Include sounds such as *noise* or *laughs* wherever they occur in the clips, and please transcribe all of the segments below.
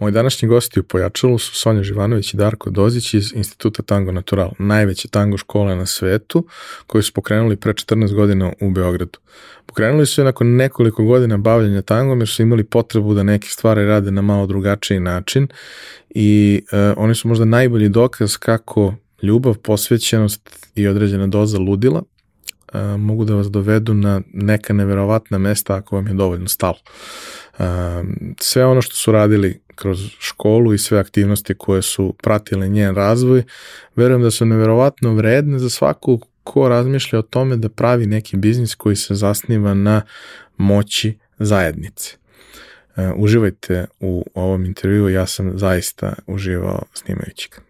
Moji današnji gosti u Pojačalu su Sonja Živanović i Darko Dozić iz Instituta Tango Natural, najveće tango škole na svetu, koji su pokrenuli pre 14 godina u Beogradu. Pokrenuli su je nakon nekoliko godina bavljanja tangom jer su imali potrebu da neke stvari rade na malo drugačiji način i uh, oni su možda najbolji dokaz kako ljubav, posvećenost i određena doza ludila uh, mogu da vas dovedu na neka neverovatna mesta ako vam je dovoljno stalo. Uh, sve ono što su radili kroz školu i sve aktivnosti koje su pratile njen razvoj, verujem da su neverovatno vredne za svaku ko razmišlja o tome da pravi neki biznis koji se zasniva na moći zajednice. Uh, uživajte u ovom intervju, ja sam zaista uživao snimajući ga.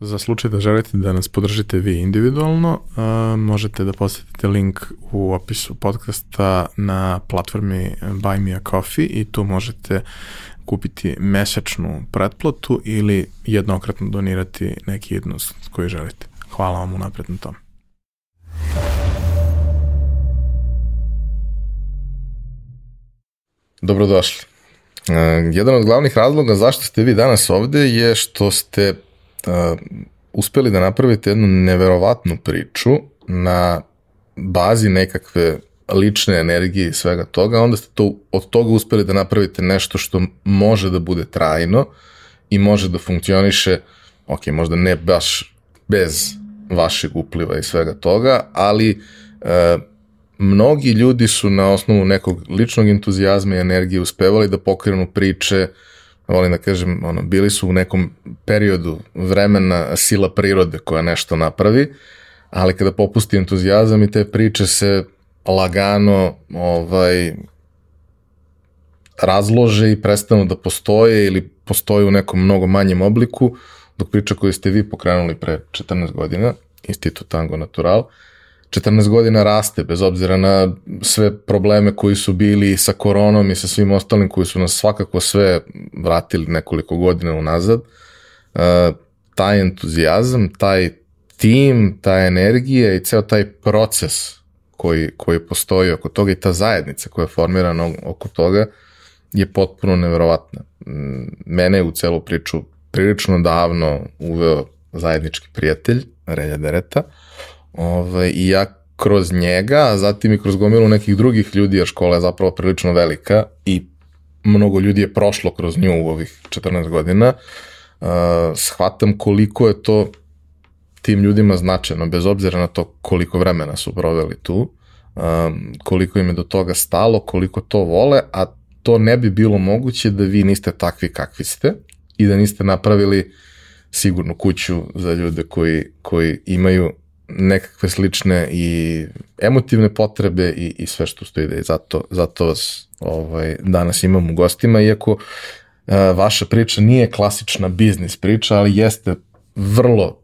Za slučaj da želite da nas podržite vi individualno, uh, možete da posetite link u opisu podcasta na platformi Buy Me a Coffee i tu možete kupiti mesečnu pretplatu ili jednokratno donirati neki jednost koji želite. Hvala vam unapred na tom. Dobrodošli. Uh, jedan od glavnih razloga zašto ste vi danas ovde je što ste uh, uspeli da napravite jednu neverovatnu priču na bazi nekakve lične energije i svega toga, onda ste to, od toga uspeli da napravite nešto što može da bude trajno i može da funkcioniše, ok, možda ne baš bez vašeg upliva i svega toga, ali e, mnogi ljudi su na osnovu nekog ličnog entuzijazma i energije uspevali da pokrenu priče volim da kažem, ono, bili su u nekom periodu vremena sila prirode koja nešto napravi, ali kada popusti entuzijazam i te priče se lagano ovaj, razlože i prestanu da postoje ili postoje u nekom mnogo manjem obliku, dok priča koju ste vi pokrenuli pre 14 godina, Institut Tango Natural, uh, 14 godina raste, bez obzira na sve probleme koji su bili sa koronom i sa svim ostalim koji su nas svakako sve vratili nekoliko godina unazad. Uh, taj entuzijazam, taj tim, ta energija i ceo taj proces koji, koji postoji oko toga i ta zajednica koja je formirana oko toga je potpuno neverovatna. Mene je u celu priču prilično davno uveo zajednički prijatelj, Relja Dereta, Ovaj, I ja kroz njega, a zatim i kroz gomilu nekih drugih ljudi, jer škola je zapravo prilično velika i mnogo ljudi je prošlo kroz nju u ovih 14 godina, uh, shvatam koliko je to tim ljudima značajno, bez obzira na to koliko vremena su proveli tu, um, koliko im je do toga stalo, koliko to vole, a to ne bi bilo moguće da vi niste takvi kakvi ste i da niste napravili sigurnu kuću za ljude koji, koji imaju nekakve slične i emotivne potrebe i, i sve što stoji da je zato, zato vas ovaj, danas imam u gostima, iako uh, vaša priča nije klasična biznis priča, ali jeste vrlo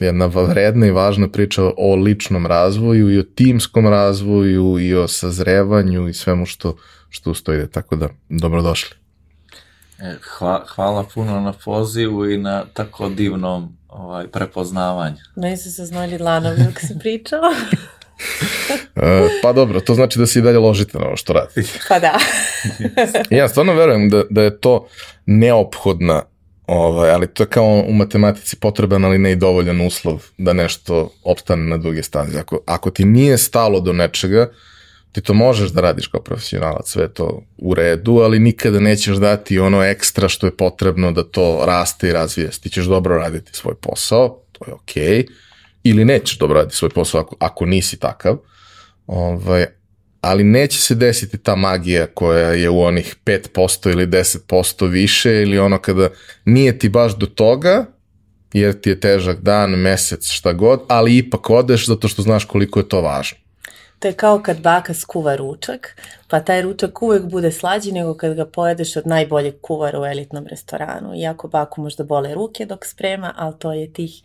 jedna vredna i važna priča o ličnom razvoju i o timskom razvoju i o sazrevanju i svemu što, što ustoji. Tako da, dobrodošli. E, hva, hvala puno na pozivu i na tako divnom ovaj, prepoznavanje. Ne se se znali dlanovi dok si pričala. *laughs* E, pa dobro, to znači da se i dalje ložite na ovo što radite. Pa da. *laughs* ja stvarno verujem da, da je to neophodna, ovaj, ali to je kao u matematici potreban, ali ne i dovoljan uslov da nešto opstane na duge staze. Ako, ako ti nije stalo do nečega, ti to možeš da radiš kao profesionalac, sve to u redu, ali nikada nećeš dati ono ekstra što je potrebno da to raste i razvije. Ti ćeš dobro raditi svoj posao, to je okej, okay, ili nećeš dobro raditi svoj posao ako, ako nisi takav, ovaj, ali neće se desiti ta magija koja je u onih 5% ili 10% više ili ono kada nije ti baš do toga, jer ti je težak dan, mesec, šta god, ali ipak odeš zato što znaš koliko je to važno. To je kao kad baka skuva ručak, pa taj ručak uvek bude slađi nego kad ga pojedeš od najboljeg kuvara u elitnom restoranu. Iako baku možda bole ruke dok sprema, ali to je tih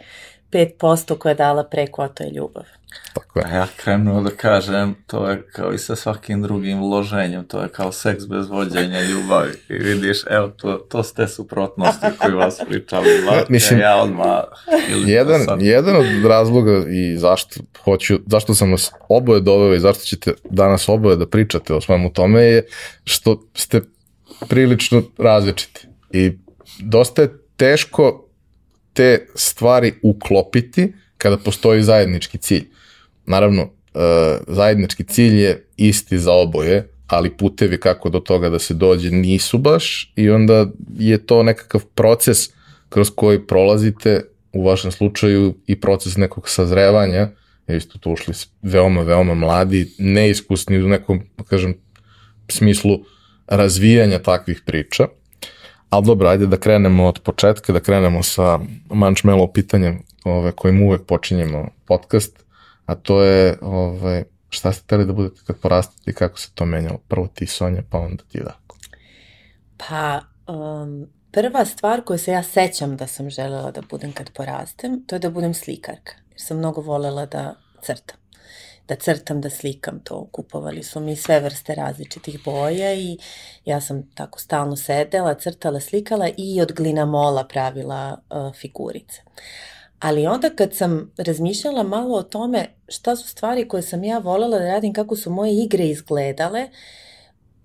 5% koje je dala preko, a to je ljubav. Tako je. A ja krenuo da kažem, to je kao i sa svakim drugim uloženjem, to je kao seks bez vođenja ljubavi. I vidiš, evo, to, to ste suprotnosti koji vas pričali. *laughs* Vate, Mislim, ja odmah... Jedan, sad- jedan od razloga i zašto hoću, zašto sam vas oboje doveo i zašto ćete danas oboje da pričate o svemu tome je što ste prilično različiti. I dosta je teško te stvari uklopiti kada postoji zajednički cilj. Naravno, e, zajednički cilj je isti za oboje, ali putevi kako do toga da se dođe nisu baš i onda je to nekakav proces kroz koji prolazite u vašem slučaju i proces nekog sazrevanja, jer ste tu ušli veoma, veoma mladi, neiskusni u nekom, da kažem, smislu razvijanja takvih priča. Ali dobro, ajde da krenemo od početka, da krenemo sa mančmelo pitanjem ove, kojim uvek počinjemo podcast, a to je ove, šta ste hteli da budete kad porastete i kako se to menjalo? Prvo ti Sonja, pa onda ti da. Pa, um, prva stvar koju se ja sećam da sam želela da budem kad porastem, to je da budem slikarka. Jer sam mnogo volela da crtam. Da crtam, da slikam to. Kupovali su mi sve vrste različitih boja i ja sam tako stalno sedela, crtala, slikala i od glinamola pravila uh, figurice. Ali onda kad sam razmišljala malo o tome šta su stvari koje sam ja volela da radim, kako su moje igre izgledale,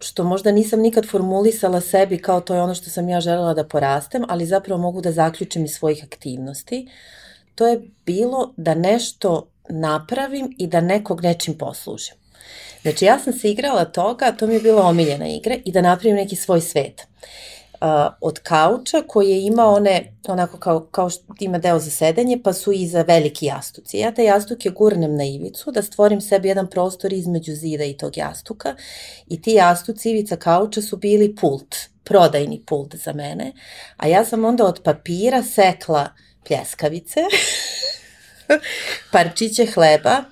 što možda nisam nikad formulisala sebi kao to je ono što sam ja želela da porastem, ali zapravo mogu da zaključim iz svojih aktivnosti, to je bilo da nešto napravim i da nekog nečim poslužim. Znači ja sam se igrala toga, to mi je bila omiljena igra, i da napravim neki svoj svet. Uh, od kauča koji je imao one, onako kao, kao što ima deo za sedenje, pa su iza veliki jastuci. Ja te jastuke gurnem na ivicu, da stvorim sebi jedan prostor između zida i tog jastuka i ti jastuci ivica kauča su bili pult, prodajni pult za mene, a ja sam onda od papira sekla pljeskavice, *laughs* *laughs* parčiće hleba,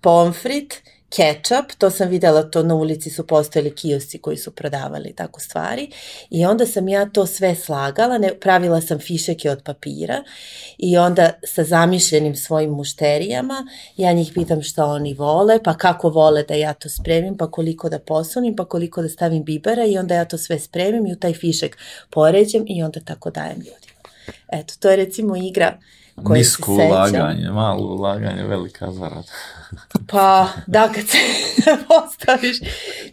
pomfrit, kečap, to sam videla, to na ulici su postojali kiosci koji su prodavali tako stvari i onda sam ja to sve slagala, ne, pravila sam fišeke od papira i onda sa zamišljenim svojim mušterijama ja njih pitam šta oni vole, pa kako vole da ja to spremim, pa koliko da posunim, pa koliko da stavim bibera i onda ja to sve spremim i u taj fišek poređem i onda tako dajem ljudima. Eto, to je recimo igra koje Nisko se ulaganje, malo ulaganje, velika zarada. *laughs* Pa, da, kad se *laughs* postaviš,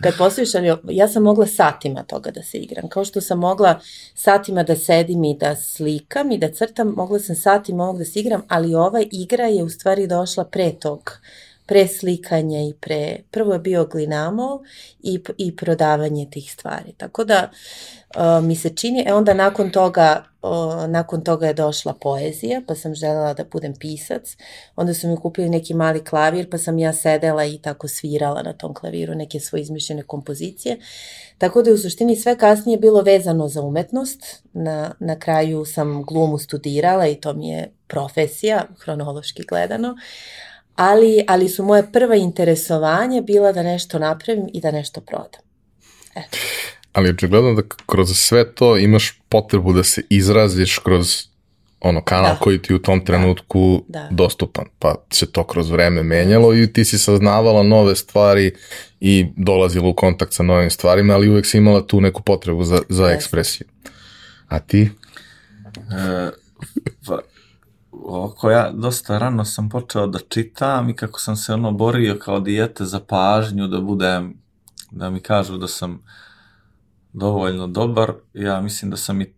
kad postaviš, ali ja sam mogla satima toga da se igram. Kao što sam mogla satima da sedim i da slikam i da crtam, mogla sam satima ovog da se igram, ali ova igra je u stvari došla pre tog pre slikanja i pre, prvo je bio glinamol i, i prodavanje tih stvari. Tako da uh, mi se čini, e onda nakon toga, uh, nakon toga je došla poezija, pa sam želela da budem pisac, onda su mi kupili neki mali klavir, pa sam ja sedela i tako svirala na tom klaviru neke svoje izmišljene kompozicije. Tako da je u suštini sve kasnije bilo vezano za umetnost. Na, na kraju sam glumu studirala i to mi je profesija, hronološki gledano. Ali, ali su moje prva interesovanje bila da nešto napravim i da nešto prodam. Eto. Ali očigledno da kroz sve to imaš potrebu da se izraziš kroz ono kanal Da. koji ti u tom trenutku Da. dostupan, pa se to kroz vreme menjalo i ti si saznavala nove stvari i dolazila u kontakt sa novim stvarima, ali uvek si imala tu neku potrebu za, za ekspresiju. A ti? E, pa, oko ja dosta rano sam počeo da čitam i kako sam se ono borio kao dijete za pažnju, da budem, da mi kažu da sam dovoljno dobar, ja mislim da sam i,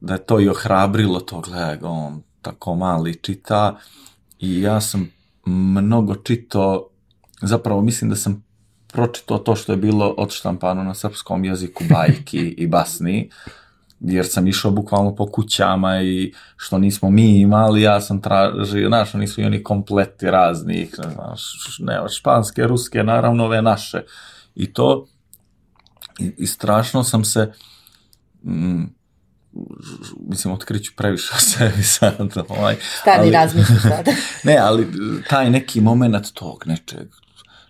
da je to i ohrabrilo to, gledaj, on tako mali čita i ja sam mnogo čitao, zapravo mislim da sam pročitao to što je bilo odštampano na srpskom jeziku bajki i basni, jer sam išao bukvalno po kućama i što nismo mi imali, ja sam tražio, znaš, oni su i oni kompleti raznih, ne znaš, ne, španske, ruske, naravno ove naše. i to i, i strašno sam se mm, mislim, otkriću previše o sebi *laughs* sad. Ovaj, Stani ali- razmisli *laughs* sad. ne, ali taj neki moment tog nečeg,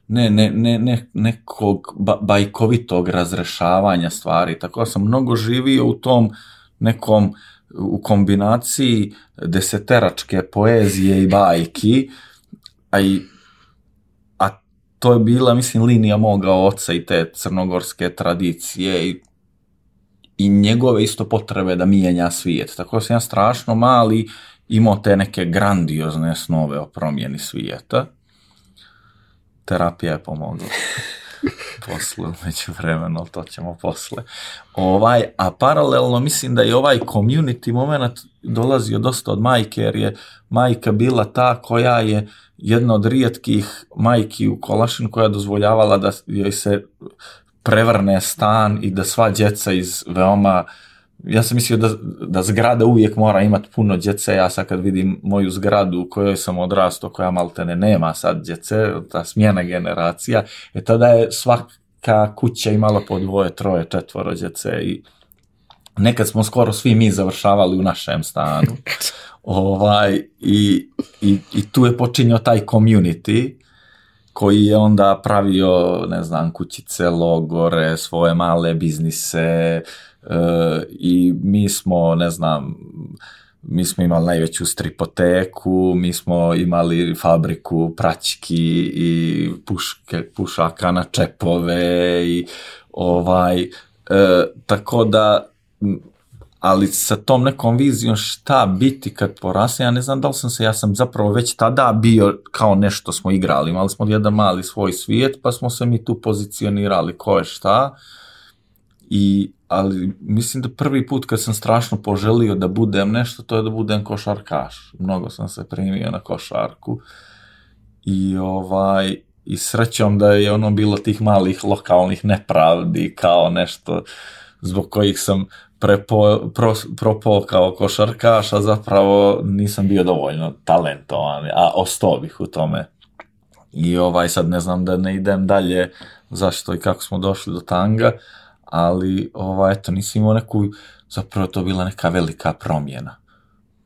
ne, ne, ne, ne nekog ba, bajkovitog razrešavanja stvari, tako da sam mnogo živio u tom nekom, u kombinaciji deseteračke poezije i bajki, a i to je bila, mislim, linija moga oca i te crnogorske tradicije i i njegove isto potrebe da mijenja svijet. Tako da sam ja strašno mali imao te neke grandiozne snove o promjeni svijeta. Terapija je pomogla. *laughs* posle, među vremenu, to ćemo posle. Ovaj, a paralelno mislim da je ovaj community moment dolazio dosta od majke, jer je majka bila ta koja je jedna od rijetkih majki u Kolašinu koja je dozvoljavala da joj se prevrne stan i da sva djeca iz veoma ja sam mislio da, da zgrada uvijek mora imati puno djece, ja sad kad vidim moju zgradu u kojoj sam odrastao, koja maltene nema sad djece, ta smjena generacija, e tada je svaka kuća imala po dvoje, troje, četvoro djece i nekad smo skoro svi mi završavali u našem stanu. *laughs* ovaj, i, i, I tu je počinio taj community, koji je onda pravio, ne znam, kućice, logore, svoje male biznise e, i mi smo, ne znam, mi smo imali najveću stripoteku, mi smo imali fabriku praćki i puške, pušaka na čepove i ovaj, e, tako da ali sa tom nekom vizijom šta biti kad porasne, ja ne znam da li sam se, ja sam zapravo već tada bio kao nešto smo igrali, imali smo jedan mali svoj svijet, pa smo se mi tu pozicionirali ko je šta, i, ali mislim da prvi put kad sam strašno poželio da budem nešto, to je da budem košarkaš. Mnogo sam se primio na košarku. I ovaj, i srećom da je ono bilo tih malih lokalnih nepravdi kao nešto zbog kojih sam prepo, pro, propao kao košarkaš, a zapravo nisam bio dovoljno talentovan, a ostao bih u tome. I ovaj, sad ne znam da ne idem dalje zašto i kako smo došli do tanga, ali ovaj, eto, nisam imao neku, zapravo to bila neka velika promjena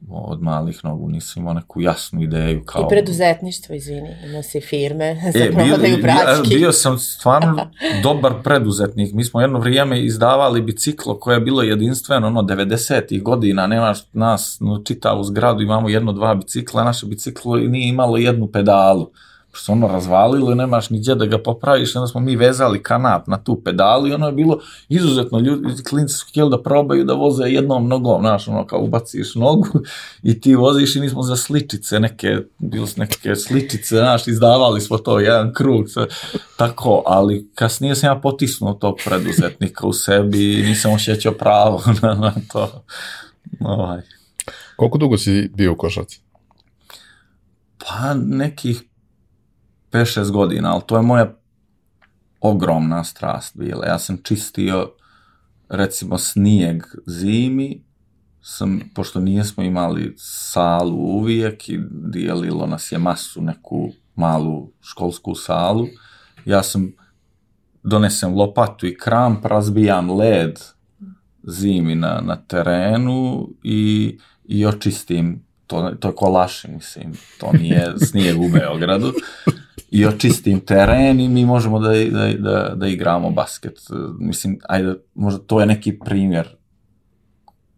od malih nogu, nisam imao neku jasnu ideju kao... I preduzetništvo, izvini, imao si firme *laughs* za E, bio, prodaju bio, praćki. bio sam stvarno *laughs* dobar preduzetnik. Mi smo jedno vrijeme izdavali biciklo koje je bilo jedinstveno, ono, 90-ih godina, nemaš nas, no, čitavu zgradu, imamo jedno, dva bicikla, naše biciklo nije imalo jednu pedalu. Se ono razvalilo i nemaš ni gdje da ga popraviš, onda smo mi vezali kanap na tu pedalu i ono je bilo izuzetno, ljudi, klinci su htjeli da probaju da voze jednom nogom, znaš, ono, kao ubaciš nogu i ti voziš i mi smo za sličice neke, bilo su neke sličice, znaš, izdavali smo to, jedan krug, sve, tako, ali kasnije sam ja potisnuo tog preduzetnika u sebi i nisam osjećao pravo *laughs* na, na to. Ovaj. Koliko dugo si bio u košarci? Pa nekih 5-6 godina, ali to je moja ogromna strast bila. Ja sam čistio recimo snijeg zimi, sam, pošto nijesmo imali salu uvijek i dijelilo nas je masu neku malu školsku salu, ja sam donesem lopatu i kramp, razbijam led zimi na, na terenu i, i očistim, to, to je kolaši, mislim, to nije *laughs* snijeg u Beogradu, i očistim teren i mi možemo da, da, da, da igramo basket. Mislim, ajde, možda to je neki primjer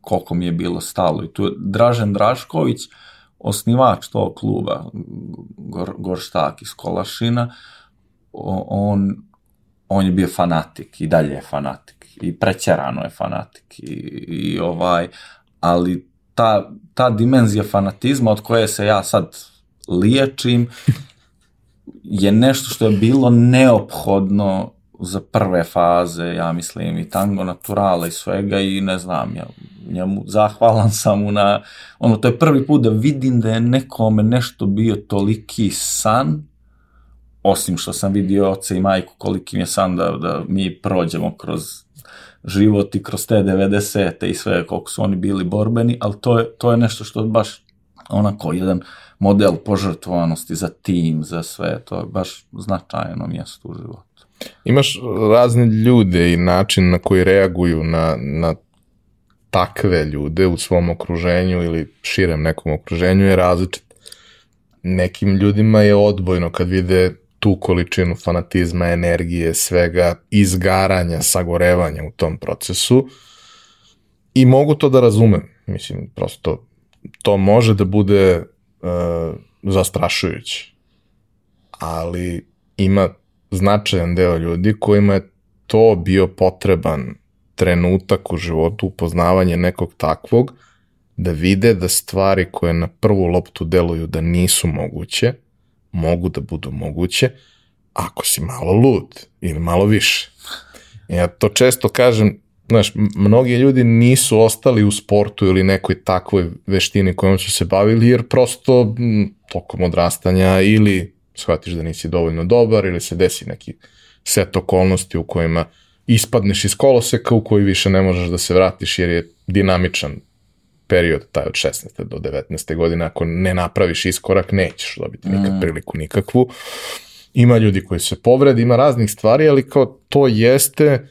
koliko mi je bilo stalo. I tu je Dražen Drašković, osnivač tog kluba, Gor, Gorštak iz Kolašina, on, on je bio fanatik i dalje je fanatik i prećerano je fanatik i, i ovaj, ali ta, ta dimenzija fanatizma od koje se ja sad liječim *laughs* je nešto što je bilo neophodno za prve faze, ja mislim, i tango naturala i svega i ne znam, ja njemu zahvalan sam mu na, ono, to je prvi put da vidim da je nekome nešto bio toliki san, osim što sam vidio oca i majku koliki mi je san da, da mi prođemo kroz život i kroz te 90. i sve, koliko su oni bili borbeni, ali to je, to je nešto što baš onako jedan model požrtvovanosti za tim, za sve, to je baš značajno mjesto u životu. Imaš razne ljude i način na koji reaguju na, na takve ljude u svom okruženju ili širem nekom okruženju je različit. Nekim ljudima je odbojno kad vide tu količinu fanatizma, energije, svega, izgaranja, sagorevanja u tom procesu i mogu to da razumem. Mislim, prosto to može da bude uh, zastrašujuće. Ali ima značajan deo ljudi kojima je to bio potreban trenutak u životu, upoznavanje nekog takvog, da vide da stvari koje na prvu loptu deluju da nisu moguće, mogu da budu moguće, ako si malo lud ili malo više. Ja to često kažem, znaš, mnogi ljudi nisu ostali u sportu ili nekoj takvoj veštini kojom su se bavili, jer prosto m, tokom odrastanja ili shvatiš da nisi dovoljno dobar ili se desi neki set okolnosti u kojima ispadneš iz koloseka u koji više ne možeš da se vratiš jer je dinamičan period taj od 16. do 19. godine, ako ne napraviš iskorak, nećeš dobiti nikad Mm. priliku nikakvu. Ima ljudi koji se povrede, ima raznih stvari, ali kao to jeste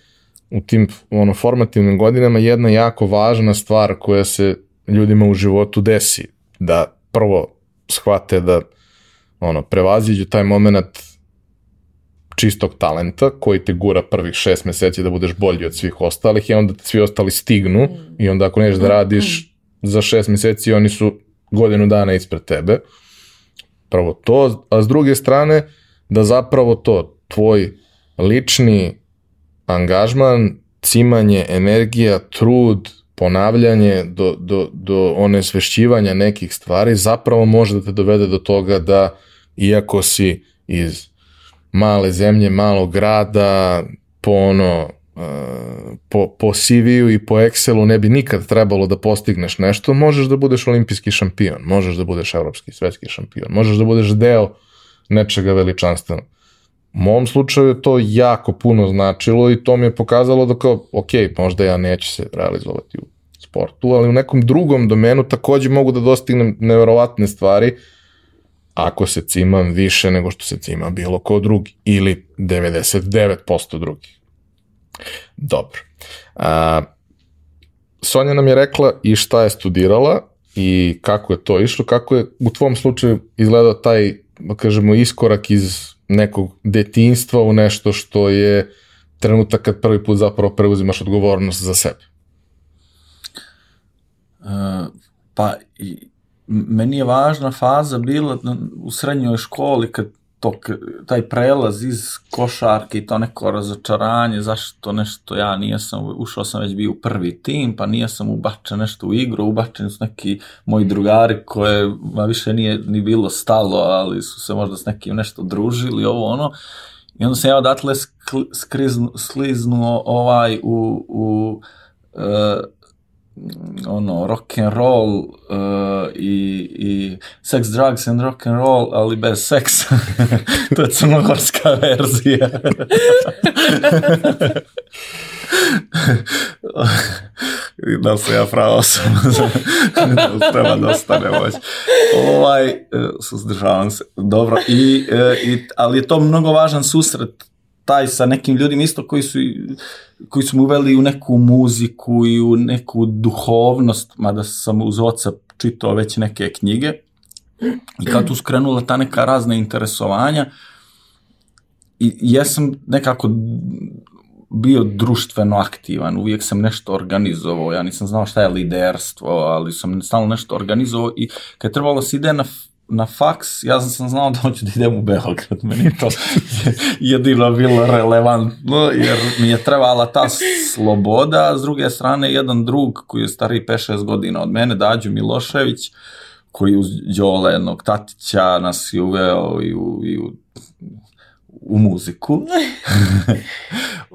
u tim ono, formativnim godinama jedna jako važna stvar koja se ljudima u životu desi. Da prvo shvate da ono, prevaziđu taj moment čistog talenta koji te gura prvih šest meseci da budeš bolji od svih ostalih i onda te svi ostali stignu i onda ako neš da radiš za šest meseci oni su godinu dana ispred tebe. Prvo to, a s druge strane da zapravo to, tvoj lični angažman, cimanje, energija, trud, ponavljanje do, do, do one svešćivanja nekih stvari zapravo može da te dovede do toga da iako si iz male zemlje, malog grada, po ono, uh, po, po CV-u i po Excelu ne bi nikad trebalo da postigneš nešto, možeš da budeš olimpijski šampion, možeš da budeš evropski, svetski šampion, možeš da budeš deo nečega veličanstvenog. Mom slučaju je to jako puno značilo i to mi je pokazalo da kao, ok, možda ja neću se realizovati u sportu, ali u nekom drugom domenu takođe mogu da dostignem neverovatne stvari ako se cimam više nego što se cima bilo ko drugi ili 99% drugi. Dobro. A, Sonja nam je rekla i šta je studirala i kako je to išlo, kako je u tvom slučaju izgledao taj, da kažemo, iskorak iz nekog detinstva u nešto što je trenutak kad prvi put zapravo preuzimaš odgovornost za sebe. E, pa i, meni je važna faza bila u srednjoj školi kad to, k- taj prelaz iz košarke i to neko razočaranje, zašto nešto ja nisam, ušao sam već bio u prvi tim, pa nisam ubačen nešto u igru, ubačeni su neki moji drugari koje ma više nije ni bilo stalo, ali su se možda s nekim nešto družili, ovo ono, i onda sam ja odatle skl- skriznu, sliznuo ovaj u, u e, ono rock and roll uh, i, i sex, drugs and rock and roll, ali bez seksa. *laughs* to je crnogorska verzija. *laughs* da sam ja prava osoba *laughs* da treba da ostane već. Ovaj, e, suzdržavam se. Dobro, I, e, i, ali je to mnogo važan susret taj sa nekim ljudima isto koji su koji su uveli u neku muziku i u neku duhovnost, mada sam uz oca čitao već neke knjige. I kad tu skrenula ta neka razna interesovanja i jesam nekako bio društveno aktivan, uvijek sam nešto organizovao, ja nisam znao šta je liderstvo, ali sam stalno nešto organizovao i kad je trebalo se ide na na faks, ja sam, znao da hoću da idem u Beograd, meni je to jedino bilo relevantno, jer mi je trebala ta sloboda, s druge strane jedan drug koji je stariji 5-6 godina od mene, Dađo Milošević, koji uz Đole jednog tatića nas je uveo i u, i u u muziku, *laughs*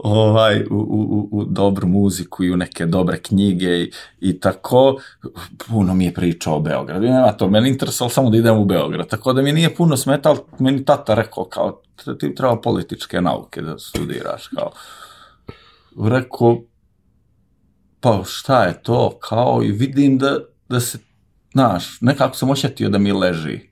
ovaj, u, u, u dobru muziku i u neke dobre knjige i, i tako, puno mi je pričao o Beogradu. I nema to, meni interesalo samo da idem u Beograd, tako da mi nije puno smetalo, meni tata rekao kao, ti treba političke nauke da studiraš, kao. Rekao, pa šta je to, kao, i vidim da, da se znaš, nekako sam osjetio da mi leži.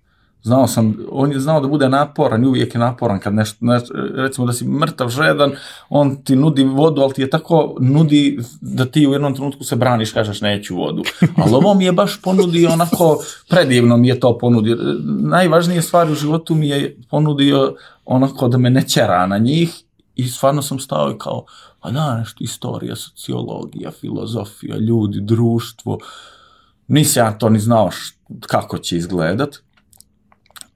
Znao sam, on je znao da bude naporan i uvijek je naporan kad nešto, ne, recimo da si mrtav, žedan, on ti nudi vodu, ali ti je tako nudi da ti u jednom trenutku se braniš, kažeš neću vodu. Ali ovo mi je baš ponudio onako, predivno mi je to ponudio. Najvažnije stvari u životu mi je ponudio onako da me ne na njih i stvarno sam stao i kao, a da, nešto, istorija, sociologija, filozofija, ljudi, društvo, nisam ja to ni znao kako će izgledat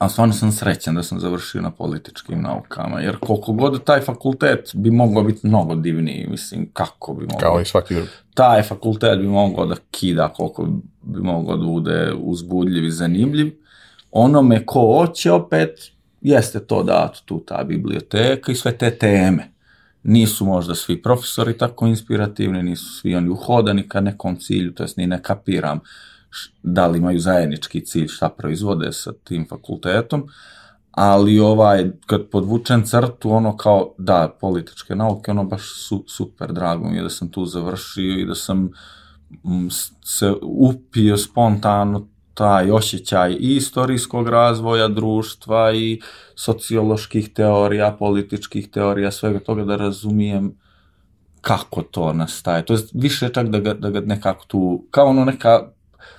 a stvarno sam srećan da sam završio na političkim naukama, jer koliko god taj fakultet bi mogao biti mnogo divniji, mislim, kako bi mogao... Kao i svaki drugi. Taj fakultet bi mogao da kida koliko bi mogao da bude uzbudljiv i zanimljiv. Onome ko hoće opet, jeste to da tu ta biblioteka i sve te teme. Nisu možda svi profesori tako inspirativni, nisu svi oni uhodani ka nekom cilju, to jest ni ne kapiram da li imaju zajednički cilj šta proizvode sa tim fakultetom, ali ovaj, kad podvučem crtu, ono kao, da, političke nauke, ono baš su, super, drago mi je da sam tu završio i da sam se upio spontano taj osjećaj i istorijskog razvoja društva i socioloških teorija, političkih teorija, svega toga da razumijem kako to nastaje. To je više čak da ga, da ga nekako tu, kao ono neka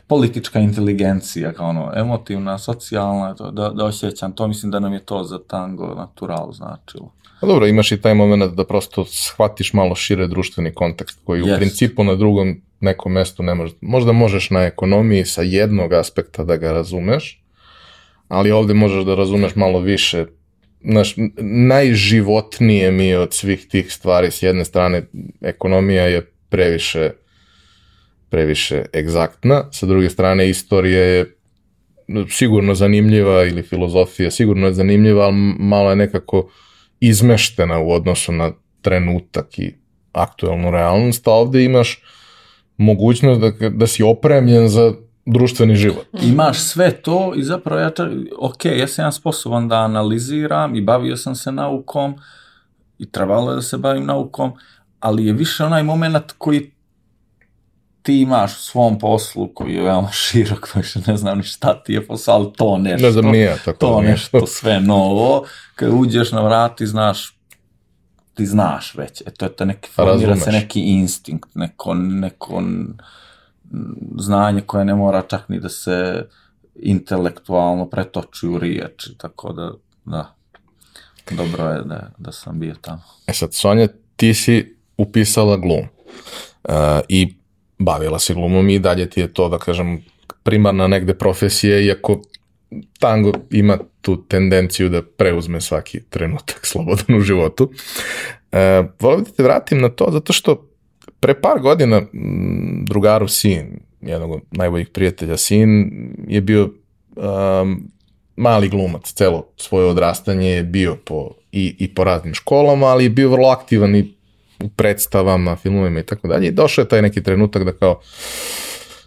politička inteligencija, kao ono, emotivna, socijalna, to, da, da osjećam to, mislim da nam je to za tango natural značilo. Pa dobro, imaš i taj moment da prosto shvatiš malo šire društveni kontekst, koji yes. u principu na drugom nekom mestu ne može, možda možeš na ekonomiji sa jednog aspekta da ga razumeš, ali ovde možeš da razumeš malo više naš, najživotnije mi je od svih tih stvari, s jedne strane ekonomija je previše previše egzaktna, sa druge strane istorija je sigurno zanimljiva ili filozofija sigurno je zanimljiva, ali malo je nekako izmeštena u odnosu na trenutak i aktuelnu realnost, a ovde imaš mogućnost da, da si opremljen za društveni život. Imaš sve to i zapravo ja ok, ja sam ja sposoban da analiziram i bavio sam se naukom i trebalo je da se bavim naukom, ali je više onaj moment koji ti imaš u svom poslu koji je veoma *laughs* širok, više ne znam ni šta ti je posao, ali to nešto. Ne znam nije, tako to nije. nešto sve novo. Kad uđeš na vrati, znaš, ti znaš već. E, to je to neki, formira se neki instinkt, neko, neko znanje koje ne mora čak ni da se intelektualno pretoči u riječi, tako da, da, dobro je da, da sam bio tamo. E sad, Sonja, ti si upisala glum. Uh, I bavila se glumom i dalje ti je to, da kažem, primarna negde profesija, iako tango ima tu tendenciju da preuzme svaki trenutak *laughs* slobodan u životu. E, volio da te vratim na to, zato što pre par godina drugarov sin, jednog od najboljih prijatelja sin, je bio um, mali glumac, celo svoje odrastanje je bio po, i, i po raznim školama, ali je bio vrlo aktivan i u predstavama, filmovima i tako dalje. I došao je taj neki trenutak da kao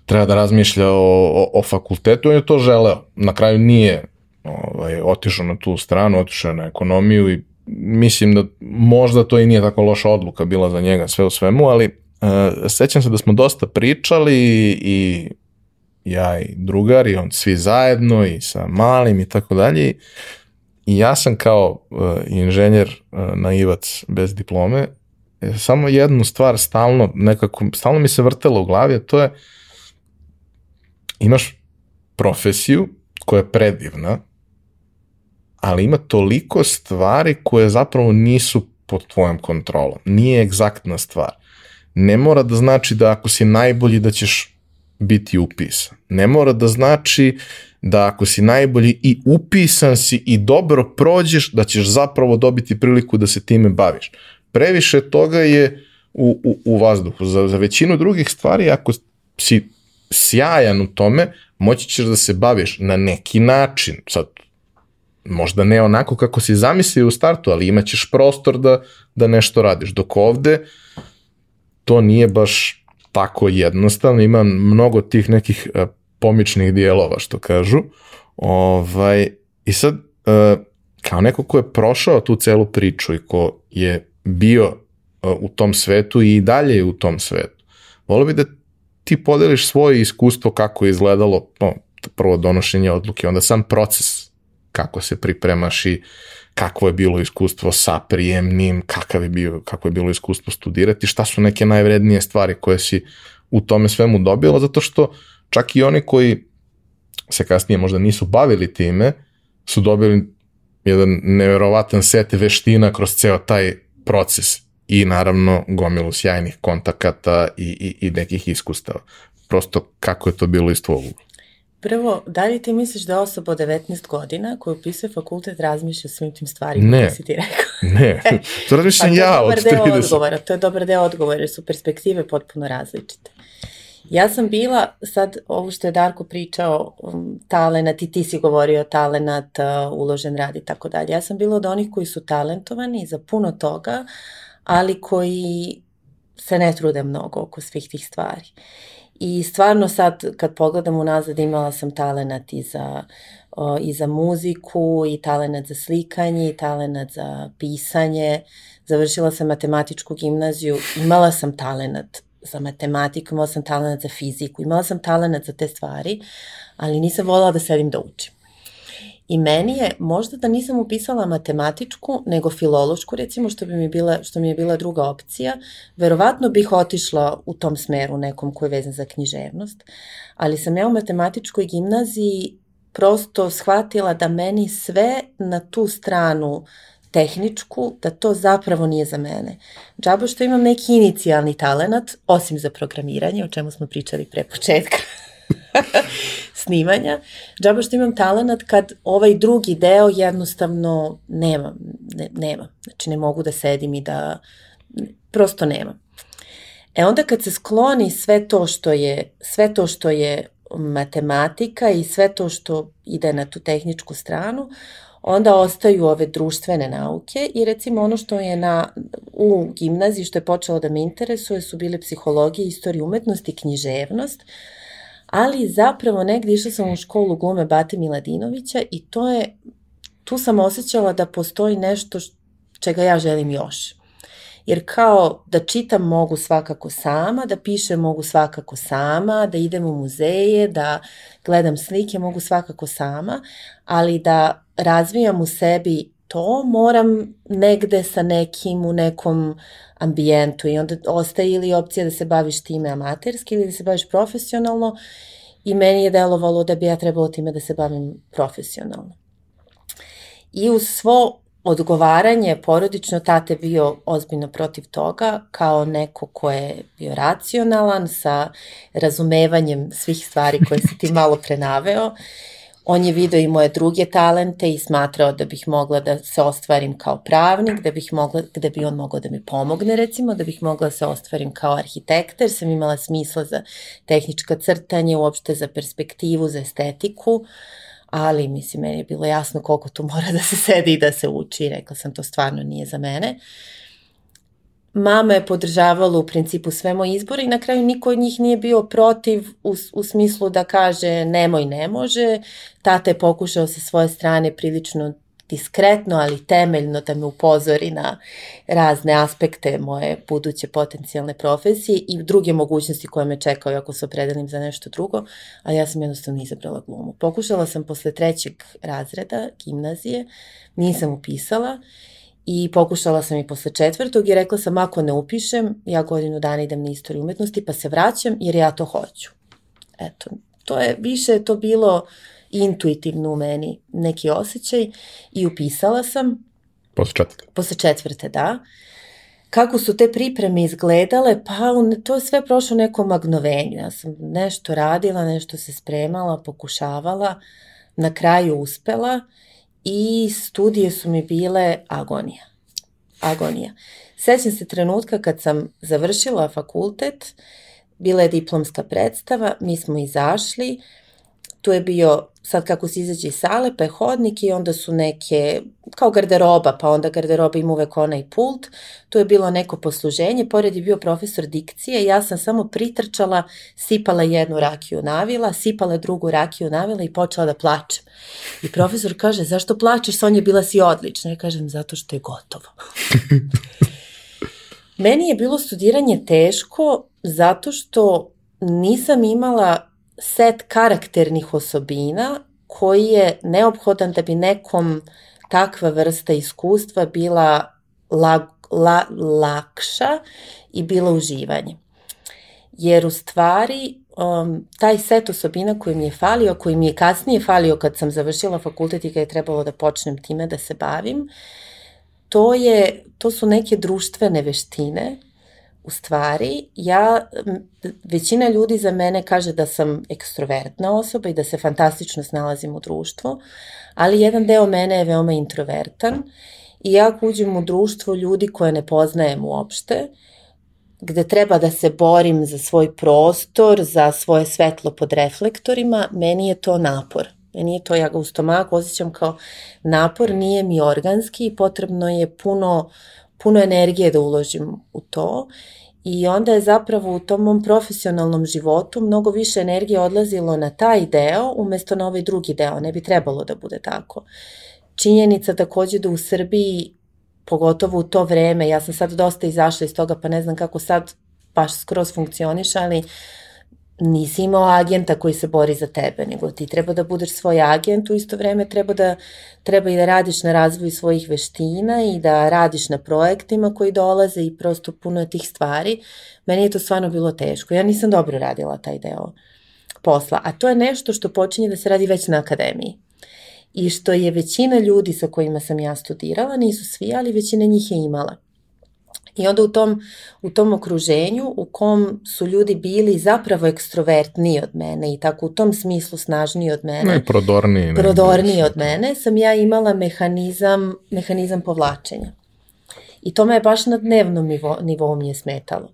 treba da razmišlja o, o, o fakultetu, on je to želeo. Na kraju nije ovaj, otišao na tu stranu, otišao na ekonomiju i mislim da možda to i nije tako loša odluka bila za njega sve u svemu, ali uh, sećam se da smo dosta pričali i ja i drugar i on svi zajedno i sa malim i tako dalje i ja sam kao uh, inženjer uh, naivac bez diplome samo jednu stvar stalno, nekako, stalno mi se vrtelo u glavi, a to je imaš profesiju koja je predivna, ali ima toliko stvari koje zapravo nisu pod tvojom kontrolom. Nije egzaktna stvar. Ne mora da znači da ako si najbolji da ćeš biti upisan. Ne mora da znači da ako si najbolji i upisan si i dobro prođeš, da ćeš zapravo dobiti priliku da se time baviš previše toga je u, u, u vazduhu. Za, za većinu drugih stvari, ako si sjajan u tome, moći ćeš da se baviš na neki način. Sad, možda ne onako kako si zamislio u startu, ali imaćeš prostor da, da nešto radiš. Dok ovde to nije baš tako jednostavno, ima mnogo tih nekih uh, pomičnih dijelova, što kažu. Ovaj, I sad, uh, kao neko ko je prošao tu celu priču i ko je bio uh, u tom svetu i dalje je u tom svetu. Volio bi da ti podeliš svoje iskustvo kako je izgledalo no, prvo donošenje odluke, onda sam proces kako se pripremaš i kakvo je bilo iskustvo sa prijemnim, kakav je bio, kako je bilo iskustvo studirati, šta su neke najvrednije stvari koje si u tome svemu dobila, zato što čak i oni koji se kasnije možda nisu bavili time, su dobili jedan neverovatan set veština kroz ceo taj proces i naravno gomilu sjajnih kontakata i, i, i nekih iskustava. Prosto kako je to bilo iz tvojeg ugla? Prvo, da li ti misliš da osoba od 19 godina koja upisuje fakultet razmišlja o svim tim stvarima ne. koje si ti rekao? *laughs* Ne, to razmišljam pa ja od 30. Odgovora, to je dobar deo odgovora, jer su perspektive potpuno različite. Ja sam bila, sad ovo što je Darko pričao, um, talenat i ti si govorio talenat, uh, uložen rad i tako dalje. Ja sam bila od onih koji su talentovani za puno toga, ali koji se ne trude mnogo oko svih tih stvari. I stvarno sad kad pogledam unazad imala sam talenat i za, o, i za muziku i talenat za slikanje i talenat za pisanje. Završila sam matematičku gimnaziju, imala sam talenat za matematiku, imala sam talenat za fiziku, imala sam talenat za te stvari, ali nisam volala da sedim da učim. I meni je, možda da nisam upisala matematičku, nego filološku, recimo, što, bi mi bila, što mi je bila druga opcija, verovatno bih otišla u tom smeru nekom koji je vezan za književnost, ali sam ja u matematičkoj gimnaziji prosto shvatila da meni sve na tu stranu tehničku, da to zapravo nije za mene. Džabo što imam neki inicijalni talenat, osim za programiranje, o čemu smo pričali pre početka *laughs* snimanja. Džabo što imam talenat kad ovaj drugi deo jednostavno nema, ne, nema. Znači ne mogu da sedim i da, prosto nema. E onda kad se skloni sve to što je, sve to što je matematika i sve to što ide na tu tehničku stranu, onda ostaju ove društvene nauke i recimo ono što je na, u gimnaziji što je počelo da me interesuje su bile psihologija, istorija umetnosti, književnost, ali zapravo negdje išla sam u školu glume Bate Miladinovića i to je, tu sam osjećala da postoji nešto čega ja želim još. Jer kao da čitam mogu svakako sama, da pišem mogu svakako sama, da idem u muzeje, da gledam slike mogu svakako sama, ali da razvijam u sebi to moram negde sa nekim u nekom ambijentu i onda ostaje ili opcija da se baviš time amaterski ili da se baviš profesionalno i meni je delovalo da bi ja trebalo time da se bavim profesionalno. I uz svo odgovaranje porodično tate bio ozbiljno protiv toga kao neko ko je bio racionalan sa razumevanjem svih stvari koje si ti *laughs* malo prenaveo On je video i moje druge talente i smatrao da bih mogla da se ostvarim kao pravnik, da bih mogla, da bi on mogao da mi pomogne recimo, da bih mogla da se ostvarim kao arhitekta, jer sam imala smisla za tehnička crtanje, uopšte za perspektivu, za estetiku, ali mislim, meni je bilo jasno koliko tu mora da se sedi i da se uči i rekla sam to stvarno nije za mene. Mama je podržavala u principu sve moje izbore i na kraju niko od njih nije bio protiv u, u smislu da kaže nemoj, ne može. Tata je pokušao sa svoje strane prilično diskretno, ali temeljno da me upozori na razne aspekte moje buduće potencijalne profesije i druge mogućnosti koje me čekaju ako se opredelim za nešto drugo, ali ja sam jednostavno izabrala glumu. Pokušala sam posle trećeg razreda gimnazije, nisam upisala I pokušala sam i posle četvrtog i rekla sam ako ne upišem, ja godinu dana idem na istoriju umetnosti pa se vraćam jer ja to hoću. Eto, to je više to bilo intuitivno u meni neki osjećaj i upisala sam. Posle četvrte? Posle četvrte, da. Kako su te pripreme izgledale? Pa to je sve prošlo nekom magnovenju. Ja sam nešto radila, nešto se spremala, pokušavala, na kraju uspela i studije su mi bile agonija. Agonija. Sećam se trenutka kad sam završila fakultet, bila je diplomska predstava, mi smo izašli, tu je bio sad kako se izađe iz sale, pa je hodnik i onda su neke, kao garderoba, pa onda garderoba ima uvek onaj pult, tu je bilo neko posluženje, pored je bio profesor dikcije, ja sam samo pritrčala, sipala jednu rakiju navila, sipala drugu rakiju navila i počela da plačem. I profesor kaže, zašto plačeš, Sonja, bila si odlična. Ja kažem, zato što je gotovo. *laughs* Meni je bilo studiranje teško zato što nisam imala set karakternih osobina koji je neophodan da bi nekom takva vrsta iskustva bila la, la, lakša i bila uživanje. Jer u stvari um, taj set osobina koji mi je falio, koji mi je kasnije falio kad sam završila fakultet i kad je trebalo da počnem time da se bavim, to, je, to su neke društvene veštine u stvari, ja, većina ljudi za mene kaže da sam ekstrovertna osoba i da se fantastično snalazim u društvu, ali jedan deo mene je veoma introvertan i ja uđem u društvo ljudi koje ne poznajem uopšte, gde treba da se borim za svoj prostor, za svoje svetlo pod reflektorima, meni je to napor. Meni je to, ja ga u stomaku osjećam kao napor, nije mi organski i potrebno je puno puno energije da uložim u to i onda je zapravo u tom mom profesionalnom životu mnogo više energije odlazilo na taj deo umesto na ovaj drugi deo. Ne bi trebalo da bude tako. Činjenica takođe da u Srbiji, pogotovo u to vreme, ja sam sad dosta izašla iz toga pa ne znam kako sad baš skroz funkcioniš, ali uh, nisi imao agenta koji se bori za tebe, nego ti treba da budeš svoj agent, u isto vreme treba da, treba i da radiš na razvoju svojih veština i da radiš na projektima koji dolaze i prosto puno je tih stvari. Meni je to stvarno bilo teško. Ja nisam dobro radila taj deo posla, a to je nešto što počinje da se radi već na akademiji. I što je većina ljudi sa kojima sam ja studirala, nisu svi, ali većina njih je imala. I onda u tom, u tom okruženju u kom su ljudi bili zapravo ekstrovertniji od mene i tako u tom smislu snažniji od mene. Ne, prodorniji. Ne, prodorniji od mene, sam ja imala mehanizam, mehanizam povlačenja. I to me baš na dnevnom nivo, nivou mi je smetalo.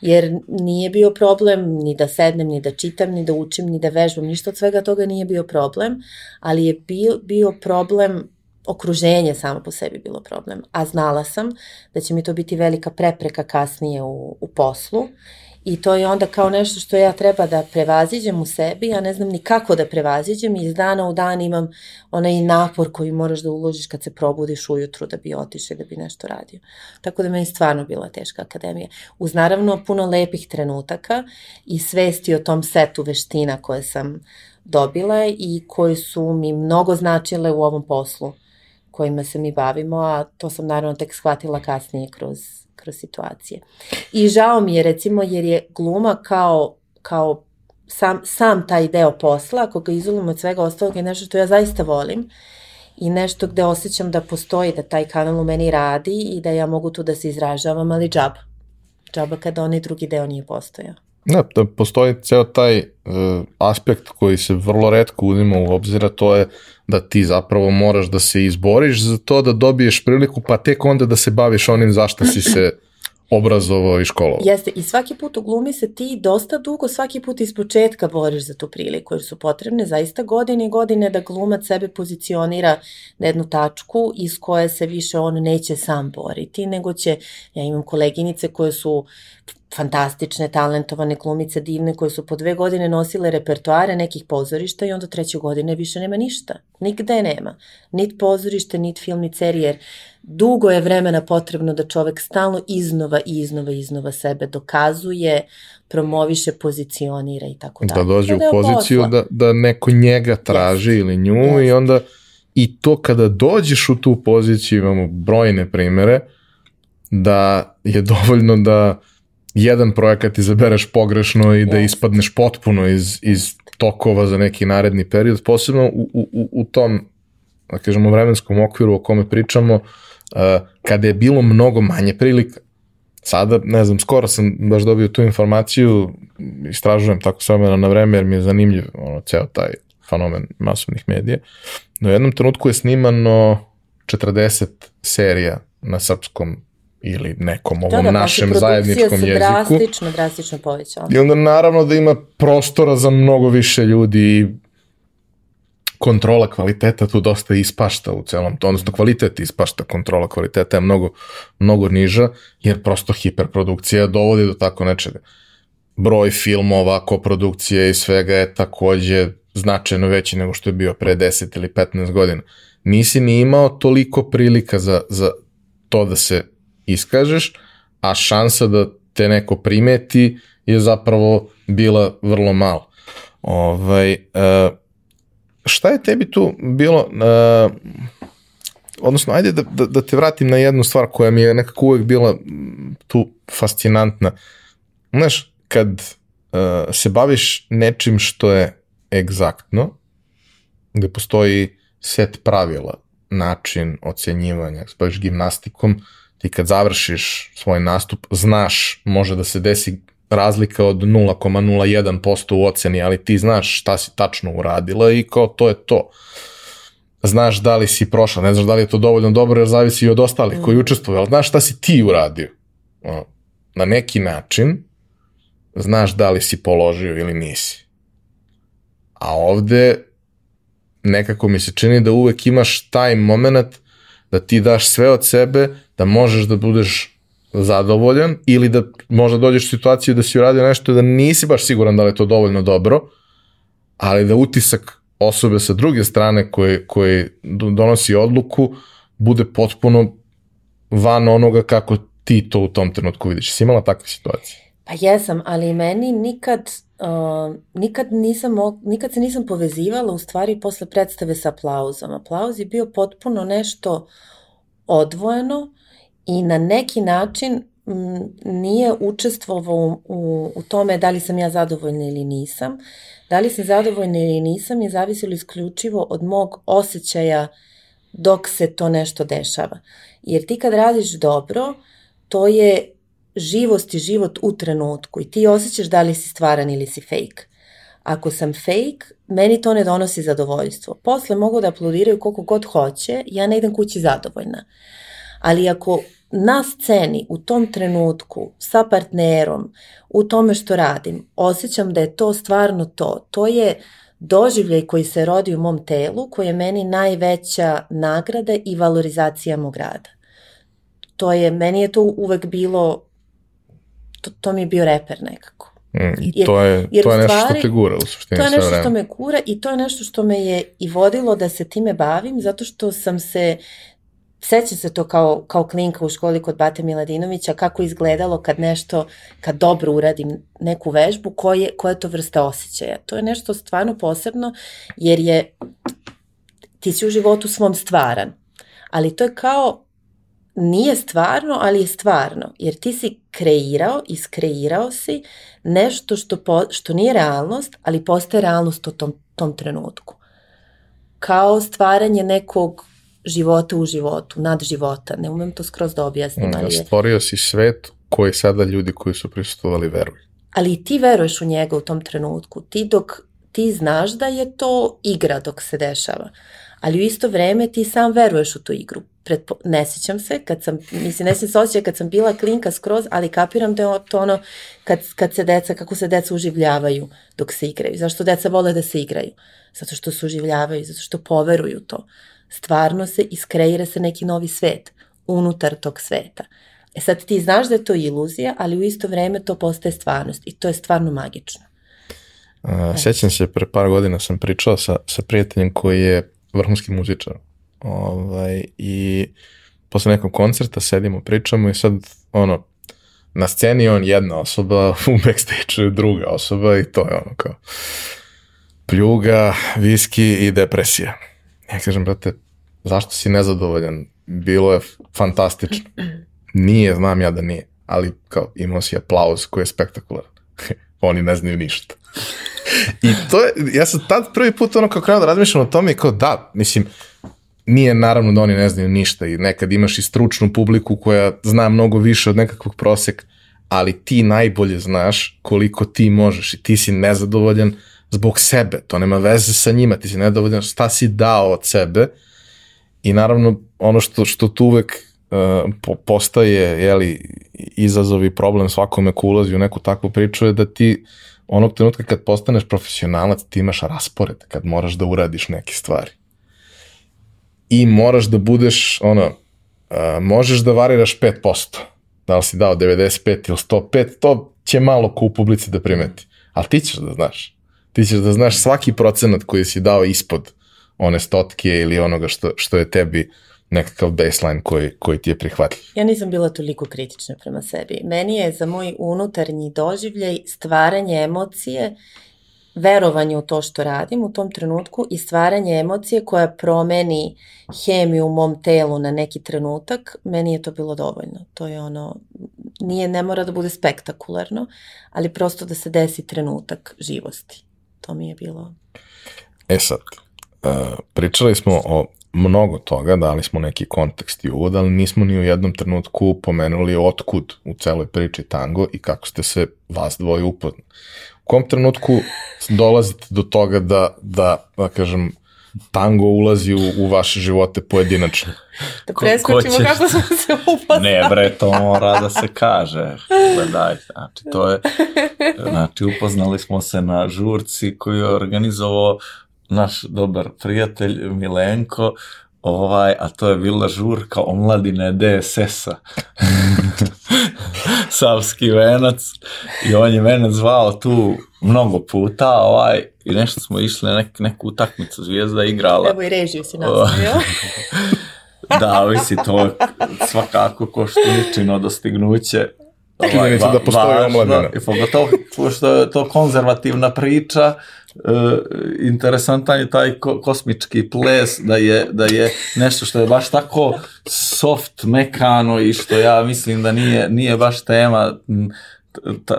Jer nije bio problem ni da sednem, ni da čitam, ni da učim, ni da vežbam, ništa od svega toga nije bio problem, ali je bio, bio problem okruženje samo po sebi bilo problem. A znala sam da će mi to biti velika prepreka kasnije u, u poslu i to je onda kao nešto što ja treba da prevaziđem u sebi, ja ne znam ni kako da prevaziđem i iz dana u dan imam onaj napor koji moraš da uložiš kad se probudiš ujutru da bi otišao da bi nešto radio. Tako da meni stvarno bila teška akademija. Uz naravno puno lepih trenutaka i svesti o tom setu veština koje sam dobila i koje su mi mnogo značile u ovom poslu kojima se mi bavimo, a to sam naravno tek shvatila kasnije kroz, kroz situacije. I žao mi je recimo jer je gluma kao, kao sam, sam taj deo posla, ako ga izolimo od svega ostalog je nešto što ja zaista volim i nešto gde osjećam da postoji, da taj kanal u meni radi i da ja mogu tu da se izražavam, ali džaba. Džaba kada onaj drugi deo nije postojao. Da, da postoji ceo taj uh, aspekt koji se vrlo redko uzima u obzira, to je da ti zapravo moraš da se izboriš za to da dobiješ priliku, pa tek onda da se baviš onim zašto si se obrazovao i školovao. Jeste, i svaki put u glumi se ti dosta dugo, svaki put iz početka boriš za tu priliku, jer su potrebne zaista godine i godine da glumac sebe pozicionira na jednu tačku iz koje se više on neće sam boriti, nego će, ja imam koleginice koje su fantastične, talentovane glumice, divne, koje su po dve godine nosile repertoare nekih pozorišta i onda treće godine više nema ništa. Nigde nema. Nit pozorište, nit film, nit serije, jer dugo je vremena potrebno da čovek stalno iznova i iznova i iznova sebe dokazuje, promoviše, pozicionira i tako da dalje. Da dođe u poziciju da, da neko njega traži yes. ili nju yes. i onda i to kada dođeš u tu poziciju, imamo brojne primere, da je dovoljno da jedan projekat izabereš pogrešno i da ispadneš potpuno iz, iz tokova za neki naredni period, posebno u, u, u tom, da kažemo, vremenskom okviru o kome pričamo, uh, kada je bilo mnogo manje prilika. Sada, ne znam, skoro sam baš dobio tu informaciju, istražujem tako s vremena na vreme jer mi je zanimljiv ono, ceo taj fenomen masovnih medija. No, u jednom trenutku je snimano 40 serija na srpskom ili nekom ovom da, da, našem zajedničkom jeziku. drastično, drastično povećala. I onda naravno da ima prostora za mnogo više ljudi i kontrola kvaliteta tu dosta ispašta u celom to, odnosno kvalitet ispašta, kontrola kvaliteta je mnogo, mnogo niža, jer prosto hiperprodukcija dovodi do tako nečega. Broj filmova, koprodukcije i svega je takođe značajno veći nego što je bio pre 10 ili 15 godina. Nisi ni imao toliko prilika za, za to da se iskažeš, a šansa da te neko primeti je zapravo bila vrlo mala. Ovaj, uh, šta je tebi tu bilo, uh, odnosno, ajde da, da, da te vratim na jednu stvar koja mi je nekako uvek bila tu fascinantna. Znaš, kad uh, se baviš nečim što je egzaktno, gde postoji set pravila, način ocenjivanja, se baviš gimnastikom, ti kad završiš svoj nastup, znaš, može da se desi razlika od 0,01% u oceni, ali ti znaš šta si tačno uradila i kao to je to. Znaš da li si prošla, ne znaš da li je to dovoljno dobro jer zavisi i od ostalih koji mm. učestvuju, ali znaš šta si ti uradio. Na neki način znaš da li si položio ili nisi. A ovde nekako mi se čini da uvek imaš taj moment da ti daš sve od sebe, da možeš da budeš zadovoljan ili da možda dođeš u situaciju da si uradio nešto da nisi baš siguran da li je to dovoljno dobro, ali da utisak osobe sa druge strane koje, koje donosi odluku bude potpuno van onoga kako ti to u tom trenutku vidiš. Si imala takve situacije? Pa jesam, ali meni nikad, uh, nikad, nisam, nikad se nisam povezivala u stvari posle predstave sa aplauzom. Aplauz je bio potpuno nešto odvojeno i na neki način m, nije učestvovao u, u, u tome da li sam ja zadovoljna ili nisam. Da li sam zadovoljna ili nisam je zavisilo isključivo od mog osjećaja dok se to nešto dešava. Jer ti kad radiš dobro, to je živost i život u trenutku i ti osjećaš da li si stvaran ili si fake. Ako sam fake, meni to ne donosi zadovoljstvo. Posle mogu da aplaudiraju koliko god hoće, ja ne idem kući zadovoljna. Ali ako na sceni u tom trenutku sa partnerom u tome što radim osjećam da je to stvarno to. To je doživljaj koji se rodi u mom telu koji je meni najveća nagrada i valorizacija mog rada. To je, meni je to uvek bilo, to, to mi je bio reper nekako. Mm, jer, to je, jer to je nešto stvari, što te gura u suštini To je nešto što me gura i to je nešto što me je i vodilo da se time bavim zato što sam se Sećam se to kao, kao klinka u školi kod Bate Miladinovića, kako izgledalo kad nešto, kad dobro uradim neku vežbu, koje, koja je to vrsta osjećaja. To je nešto stvarno posebno, jer je, ti si u životu svom stvaran, ali to je kao, nije stvarno, ali je stvarno, jer ti si kreirao, iskreirao si nešto što, po, što nije realnost, ali postaje realnost u tom, tom trenutku. Kao stvaranje nekog života u životu, nad života. Ne umem to skroz da objasnim. Ali je... Stvorio si svet koji sada ljudi koji su prisustovali veruju. Ali i ti veruješ u njega u tom trenutku. Ti dok ti znaš da je to igra dok se dešava. Ali u isto vreme ti sam veruješ u tu igru. Pretpo, ne sjećam se, kad sam, mislim, ne sjećam se osjeća kad sam bila klinka skroz, ali kapiram da je to ono kad, kad se deca, kako se deca uživljavaju dok se igraju. Zašto deca vole da se igraju? Zato što se uživljavaju, zato što poveruju to stvarno se iskreira se neki novi svet unutar tog sveta. E sad ti znaš da je to iluzija, ali u isto vreme to postaje stvarnost i to je stvarno magično. Uh, sećam se, pre par godina sam pričao sa, sa prijateljem koji je vrhunski muzičar. Ovaj, I posle nekog koncerta sedimo, pričamo i sad, ono, na sceni on jedna osoba, *laughs* u backstage je druga osoba i to je ono kao pljuga, viski i depresija. Ja kažem, brate, zašto si nezadovoljan? Bilo je fantastično. Nije, znam ja da nije, ali kao imao si aplauz koji je spektakularan. *laughs* Oni ne znaju ništa. I to je, ja sam tad prvi put ono kao krenuo da razmišljam o tome i kao da, mislim, nije naravno da oni ne znaju ništa i nekad imaš i stručnu publiku koja zna mnogo više od nekakvog proseka, ali ti najbolje znaš koliko ti možeš i ti si nezadovoljan zbog sebe, to nema veze sa njima, ti si nedovoljan, šta si dao od sebe i naravno ono što, što tu uvek uh, po, postaje jeli, izazov i problem svakome ko ulazi u neku takvu priču je da ti onog trenutka kad postaneš profesionalac ti imaš raspored kad moraš da uradiš neke stvari. I moraš da budeš ono, uh, možeš da variraš 5%, da li si dao 95 ili 105, to će malo ko u publici da primeti, ali ti ćeš da znaš. Ti ćeš da znaš svaki procenat koji si dao ispod one stotke ili onoga što, što je tebi nekakav baseline koji, koji ti je prihvatljiv. Ja nisam bila toliko kritična prema sebi. Meni je za moj unutarnji doživljaj stvaranje emocije, verovanje u to što radim u tom trenutku i stvaranje emocije koja promeni hemiju u mom telu na neki trenutak, meni je to bilo dovoljno. To je ono, nije, ne mora da bude spektakularno, ali prosto da se desi trenutak živosti. To mi je bilo... E sad, pričali smo o mnogo toga, dali smo neki kontekst i uvod, ali nismo ni u jednom trenutku pomenuli otkud u celoj priči tango i kako ste se vas dvoje upoznali. U kom trenutku dolazite do toga da, da, da kažem, tango ulazi u, u vaše živote pojedinačno? Da preskočimo kako smo se upoznali. Ne bre, to mora da se kaže. Gledaj, znači to je, *laughs* znači upoznali smo se na žurci koju je organizovao naš dobar prijatelj Milenko, ovaj, a to je bila žurka omladine DSS-a. *laughs* Savski venac. I on je mene zvao tu mnogo puta, ovaj, i nešto smo išli na nek, neku utakmicu zvijezda igrala. Evo i režiju si nastavio. *laughs* da, visi, to svakako ko što ničino dostignuće. Činjenica da postoji omladina. I pogotovo što je to konzervativna priča, interesantan je taj ko, kosmički ples, da je, da je nešto što je baš tako soft, mekano i što ja mislim da nije, nije baš tema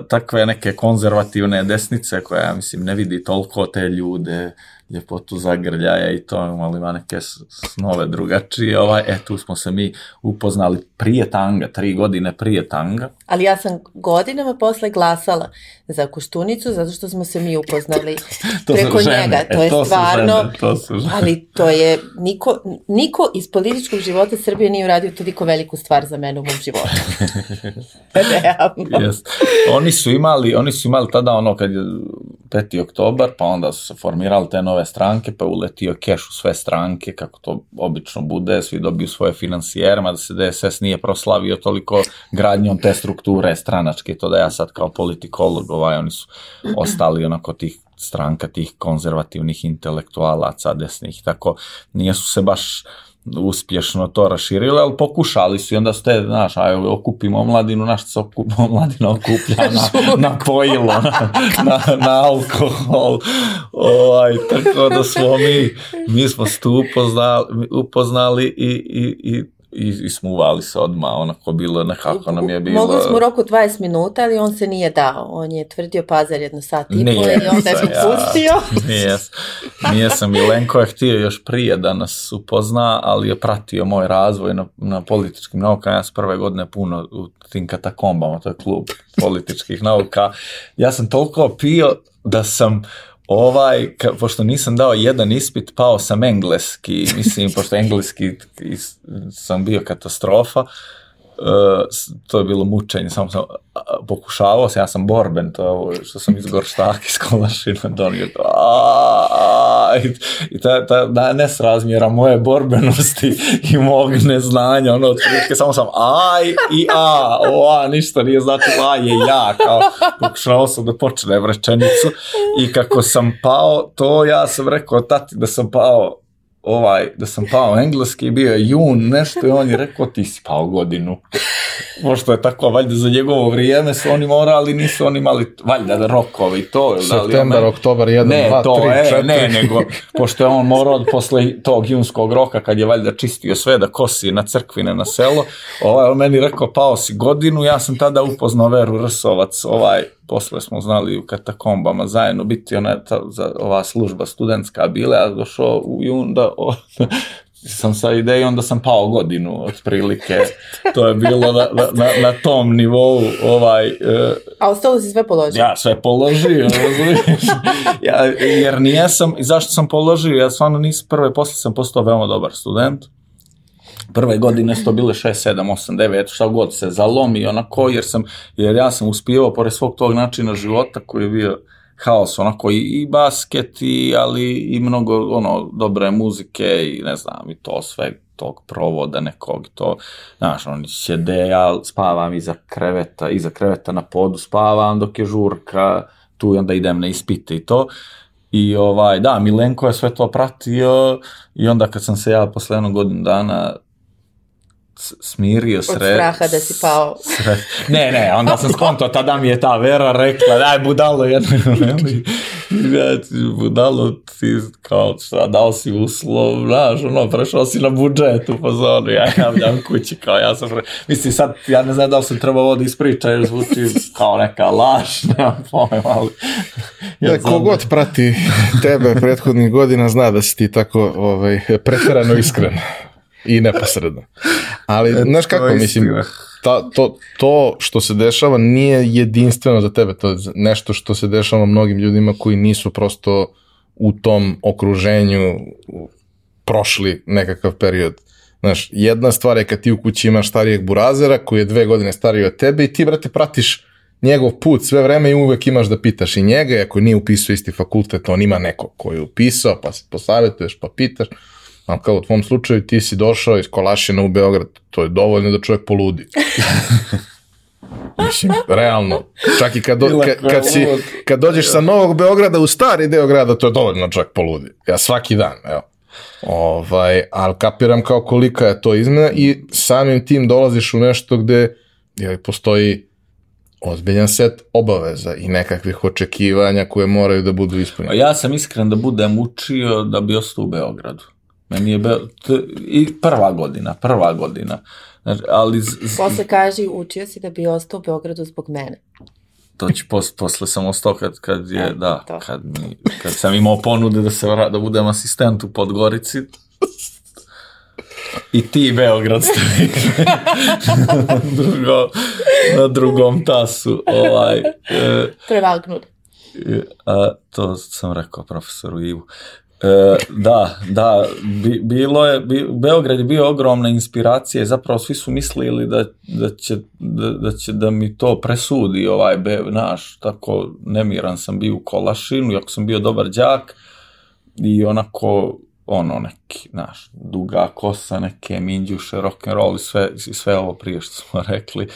takve neke konzervativne desnice koja, ja mislim, ne vidi toliko te ljude, ljepotu zagrljaja i to, ali ima neke snove drugačije. Ovaj, e, tu smo se mi upoznali prije tanga, tri godine prije tanga. Ali ja sam godinama posle glasala za Kuštunicu, zato što smo se mi upoznali *laughs* to preko žene. njega. To e, je to stvarno, žene, to ali to je, niko, niko iz političkog života Srbije nije uradio toliko veliku stvar za mene u mom životu. *laughs* *laughs* Realno. Yes. Oni su imali, oni su imali tada ono kad je 5. oktobar, pa onda su se formirali te nove stranke, pa uletio keš u sve stranke, kako to obično bude, svi dobiju svoje financijere, mada se DSS nije proslavio toliko gradnjom te strukture stranačke, to da ja sad kao politikolog, ovaj, oni su ostali onako tih stranka tih konzervativnih intelektualaca desnih, tako nije su se baš uspješno to raširili, ali pokušali su i onda ste, znaš, aj, okupimo omladinu, naš se okup, omladina *laughs* okuplja na, na pojilo, na, na, na alkohol, ovaj, tako da smo mi, mi smo se tu upoznali, upoznali i, i, i i, i smuvali se odmah, onako bilo, nekako nam je bilo... Mogli smo roku 20 minuta, ali on se nije dao. On je tvrdio pazar jedno sat i po Nije i onda je popustio. *laughs* Nije, nije sam Milenko je htio još prije da nas upozna, ali je pratio moj razvoj na, na političkim naukama. Ja sam prve godine puno u tim katakombama, to je klub političkih nauka. Ja sam toliko pio da sam ovaj, ka, pošto nisam dao jedan ispit, pao sam engleski, mislim, pošto engleski sam bio katastrofa, to je bilo mučenje, samo sam pokušavao se, ja sam borben, to je ovo što sam iz gorštaka iz kolašina donio, i, ta, ta da, nesrazmjera moje borbenosti i mog neznanja, ono, otprilike samo sam aj i a, o a, ništa nije znači a je ja, kao pokušavao sam da počnem rečenicu i kako sam pao, to ja sam rekao tati da sam pao ovaj, da sam pao engleski, bio je jun, nešto i on je rekao ti si pao godinu. Pošto je tako, valjda za njegovo vrijeme su oni morali, nisu oni imali, valjda rokovi to. ili Da li ono- oktobar, 1, ne, 2, to 3, je, 4. ne, nego, pošto je on morao posle tog junskog roka, kad je valjda čistio sve da kosi na crkvine na selo, ovaj, on meni rekao, pao si godinu, ja sam tada upoznao Veru Rsovac, ovaj, posle smo znali u katakombama zajedno biti ona ta, za, ova služba studentska bila, ja došao u jun da o, *laughs* sam sa idejom da sam pao godinu otprilike. *laughs* To je bilo na, na, na, tom nivou ovaj, e, A ostalo si sve položio? ja sve položio, *laughs* razumiješ? ja, jer nijesam, zašto sam položio, ja stvarno nisam, prve posle sam postao veoma dobar student, prve godine su to bile 6, 7, 8, 9, šta god se zalomi onako, jer sam, jer ja sam uspijevao pored svog tog načina života koji je bio haos, onako i, i basket, i, ali i mnogo ono, dobre muzike i ne znam, i to sve tog provoda nekog, to, znaš, oni sjede, ja spavam iza kreveta, iza kreveta na podu spavam dok je žurka, tu i onda idem na ispite i to, I ovaj, da, Milenko je sve to pratio i onda kad sam se ja posle jednog godinu dana smirio Od sre... straha da si pao. Sre... Ne, ne, onda sam skonto, tada mi je ta Vera rekla, daj budalo jedno, *laughs* veli, ja, ti budalo, ti kao, šta, dao si uslov, znaš, ono, prešao si na budžet u fazonu, ja javljam kući, kao, ja sam, pre... mislim, sad, ja ne znam da li sam trebao ovo da ispričam, jer zvuči kao neka laž, nemam pojma, ali... *laughs* Ja, znam. kogod prati tebe prethodnih godina zna da si ti tako ovaj, preterano iskren i neposredno. Ali, E, znaš kako, mislim, ta, to, to što se dešava nije jedinstveno za tebe, to je nešto što se dešava mnogim ljudima koji nisu prosto u tom okruženju prošli nekakav period. Znaš, jedna stvar je kad ti u kući imaš starijeg burazera koji je dve godine stariji od tebe i ti, brate, pratiš njegov put sve vreme i uvek imaš da pitaš i njega, i ako nije upisao isti fakultet, on ima neko ko je upisao, pa se posavetuješ, pa pitaš. Ali kao u tvom slučaju ti si došao iz Kolašina u Beograd, to je dovoljno da čovjek poludi. *laughs* Mislim, realno. Čak i kad, do, Bila kad, kad, si, kad dođeš sa Novog Beograda u stari deo grada, to je dovoljno da čovjek poludi. Ja svaki dan, evo. Ovaj, ali kapiram kao kolika je to izmena i samim tim dolaziš u nešto gde jel, postoji ozbiljan set obaveza i nekakvih očekivanja koje moraju da budu A ispunjene. Ja sam iskren da budem učio da bi ostao u Beogradu. Meni je Be... t... i prva godina, prva godina. Znači, ali z... z- Posle kaži, učio si da bi ostao u Beogradu zbog mene. to će pos... posle sam ostao kad, kad je, E, da, to. kad, mi... kad sam imao ponude da se vra... da budem asistent u Podgorici. I ti Beograd stavi na, *laughs* drugo, na drugom tasu. Ovaj, e, Prevagnut. E, A, to sam rekao profesoru Ivu. E, da, da, bi, bilo je, bi, Beograd je bio ogromna inspiracija i zapravo svi su mislili da, da, će, da, da će da mi to presudi ovaj be, naš, tako nemiran sam bio u Kolašinu, iako sam bio dobar đak i onako ono neki, znaš, duga kosa, neke minđuše, rock'n'roll i sve, i sve ovo prije što smo rekli.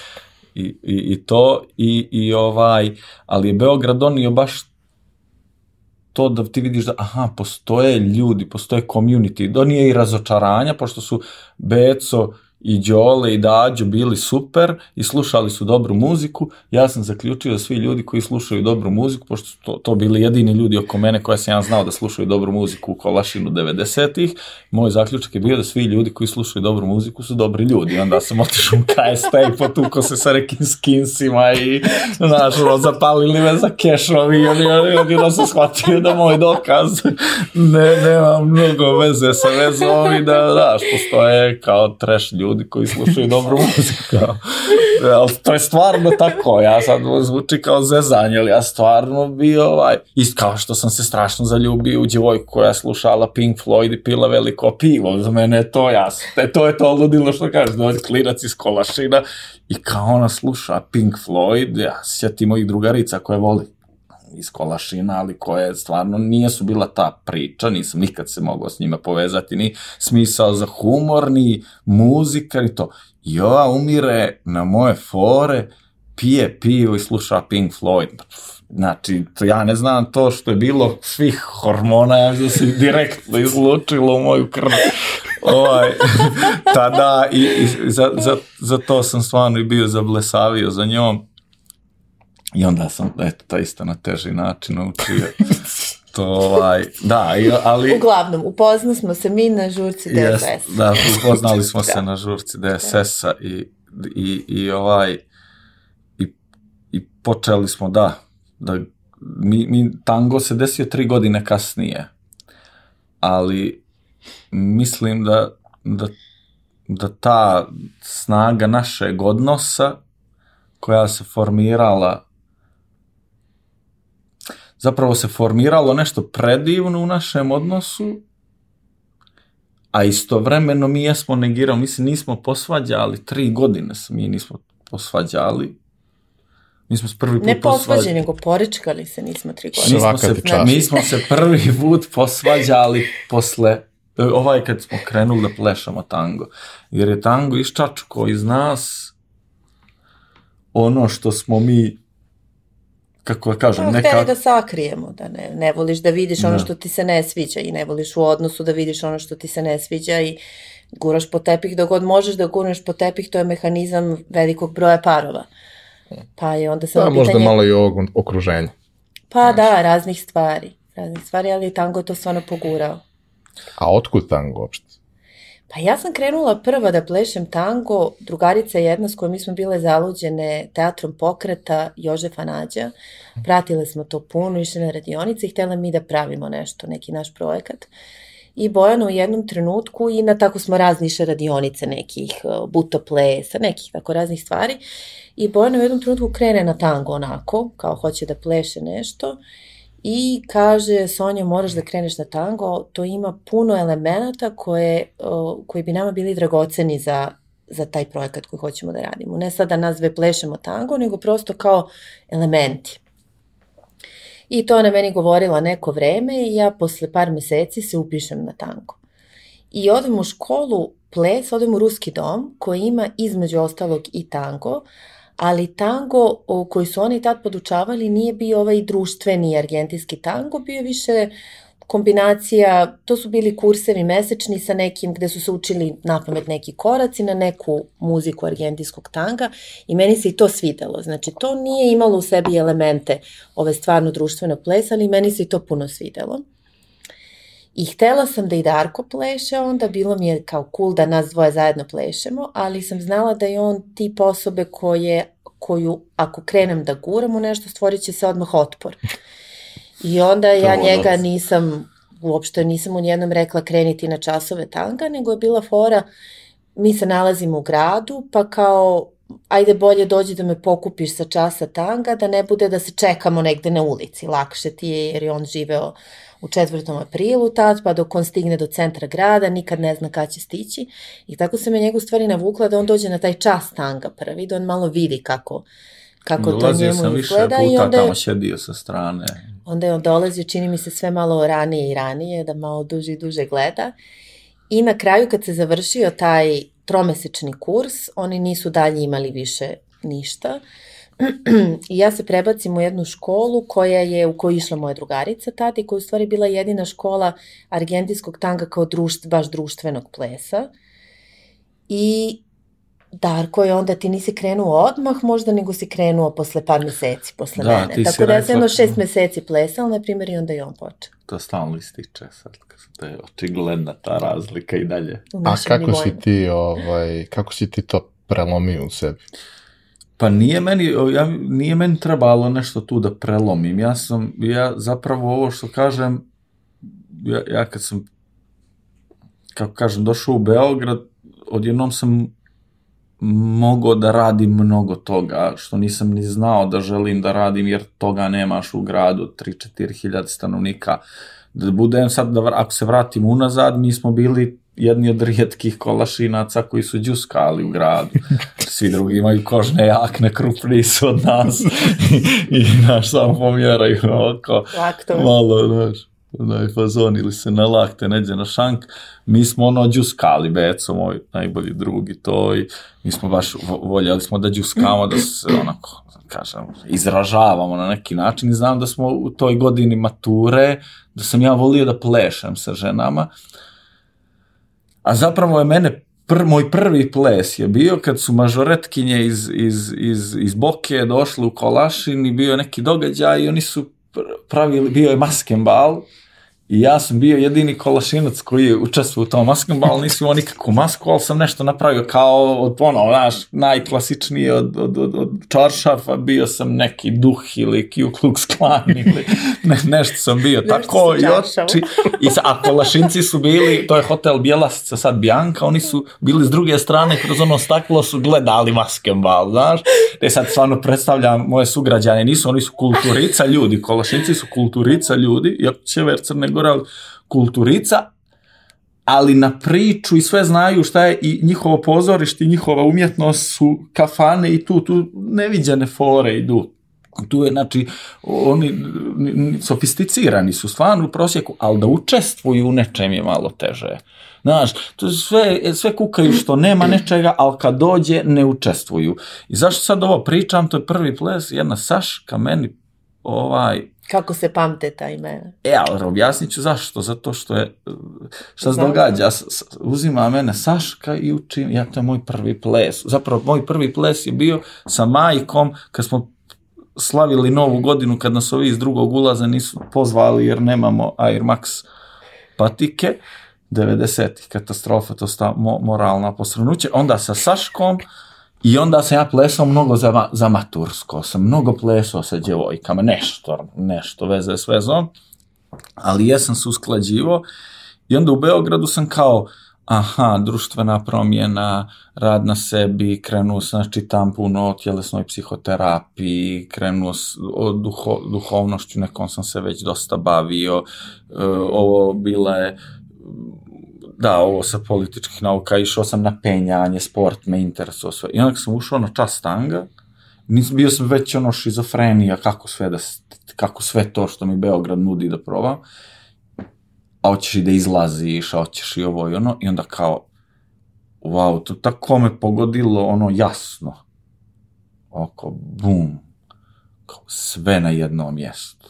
I, i, i to i, i ovaj, ali je Beograd donio baš to da ti vidiš da, aha, postoje ljudi, postoje community, donije i razočaranja, pošto su Beco i Đole i Dađo bili super i slušali su dobru muziku, ja sam zaključio da svi ljudi koji slušaju dobru muziku, pošto su to, to bili jedini ljudi oko mene koje sam ja znao da slušaju dobru muziku u Kolašinu 90-ih, moj zaključak je bio da svi ljudi koji slušaju dobru muziku su dobri ljudi. Onda sam otišao u KST i potuko se sa nekim skinsima i, znaš, zapalili me za kešovi i oni, oni, oni, oni shvatio da moj dokaz ne, nema mnogo veze sa vezom i da, znaš, postoje kao trash ljudi koji slušaju dobru muziku. Ali to je stvarno tako, ja sad zvuči kao zezanje, ali ja stvarno bio ovaj, i kao što sam se strašno zaljubio u djevojku koja slušala Pink Floyd i pila veliko pivo, za mene je to jasno, e, to je to ludilo što kažeš, dođe klinac iz Kolašina i kao ona sluša Pink Floyd, ja sjetim mojih drugarica koje voli iz Kolašina, ali koje stvarno nije su bila ta priča, nisam nikad se mogao s njima povezati, ni smisao za humor, ni muzika, ni to. I ova umire na moje fore, pije pivo i sluša Pink Floyd. Znači, to ja ne znam to što je bilo svih hormona, ja da se direktno izlučilo u moju krv. ovaj, *laughs* tada i, i za, za, za to sam stvarno i bio zablesavio za njom. I onda sam, eto, to isto na teži način naučio. *laughs* To, ovaj, da, ali... Uglavnom, upoznali smo se mi na žurci Yes, DFS. da, upoznali smo se Da. na žurci DSS-a i, i, i ovaj i, i počeli smo da, da mi, mi, tango se desio tri godine kasnije, ali mislim da, da, da ta snaga našeg odnosa koja se formirala zapravo se formiralo nešto predivno u našem odnosu a istovremeno mi jesmo negirali, mi se nismo posvađali, tri godine se mi nismo posvađali. Mi smo se prvi put Ne posvađe, posvađali. nego poričkali se nismo tri godine. Mi smo, se, čast. mi smo se prvi put posvađali posle ovaj kad smo krenuli da plešamo tango. Jer je tango iščačko iz nas ono što smo mi kako da kažem, Pa, neka... hteli da sakrijemo, da ne, ne voliš da vidiš ono Da. što ti se ne sviđa i ne voliš u odnosu da vidiš ono što ti se ne sviđa i Guraš po tepih dok god možeš da gurneš po tepih, to je mehanizam velikog broja parova. Pa je onda samo Da, pitanje... možda malo i ovog okruženja. Pa da, raznih stvari. Raznih stvari, ali tango je to stvarno pogurao. A otkud tango uopšte? Pa ja sam krenula prva da plešem tango, drugarica jedna s kojom mi smo bile zaluđene teatrom pokreta Jožefa Nađa. Pratile smo to puno, išle na radionice i htjela mi da pravimo nešto, neki naš projekat. I Bojana u jednom trenutku i na tako smo razne išle radionice nekih, uh, buto plesa, nekih tako raznih stvari. I Bojana u jednom trenutku krene na tango onako, kao hoće da pleše nešto. I kaže, Sonja, moraš da kreneš na tango, to ima puno elemenata koje, koji bi nama bili dragoceni za, za taj projekat koji hoćemo da radimo. Ne sad da nas dve plešemo tango, nego prosto kao elementi. I to ona meni govorila neko vreme i ja posle par meseci se upišem na tango. I odem u školu ples, odem u ruski dom koji ima između ostalog i tango, ali tango koji su oni tad podučavali nije bio ovaj društveni argentinski tango, bio je više kombinacija, to su bili kursevi mesečni sa nekim gde su se učili napamet neki koraci na neku muziku argentinskog tanga i meni se i to svidelo. Znači, to nije imalo u sebi elemente ove stvarno društveno ples, ali meni se i to puno svidelo. I htela sam da i Darko pleše, onda bilo mi je kao cool da nas dvoje zajedno plešemo, ali sam znala da je on tip osobe koje, koju ako krenem da guram u nešto, stvorit će se odmah otpor. I onda ja njega nisam, uopšte nisam u njednom rekla kreniti na časove tanga, nego je bila fora, mi se nalazimo u gradu, pa kao ajde bolje dođi da me pokupiš sa časa tanga, da ne bude da se čekamo negde na ulici, lakše ti je jer je on živeo u 4. aprilu tad, pa dok on stigne do centra grada, nikad ne zna kada će stići. I tako se me njegu stvari navukla da on dođe na taj čas tanga prvi, da on malo vidi kako, kako to Dolazio njemu sam više izgleda. I puta onda je, tamo sjedio sa strane. onda je on dolazio, čini mi se sve malo ranije i ranije, da malo duže i duže gleda. I na kraju kad se završio taj tromesečni kurs, oni nisu dalje imali više ništa. I *clears throat* ja se prebacim u jednu školu koja je, u kojoj je išla moja drugarica tada i koja je u stvari bila jedina škola argentinskog tanga kao društv, baš društvenog plesa. I Darko je onda, ti nisi krenuo odmah možda, nego si krenuo posle par meseci posle Da, mene. Tako da ja sam jedno šest meseci plesala, na primjer, i onda i on počeo. To stalno ističe sad, da je očigledna ta razlika i dalje. A kako si ti, ovaj, kako si ti to prelomio u sebi? Pa nije meni, ja, nije meni trebalo nešto tu da prelomim. Ja sam, ja zapravo ovo što kažem, ja, ja kad sam, kako kažem, došao u Beograd, odjednom sam mogao da radim mnogo toga, što nisam ni znao da želim da radim, jer toga nemaš u gradu, 3-4 hiljada stanovnika. Da budem sad, da, ako se vratim unazad, mi smo bili jedni od rijetkih kolašinaca koji su džuskali u gradu. Svi drugi imaju kožne jakne, krupniji su od nas i, naš samo pomjeraju oko Laktove. malo, znaš, onaj fazon ili se na lakte, neđe na šank. Mi smo ono džuskali, Beco, moj najbolji drug i to i mi smo baš vo- voljeli smo da džuskamo, da se onako, kažem, izražavamo na neki način i znam da smo u toj godini mature, da sam ja volio da plešem sa ženama, a zapravo je mene pr, moj prvi ples je bio kad su mažoretkinje iz, iz, iz, iz Boke došle u Kolašin i bio je neki događaj i oni su pr- pravili, bio je maskembal i ja sam bio jedini kolašinac koji je učestvovao u tom maskenbalu, nisam imao nikakvu masku, ali sam nešto napravio kao od ono, znaš, najklasičniji od, od, od, od čaršafa, bio sam neki duh ili Ku Klux Klan *laughs* ili ne, nešto sam bio Nešto tako i oči, i sa, a kolašinci su bili, to je hotel Bjelasica, sad Bjanka, oni su bili s druge strane, kroz ono staklo su gledali maskembal, znaš, gde sad stvarno predstavljam moje sugrađane, nisu, oni su kulturica ljudi, kolašinci su kulturica ljudi, će ver Crne Gore, ali kulturica, ali na priču i sve znaju šta je i njihovo pozorište i njihova umjetnost su kafane i tu, tu neviđene fore idu tu je, znači, oni sofisticirani su stvarno u prosjeku, ali da učestvuju u nečem je malo teže. Znaš, to sve, sve kukaju što nema nečega, ali kad dođe ne učestvuju. I zašto sad ovo pričam, to je prvi ples, jedna Saška meni ovaj, Kako se pamte ta imena? E, ali objasnit ću zašto. Zato što je, šta se događa, uzima mene Saška i uči, ja to je moj prvi ples. Zapravo, moj prvi ples je bio sa majkom, kad smo slavili novu godinu, kad nas ovi iz drugog ulaza nisu pozvali jer nemamo Air Max patike, 90-ih katastrofa, to sta mo, moralna posrnuće, onda sa Saškom i onda sam ja plesao mnogo za, za matursko, sam mnogo plesao sa djevojkama, nešto, nešto veze s vezom, ali jesam se usklađivo. I onda u Beogradu sam kao, aha, društvena promjena, rad na sebi, krenuo sam, znači tam puno o tjelesnoj psihoterapiji, krenuo o duho, duhovnošću, nekom sam se već dosta bavio, e, ovo bila je da, ovo sa političkih nauka, išao sam na penjanje, sport me interesuo sve. I onda sam ušao na čas tanga, nis, bio sam već ono šizofrenija, kako sve, da, kako sve to što mi Beograd nudi da probam, a hoćeš i da izlaziš, a hoćeš i ovo i ono, i onda kao, wow, to tako me pogodilo ono jasno, oko, bum, kao sve na jednom mjestu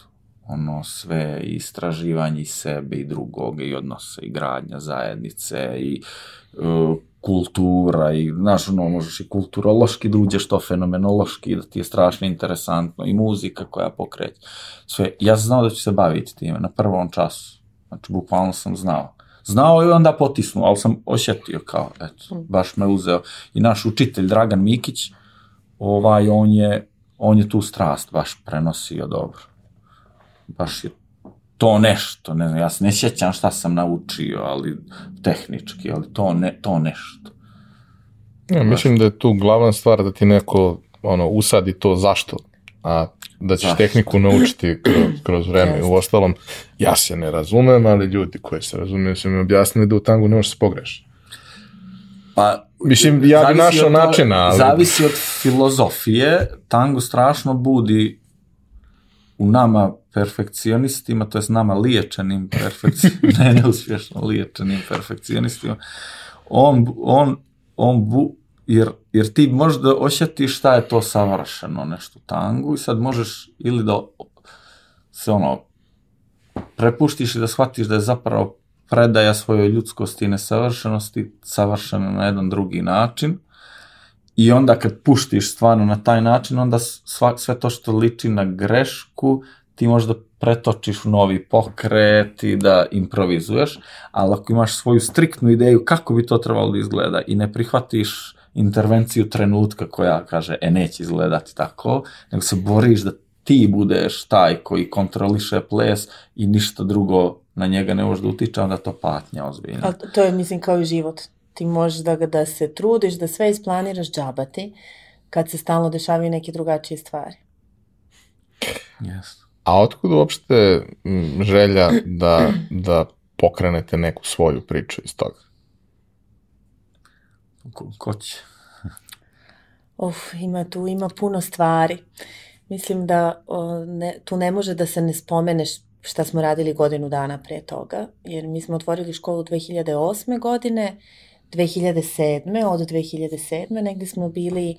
ono sve istraživanje i sebe i drugog i odnose i gradnja zajednice i uh, kultura i znaš ono možeš i kulturološki da uđeš to fenomenološki da ti je strašno interesantno i muzika koja pokreće. Sve ja sam znao da ću se baviti time na prvom času znači bukvalno sam znao. Znao i onda potisnuo ali sam osjetio kao eto baš me uzeo. I naš učitelj Dragan Mikić ovaj on je on je tu strast baš prenosio dobro baš je to nešto, ne znam, ja se ne sjećam šta sam naučio, ali tehnički, ali to, ne, to nešto. Ja, mislim da je tu glavna stvar da ti neko ono, usadi to zašto, a da ćeš Zašto? tehniku naučiti kroz, kroz vreme. U ostalom, ja se ne razumem, ali ljudi koji se razumiju su mi objasnili da u tangu ne možeš se pogreši. Pa, Mislim, ja bi našao od načina, ali... Zavisi od filozofije, tango strašno budi u nama perfekcionistima, to jest nama liječenim perfekcionistima, *laughs* ne neuspješno liječenim perfekcionistima, on, on, on bu, jer, jer ti možda osjetiš šta je to savršeno nešto tangu i sad možeš ili da se ono prepuštiš i da shvatiš da je zapravo predaja svojoj ljudskosti i nesavršenosti savršena na jedan drugi način i onda kad puštiš stvarno na taj način, onda sva, sve to što liči na grešku ti možda pretočiš u novi pokret i da improvizuješ, ali ako imaš svoju striktnu ideju kako bi to trebalo da izgleda i ne prihvatiš intervenciju trenutka koja kaže, e neće izgledati tako, nego se boriš da ti budeš taj koji kontroliše ples i ništa drugo na njega ne može da utiče, onda to patnja ozbiljna. Ali to- je, mislim, kao i život. Ti možeš da, da se trudiš, da sve isplaniraš džabati, kad se stalno dešavaju neke drugačije stvari. Yes. A otkud uopšte želja da, da pokrenete neku svoju priču iz toga? Ko, ko će? Uf, ima tu, ima puno stvari. Mislim da o, ne, tu ne može da se ne spomene š- šta smo radili godinu dana pre toga, jer mi smo otvorili školu 2008. godine, 2007. od 2007. negde smo bili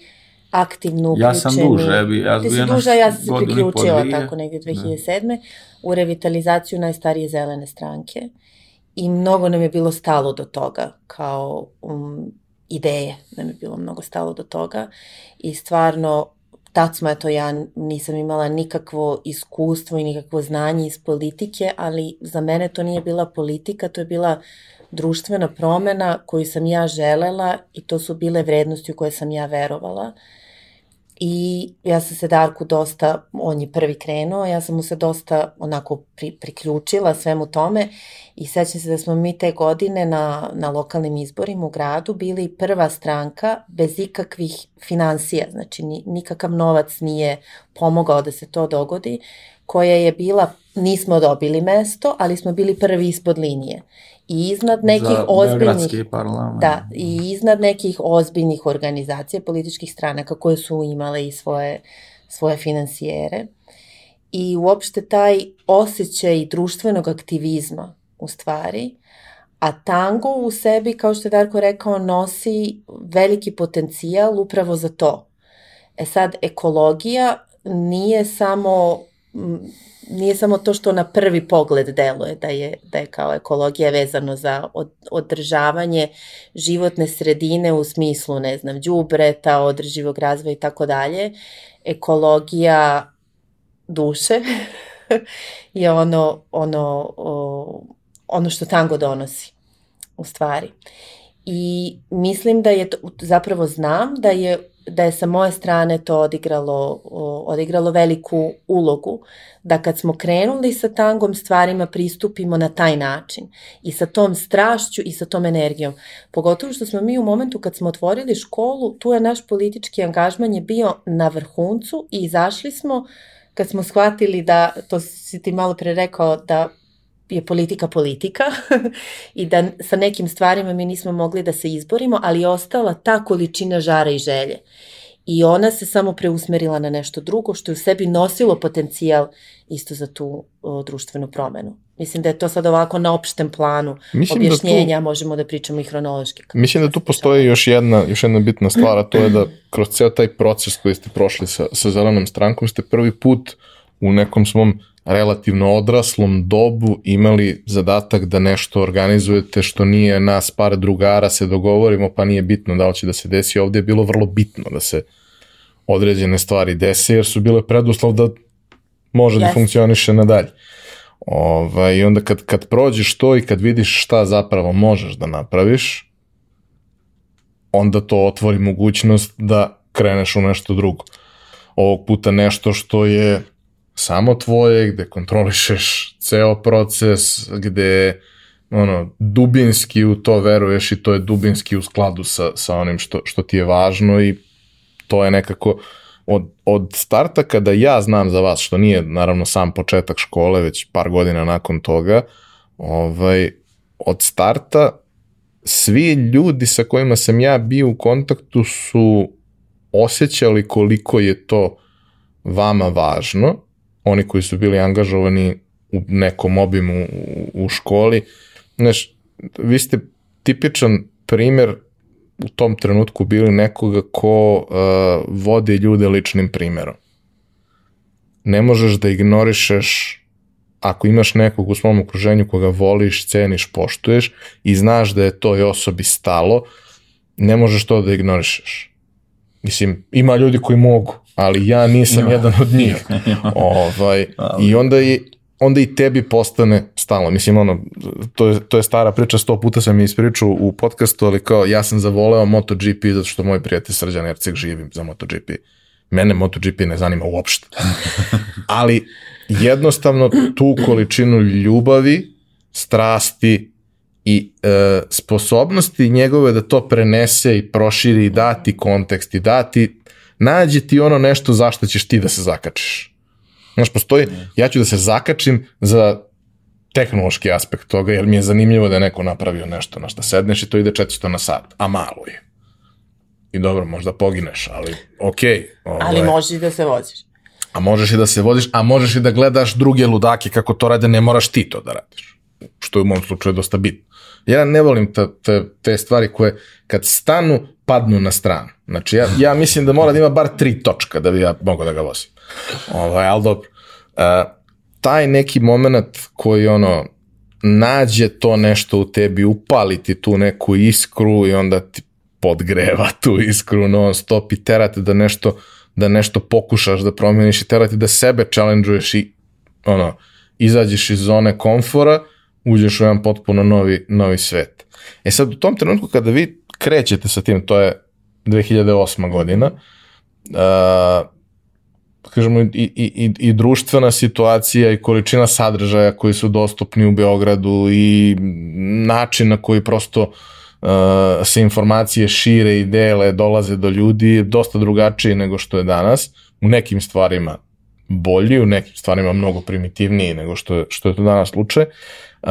aktivno uključeni. Ja sam duže, bi- ja Ti si naš duže, ja sam se priključila tako negde 2007. u revitalizaciju najstarije zelene stranke i mnogo nam je bilo stalo do toga kao um, ideje nam je bilo mnogo stalo do toga i stvarno tad smo, eto ja nisam imala nikakvo iskustvo i nikakvo znanje iz politike, ali za mene to nije bila politika, to je bila društvena promena koju sam ja želela i to su bile vrednosti u koje sam ja verovala. I ja sam se Darku dosta, on je prvi krenuo, ja sam mu se dosta onako pri, priključila svemu tome i sećam se da smo mi te godine na, na lokalnim izborima u gradu bili prva stranka bez ikakvih financija, znači ni, nikakav novac nije pomogao da se to dogodi, koja je bila, nismo dobili mesto, ali smo bili prvi ispod linije. I iznad nekih Za ozbiljnih... Parlament. Da, i iznad nekih ozbiljnih organizacija, političkih stranaka koje su imale i svoje, svoje financijere. I uopšte taj osjećaj društvenog aktivizma, u stvari, a tango u sebi, kao što je Darko rekao, nosi veliki potencijal upravo za to. E sad, ekologija nije samo nije samo to što na prvi pogled deluje da je, da je kao ekologija vezano za od, održavanje životne sredine u smislu, ne znam, đubreta, održivog razvoja i tako dalje. Ekologija duše *laughs* je ono, ono, ono što tango donosi u stvari. I mislim da je, to, zapravo znam da je da je sa moje strane to odigralo, odigralo veliku ulogu, da kad smo krenuli sa tangom stvarima pristupimo na taj način i sa tom strašću i sa tom energijom. Pogotovo što smo mi u momentu kad smo otvorili školu, tu je naš politički angažman je bio na vrhuncu i izašli smo kad smo shvatili da, to si ti malo pre rekao, da je politika politika *laughs* i da sa nekim stvarima mi nismo mogli da se izborimo, ali je ostala ta količina žara i želje. I ona se samo preusmerila na nešto drugo što je u sebi nosilo potencijal isto za tu o, društvenu promenu. Mislim da je to sad ovako na opštem planu mislim objašnjenja, da tu, možemo da pričamo i hronološki. Mislim da tu postoji još jedna, još jedna bitna stvar, a to je da kroz ceo taj proces koji ste prošli sa, sa zelenom strankom ste prvi put u nekom svom relativno odraslom dobu imali zadatak da nešto organizujete što nije nas par drugara se dogovorimo pa nije bitno da li će da se desi. Ovde je bilo vrlo bitno da se određene stvari dese jer su bile preduslov da može yes. da funkcioniše nadalje. Ovaj, I onda kad, kad prođeš to i kad vidiš šta zapravo možeš da napraviš, onda to otvori mogućnost da kreneš u nešto drugo. Ovog puta nešto što je samo tvoje, gde kontrolišeš ceo proces, gde ono, dubinski u to veruješ i to je dubinski u skladu sa, sa onim što, što ti je važno i to je nekako od, od starta kada ja znam za vas, što nije naravno sam početak škole, već par godina nakon toga, ovaj, od starta svi ljudi sa kojima sam ja bio u kontaktu su osjećali koliko je to vama važno oni koji su bili angažovani u nekom obimu u, školi. Znaš, vi ste tipičan primer u tom trenutku bili nekoga ko uh, vodi ljude ličnim primerom. Ne možeš da ignorišeš ako imaš nekog u svom okruženju koga voliš, ceniš, poštuješ i znaš da je toj osobi stalo, ne možeš to da ignorišeš. Mislim, ima ljudi koji mogu, ali ja nisam ja. jedan od *laughs* njih. ovaj, I onda i, onda i tebi postane stalno. Mislim, ono, to je, to je stara priča, sto puta sam je ispričao u podcastu, ali kao, ja sam zavoleo MotoGP zato što moj prijatelj Srđan Erceg živim za MotoGP. Mene MotoGP ne zanima uopšte. *laughs* ali jednostavno tu količinu ljubavi, strasti i e, sposobnosti njegove da to prenese i proširi i dati kontekst i dati nađe ti ono nešto zašto ćeš ti da se zakačiš. Znaš, postoji, ja ću da se zakačim za tehnološki aspekt toga, jer mi je zanimljivo da je neko napravio nešto na šta sedneš i to ide 400 na sat, a malo je. I dobro, možda pogineš, ali okej. Okay, ovaj, ali možeš da se voziš. A možeš i da se voziš, a možeš i da gledaš druge ludake kako to rade, ne moraš ti to da radiš. Što je u mom slučaju dosta bitno. Ja ne volim te, te, te stvari koje kad stanu, padnu na stranu. Znači, ja, ja mislim da mora da ima bar tri točka da bi ja mogao da ga vozim. Ovaj, ali dobro. Uh, taj neki moment koji ono, nađe to nešto u tebi, upaliti tu neku iskru i onda ti podgreva tu iskru non stop i terate da nešto, da nešto pokušaš da promeniš i terate da sebe challenge-uješ i ono, izađeš iz zone komfora, uđeš u jedan potpuno novi, novi svet. E sad, u tom trenutku kada vi krećete sa tim, to je 2008. godina, uh, kažemo, i, i, i, i društvena situacija i količina sadržaja koji su dostupni u Beogradu i način na koji prosto uh, se informacije šire i dele, dolaze do ljudi dosta drugačiji nego što je danas. U nekim stvarima bolji, u nekim stvarima mnogo primitivniji nego što je, što je to danas slučaj. Uh,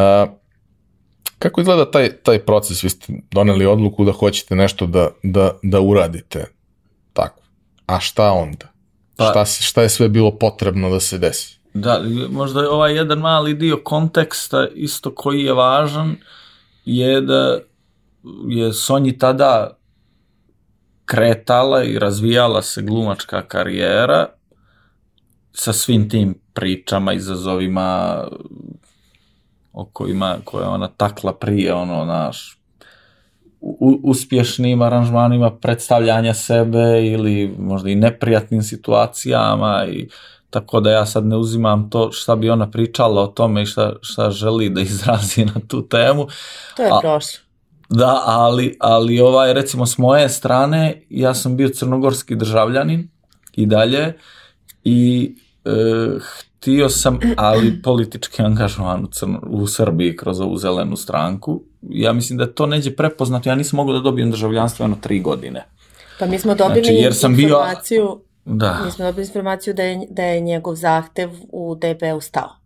Kako izgleda taj, taj proces? Vi ste doneli odluku da hoćete nešto da, da, da uradite tako. A šta onda? Pa, šta, šta je sve bilo potrebno da se desi? Da, možda je ovaj jedan mali dio konteksta isto koji je važan je da je Sonji tada kretala i razvijala se glumačka karijera sa svim tim pričama, izazovima o kojima, koje ona takla prije, ono, naš, u, uspješnim aranžmanima predstavljanja sebe ili možda i neprijatnim situacijama i tako da ja sad ne uzimam to šta bi ona pričala o tome i šta, šta želi da izrazi na tu temu. To je prošlo. Da, ali, ali ovaj, recimo s moje strane, ja sam bio crnogorski državljanin i dalje i e, htio sam, ali politički angažovan u, Crno, u Srbiji kroz ovu zelenu stranku. Ja mislim da to neđe prepoznato, ja nisam mogao da dobijem državljanstvo jedno tri godine. Pa mi smo dobili znači, jer sam informaciju, bio... da. mi smo dobili informaciju da je, da je njegov zahtev u DB-u stao.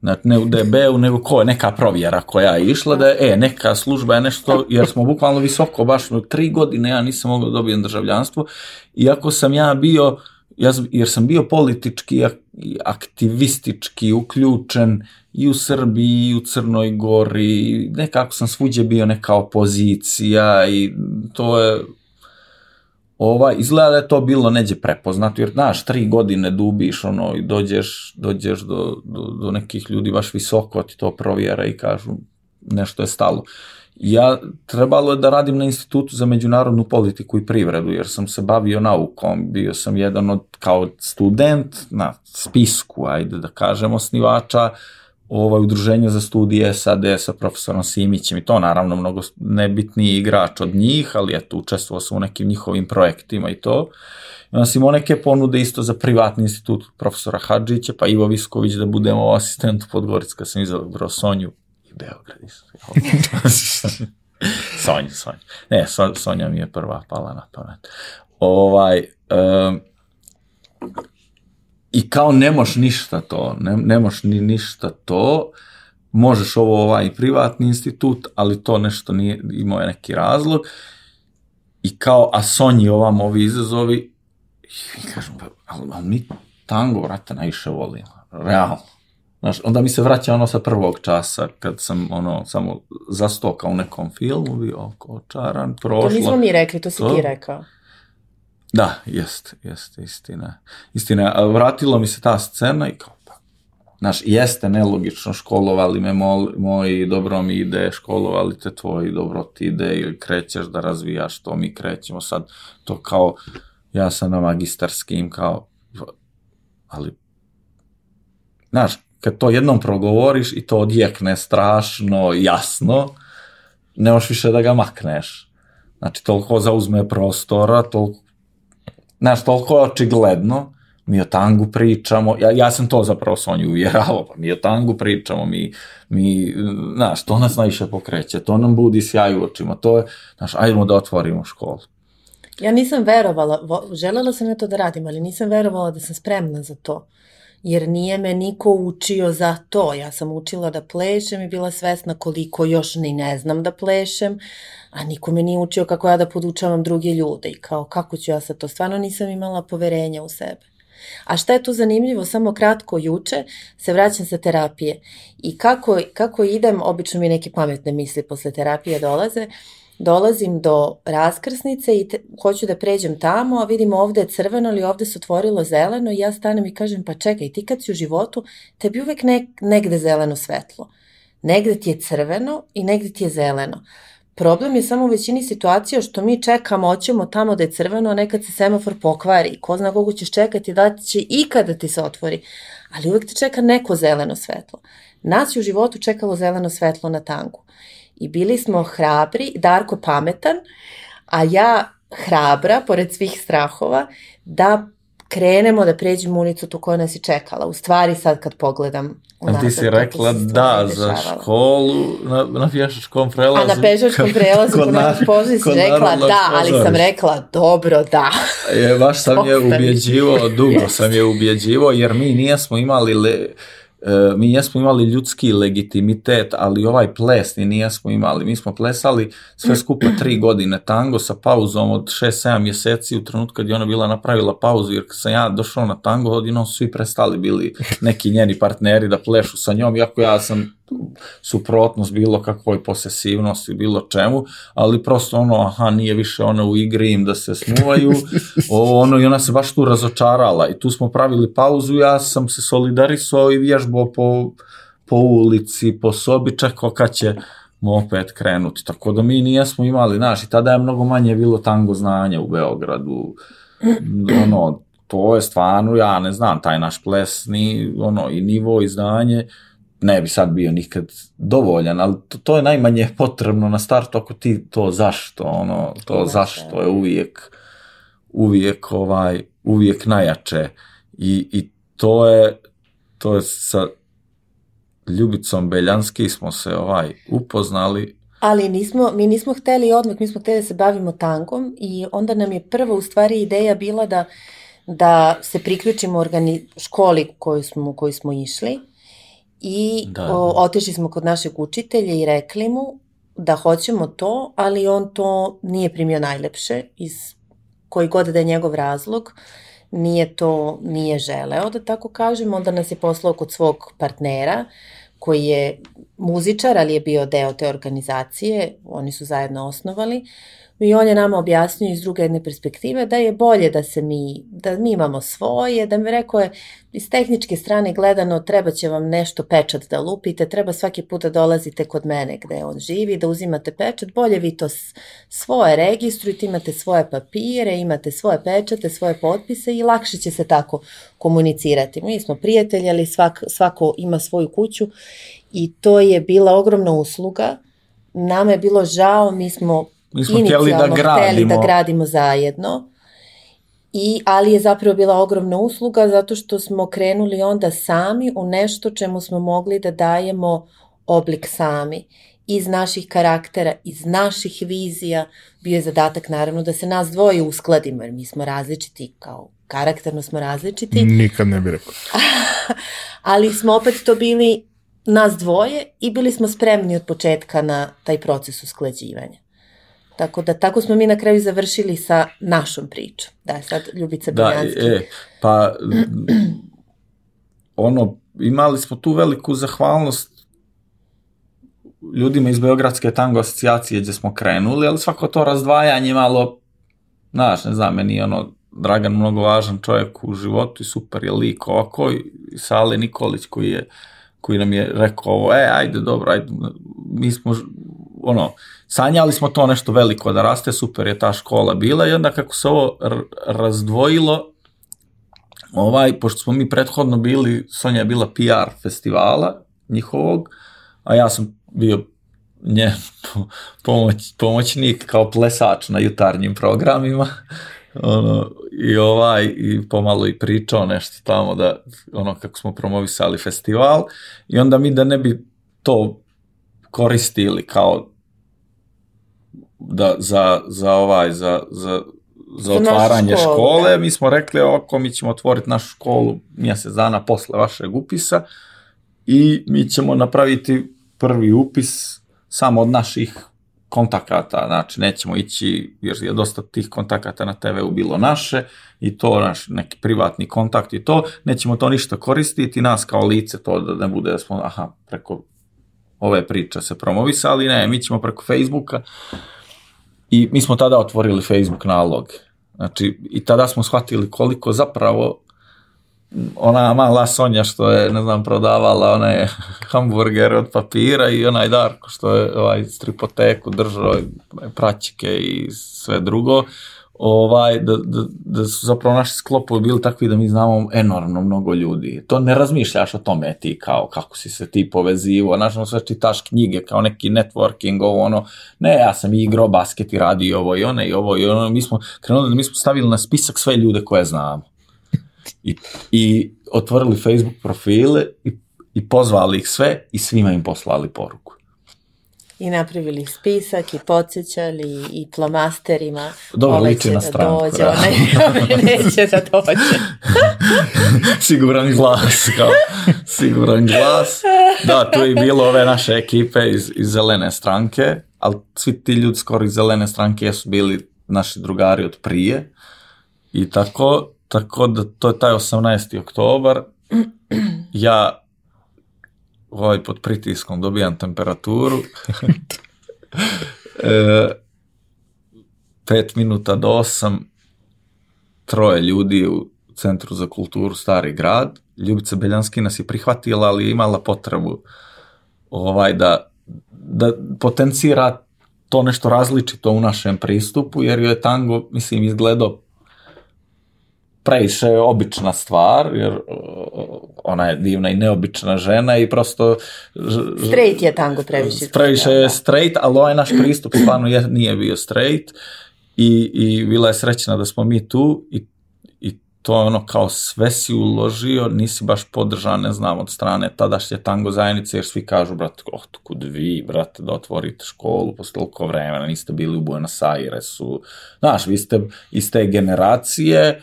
Znači, ne u DB-u, nego ko je neka provjera koja je išla, da je, e, neka služba je nešto, jer smo bukvalno visoko, baš tri godine ja nisam mogao da dobijem državljanstvo, iako sam ja bio, ja, jer sam bio politički aktivistički uključen i u Srbiji i u Crnoj Gori, nekako sam svuđe bio neka opozicija i to je ovaj, izgleda da je to bilo neđe prepoznato, jer znaš, tri godine dubiš ono i dođeš, dođeš do, do, do nekih ljudi baš visoko, ti to provjera i kažu nešto je stalo. Ja trebalo je da radim na institutu za međunarodnu politiku i privredu, jer sam se bavio naukom, bio sam jedan od, kao student na spisku, ajde da kažem, osnivača ovaj, udruženja za studije SAD sa profesorom Simićem. I to naravno mnogo nebitniji igrač od njih, ali eto, učestvovao sam u nekim njihovim projektima i to. I onda sam imao neke ponude isto za privatni institut profesora Hadžića, pa Ivo Visković da budemo asistent u Podgorica, sam izabrao Sonju Beograd. *laughs* Sonja, Sonja. Ne, Sonja mi je prva pala na pamet. Ovaj, um, i kao ne moš ništa to, ne, ne moš ni ništa to, možeš ovo ovaj privatni institut, ali to nešto nije, imao je neki razlog. I kao, a Sonji ovam ovi izazovi, i kažem, pa, ali, ali mi tango, vrata, najviše volimo, realno. Znaš, onda mi se vraća ono sa prvog časa, kad sam ono samo zastokao u nekom filmu, bio očaran, prošlo. To nismo mi rekli, to si to, ti rekao. Da, jest, jest, istina. Istina, vratilo mi se ta scena i kao, pa, znaš, jeste nelogično, školovali me mol, moji, dobro mi ide, školovali te tvoji, dobro ti ide ili krećeš da razvijaš to, mi krećemo sad, to kao, ja sam na magistarskim, kao, ali, znaš, kad to jednom progovoriš i to odjekne strašno jasno, ne možeš više da ga makneš. Znači, toliko zauzme prostora, toliko znaš, toliko je očigledno, mi o tangu pričamo, ja, ja sam to zapravo Sonju uvjeravao, pa mi o tangu pričamo, mi, mi, znaš, to nas najviše pokreće, to nam budi sjaj u očima, to je, znaš, ajdemo da otvorimo školu. Ja nisam verovala, želela sam ja to da radim, ali nisam verovala da sam spremna za to jer nije me niko učio za to. Ja sam učila da plešem i bila svesna koliko još ni ne znam da plešem, a niko me nije učio kako ja da podučavam druge ljude i kao kako ću ja sad to. Stvarno nisam imala poverenja u sebe. A šta je tu zanimljivo, samo kratko juče se vraćam sa terapije i kako, kako idem, obično mi neke pametne misli posle terapije dolaze, dolazim do raskrsnice i te, hoću da pređem tamo, a vidim ovde je crveno ali ovde se otvorilo zeleno i ja stanem i kažem pa čekaj, ti kad si u životu, tebi uvek ne, negde zeleno svetlo. Negde ti je crveno i negde ti je zeleno. Problem je samo u većini situacija što mi čekamo, hoćemo tamo da je crveno, a nekad se semafor pokvari. Ko zna kogu ćeš čekati, da će ikada ti se otvori. Ali uvek te čeka neko zeleno svetlo. Nas je u životu čekalo zeleno svetlo na tangu i bili smo hrabri, Darko pametan, a ja hrabra, pored svih strahova, da krenemo da pređemo ulicu tu koja nas je čekala. U stvari sad kad pogledam A ti si rekla da za školu na, na pješačkom prelazu. A na pješačkom prelazu kod nas požni si rekla da, ali sam rekla dobro da. Je, baš sam je ubjeđivo, dugo yes. sam je ubjeđivo jer mi nijesmo imali le, mi jesmo imali ljudski legitimitet, ali ovaj ples ni nijesmo imali. Mi smo plesali sve skupa tri godine tango sa pauzom od 6-7 mjeseci u trenutku kad je ona bila napravila pauzu, jer kad sam ja došao na tango, odjednom svi prestali bili neki njeni partneri da plešu sa njom, iako ja sam suprotnost bilo kakvoj posesivnosti, bilo čemu, ali prosto ono, aha, nije više ona u igri im da se smuvaju, *laughs* ovo ono, i ona se baš tu razočarala i tu smo pravili pauzu, ja sam se solidarisao i vježbao po, po ulici, po sobi, čekao kad će opet krenuti, tako da mi nijesmo imali, znaš, i tada je mnogo manje bilo tango znanja u Beogradu, ono, to je stvarno, ja ne znam, taj naš ples, ni, ono, i nivo i znanje, ne bi sad bio nikad dovoljan, ali to, to je najmanje potrebno na startu ako ti to zašto, ono, to Imate. zašto je uvijek, uvijek ovaj, uvijek najjače. I, i to je, to je sa Ljubicom Beljanski smo se ovaj upoznali. Ali nismo, mi nismo hteli odmah, mi smo hteli da se bavimo tankom i onda nam je prva u stvari ideja bila da, da se priključimo organi, školi koju smo, koju smo išli i da. o, otišli smo kod našeg učitelja i rekli mu da hoćemo to, ali on to nije primio najlepše iz koji god da je njegov razlog, nije to, nije želeo da tako kažem, onda nas je poslao kod svog partnera koji je muzičar, ali je bio deo te organizacije, oni su zajedno osnovali, I on je nama objasnio iz druge jedne perspektive da je bolje da se mi, da mi imamo svoje, da mi rekao je iz tehničke strane gledano treba će vam nešto pečat da lupite, treba svaki put da dolazite kod mene gde on živi, da uzimate pečat, bolje vi to svoje registrujete, imate svoje papire, imate svoje pečate, svoje potpise i lakše će se tako komunicirati. Mi smo prijatelji, ali svak, svako ima svoju kuću i to je bila ogromna usluga. Nama je bilo žao, mi smo Mi smo htjeli da gradimo. da gradimo zajedno. I, ali je zapravo bila ogromna usluga zato što smo krenuli onda sami u nešto čemu smo mogli da dajemo oblik sami iz naših karaktera, iz naših vizija. Bio je zadatak naravno da se nas dvoje uskladimo jer mi smo različiti kao karakterno smo različiti. Nikad ne bih rekao. *laughs* ali smo opet to bili nas dvoje i bili smo spremni od početka na taj proces usklađivanja. Tako da tako smo mi na kraju završili sa našom pričom. Da, sad Ljubica Biljanski. Da, e, pa ono, imali smo tu veliku zahvalnost ljudima iz Beogradske tango asocijacije gdje smo krenuli, ali svako to razdvajanje malo, znaš, ne znam, meni ono, Dragan mnogo važan čovjek u životu i super je lik ovako i Sale Nikolić koji je koji nam je rekao ovo, e, ajde, dobro, ajde, mi smo, ono, sanjali smo to nešto veliko da raste, super je ta škola bila i onda kako se ovo razdvojilo, ovaj, pošto smo mi prethodno bili, Sonja je bila PR festivala njihovog, a ja sam bio nje *laughs* pomoć, pomoćnik kao plesač na jutarnjim programima *laughs* ono, i ovaj i pomalo i pričao nešto tamo da ono kako smo promovisali festival i onda mi da ne bi to koristili kao da za, za ovaj za, za, za otvaranje školu, škole, da. mi smo rekli ovako mi ćemo otvoriti našu školu mjesec dana posle vašeg upisa i mi ćemo napraviti prvi upis samo od naših kontakata, znači nećemo ići, jer je dosta tih kontakata na TV-u bilo naše i to naš neki privatni kontakt i to, nećemo to ništa koristiti, nas kao lice to da ne bude da smo, aha, preko ove priče se promovisali, ne, mi ćemo preko Facebooka i mi smo tada otvorili Facebook nalog. Znači, i tada smo shvatili koliko zapravo ona mala Sonja što je, ne znam, prodavala one *laughs* hamburgere od papira i onaj Darko što je ovaj stripoteku držao praćike i sve drugo, ovaj, da, da, da su zapravo naši sklopovi bili takvi da mi znamo enormno mnogo ljudi. To ne razmišljaš o tome ti kao kako si se ti povezivo, znaš, ono sve čitaš knjige kao neki networking, ovo ono, ne, ja sam igrao basket i radio ovo i ono i ovo i ono, mi smo krenuli da mi smo stavili na spisak sve ljude koje znamo i, i otvorili Facebook profile i, i pozvali ih sve i svima im poslali poruku. I napravili spisak i podsjećali i plomasterima. Dobro, liči na da stranku. Dođe, da. onaj *laughs* neće da dođe. *laughs* siguran glas, kao siguran glas. Da, tu je bilo ove naše ekipe iz, iz zelene stranke, ali svi ti ljudi skoro iz zelene stranke su bili naši drugari od prije. I tako, Tako da to je taj 18. oktobar. Ja ovaj, pod pritiskom dobijam temperaturu. *laughs* e, pet minuta do osam, troje ljudi u Centru za kulturu Stari grad. Ljubica Beljanski nas je prihvatila, ali je imala potrebu ovaj, da, da potencira to nešto različito u našem pristupu, jer je tango, mislim, izgledao previše obična stvar, jer uh, ona je divna i neobična žena i prosto... Straight je tango previše. Previše je straight, ali ovaj naš pristup stvarno je, nije bio straight i, i bila je srećna da smo mi tu i to je ono kao sve si uložio, nisi baš podržan, ne znam, od strane tadašnje tango zajednice, jer svi kažu, brate, oh, kud vi, brate, da otvorite školu posle toliko vremena, niste bili u Buenos Airesu, znaš, vi ste iz te generacije,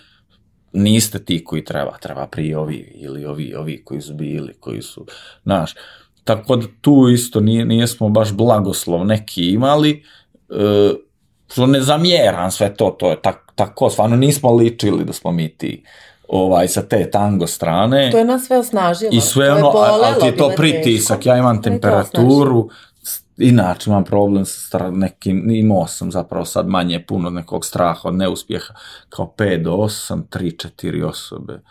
niste ti koji treba, treba prije ovi, ili ovi, ovi koji su bili, koji su, znaš, tako da tu isto nije, nije smo baš blagoslov neki imali, e, što ne zamjeram sve to, to je tak, tako, stvarno nismo ličili da smo mi ti ovaj, sa te tango strane. To je nas sve osnažilo. I sve ono, ali ti je to pritisak, teško. ja imam temperaturu, inače imam problem sa nekim, imao sam zapravo sad manje puno od nekog straha, od neuspjeha, kao 5 do 8, 3, 4 osobe.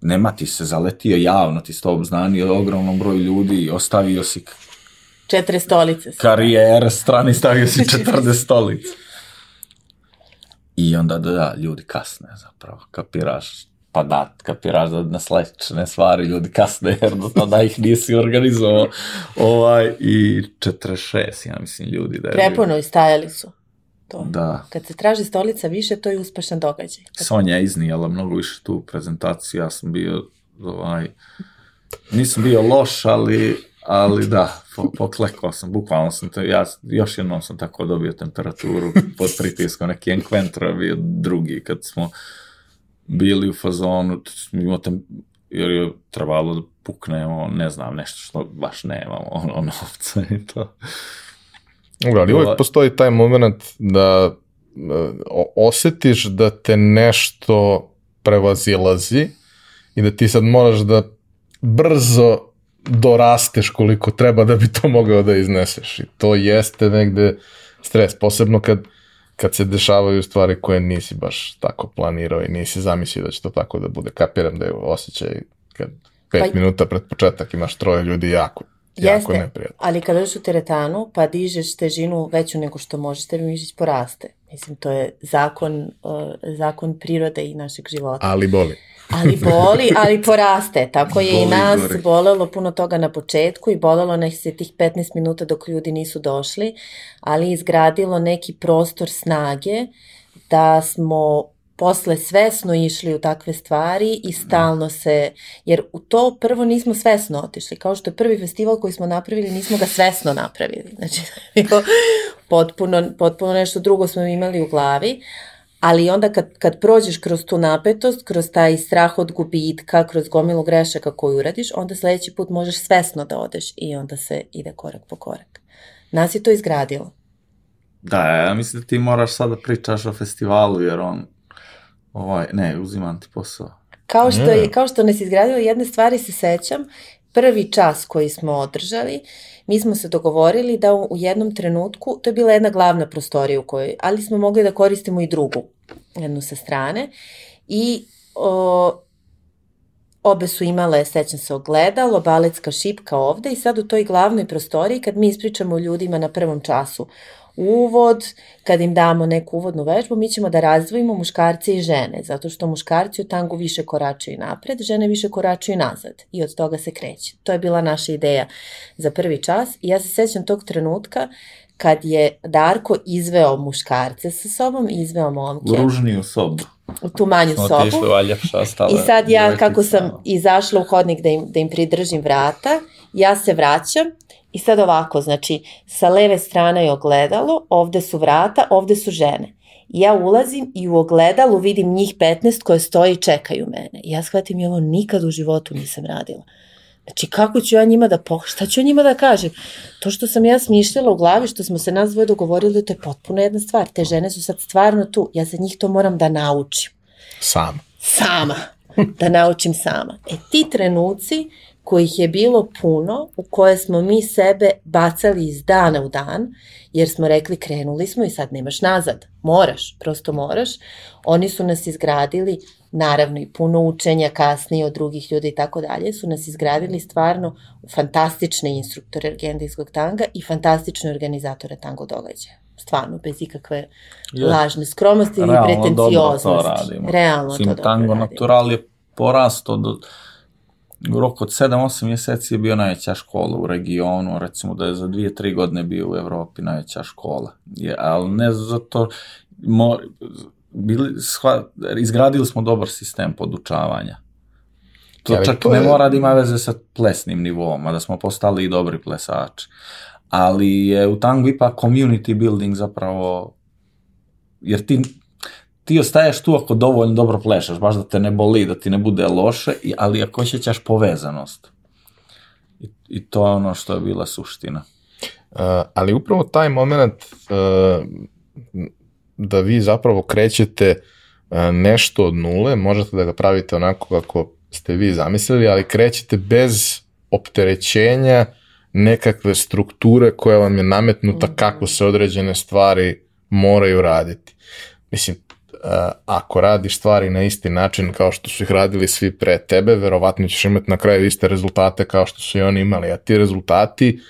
Nema ti se zaletio javno, ti to obznanio ogromnom broju ljudi i ostavio si četiri stolice. Karijere strani stavio si *laughs* 40 stolice. I onda da, da, ljudi kasne zapravo, kapiraš, pa da, kapiraš da na sledećne stvari ljudi kasne, jer do tada ih nisi organizovao. Ovaj, I 46, ja mislim, ljudi da je Prepuno i stajali su. To. Da. Kad se traži stolica više, to je uspešan događaj. Kad... Sonja je iznijela mnogo više tu prezentaciju, ja sam bio, ovaj, nisam bio loš, ali ali da, po, poklekao sam, bukvalno sam, to, ja još jednom sam tako dobio temperaturu pod pritiskom, neki Enquentro bio drugi, kad smo bili u fazonu, imao tem, jer je trebalo da puknemo, ne znam, nešto što baš nemamo, *laughs* ono, novca i to. Dobro, ali uvijek postoji taj moment da e, osetiš da te nešto prevazilazi i da ti sad moraš da brzo dorasteš koliko treba da bi to mogao da izneseš. I to jeste negde stres, posebno kad, kad se dešavaju stvari koje nisi baš tako planirao i nisi zamislio da će to tako da bude. Kapiram da je osjećaj kad pet pa, minuta pred početak imaš troje ljudi jako Jako Jeste, neprijatno. ali kada dođeš u teretanu pa dižeš težinu veću nego što možeš, tebi mišić poraste. Mislim, to je zakon, uh, zakon prirode i našeg života. Ali boli ali boli, ali *laughs* poraste. Tako je boli, i nas gori. bolelo puno toga na početku i bolelo nas se tih 15 minuta dok ljudi nisu došli, ali izgradilo neki prostor snage da smo posle svesno išli u takve stvari i stalno se, jer u to prvo nismo svesno otišli, kao što je prvi festival koji smo napravili, nismo ga svesno napravili, *laughs* znači potpuno, potpuno nešto drugo smo imali u glavi, ali onda kad, kad prođeš kroz tu napetost, kroz taj strah od gubitka, kroz gomilu grešaka koju uradiš, onda sledeći put možeš svesno da odeš i onda se ide korak po korak. Nas je to izgradilo. Da, ja mislim da ti moraš sada da pričaš o festivalu, jer on, ovaj, ne, uzimam ti posao. Kao što, je, kao što nas izgradilo, jedne stvari se sećam, prvi čas koji smo održali, mi smo se dogovorili da u jednom trenutku, to je bila jedna glavna prostorija u kojoj, ali smo mogli da koristimo i drugu, jednu sa strane, i o, obe su imale, sećam se, ogledalo, baletska šipka ovde i sad u toj glavnoj prostoriji, kad mi ispričamo ljudima na prvom času uvod, kad im damo neku uvodnu vežbu, mi ćemo da razdvojimo muškarce i žene, zato što muškarci u tangu više koračaju napred, žene više koračaju nazad i od toga se kreće. To je bila naša ideja za prvi čas i ja se sećam tog trenutka kad je Darko izveo muškarce sa sobom, izveo momke. U ružniju sobu. U tu manju Smo sobu. Otišli I sad ja, kako sam izašla u hodnik da im, da im pridržim vrata, ja se vraćam I sad ovako, znači, sa leve strane je ogledalo, ovde su vrata, ovde su žene. Ja ulazim i u ogledalu vidim njih 15 koje stoji i čekaju mene. Ja shvatim i ovo nikad u životu nisam radila. Znači, kako ću ja njima da, po... šta ću ja njima da kažem? To što sam ja smišljala u glavi, što smo se nas dvoje dogovorili, to je potpuno jedna stvar. Te žene su sad stvarno tu. Ja za njih to moram da naučim. Sama. Sama. Da naučim sama. E, ti trenuci kojih je bilo puno, u koje smo mi sebe bacali iz dana u dan, jer smo rekli krenuli smo i sad nemaš nazad, moraš, prosto moraš. Oni su nas izgradili, naravno i puno učenja kasnije od drugih ljudi i tako dalje, su nas izgradili stvarno fantastične instruktore argendijskog tanga i fantastične organizatore tango događaja stvarno, bez ikakve je. lažne skromnosti ili pretencioznosti. Realno dobro to radimo. Realno Sim, to dobro tango natural je porasto do u roku od 7-8 mjeseci je bio najveća škola u regionu, recimo da je za 2-3 godine bio u Evropi najveća škola. Je, ali ne zato, mo, bili, shva, izgradili smo dobar sistem podučavanja. To Ja, čak to ne je- mora da ima veze sa plesnim nivom, a da smo postali i dobri plesači. Ali je u tangu ipak community building zapravo, jer ti ti ostaješ tu ako dovoljno dobro plešaš, baš da te ne boli, da ti ne bude loše, i- ali ako osjećaš povezanost. I, I to je ono što je bila suština. Uh, ali upravo taj moment uh, da vi zapravo krećete uh, nešto od nule, možete da ga pravite onako kako ste vi zamislili, ali krećete bez opterećenja nekakve strukture koja vam je nametnuta kako se određene stvari moraju raditi. Mislim, ako radiš stvari na isti način kao što su ih radili svi pre tebe, verovatno ćeš imati na kraju iste rezultate kao što su i oni imali, a ti rezultati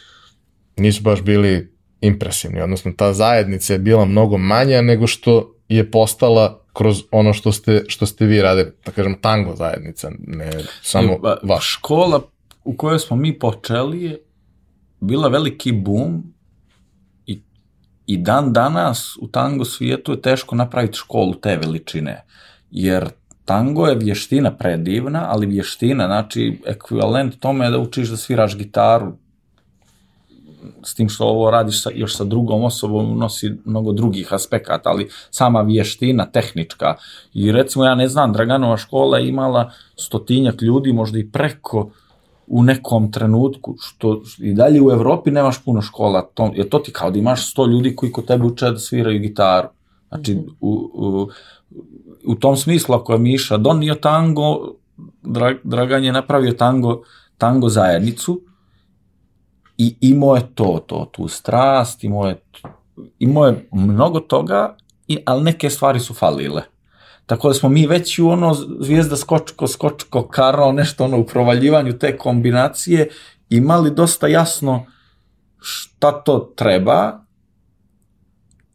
nisu baš bili impresivni, odnosno ta zajednica je bila mnogo manja nego što je postala kroz ono što ste, što ste vi radili, da kažem tango zajednica, ne samo I, ba, vaš. Škola u kojoj smo mi počeli je bila veliki boom i dan danas u tango svijetu je teško napraviti školu te veličine. Jer tango je vještina predivna, ali vještina, znači ekvivalent tome je da učiš da sviraš gitaru, s tim što ovo radiš sa, još sa drugom osobom nosi mnogo drugih aspekata, ali sama vještina tehnička. I recimo ja ne znam, Draganova škola je imala stotinjak ljudi, možda i preko u nekom trenutku, što i dalje u Evropi nemaš puno škola, to, jer to ti kao da imaš 100 ljudi koji kod tebe uče da sviraju gitaru. Znači, u, u, u tom smislu, ako je Miša donio tango, Dra, Dragan je napravio tango, tango zajednicu, i imao je to, to, tu strast, imao je, imao je mnogo toga, i, ali neke stvari su falile. Tako da smo mi već u ono zvijezda skočko, skočko, karo, nešto ono u provaljivanju te kombinacije imali dosta jasno šta to treba,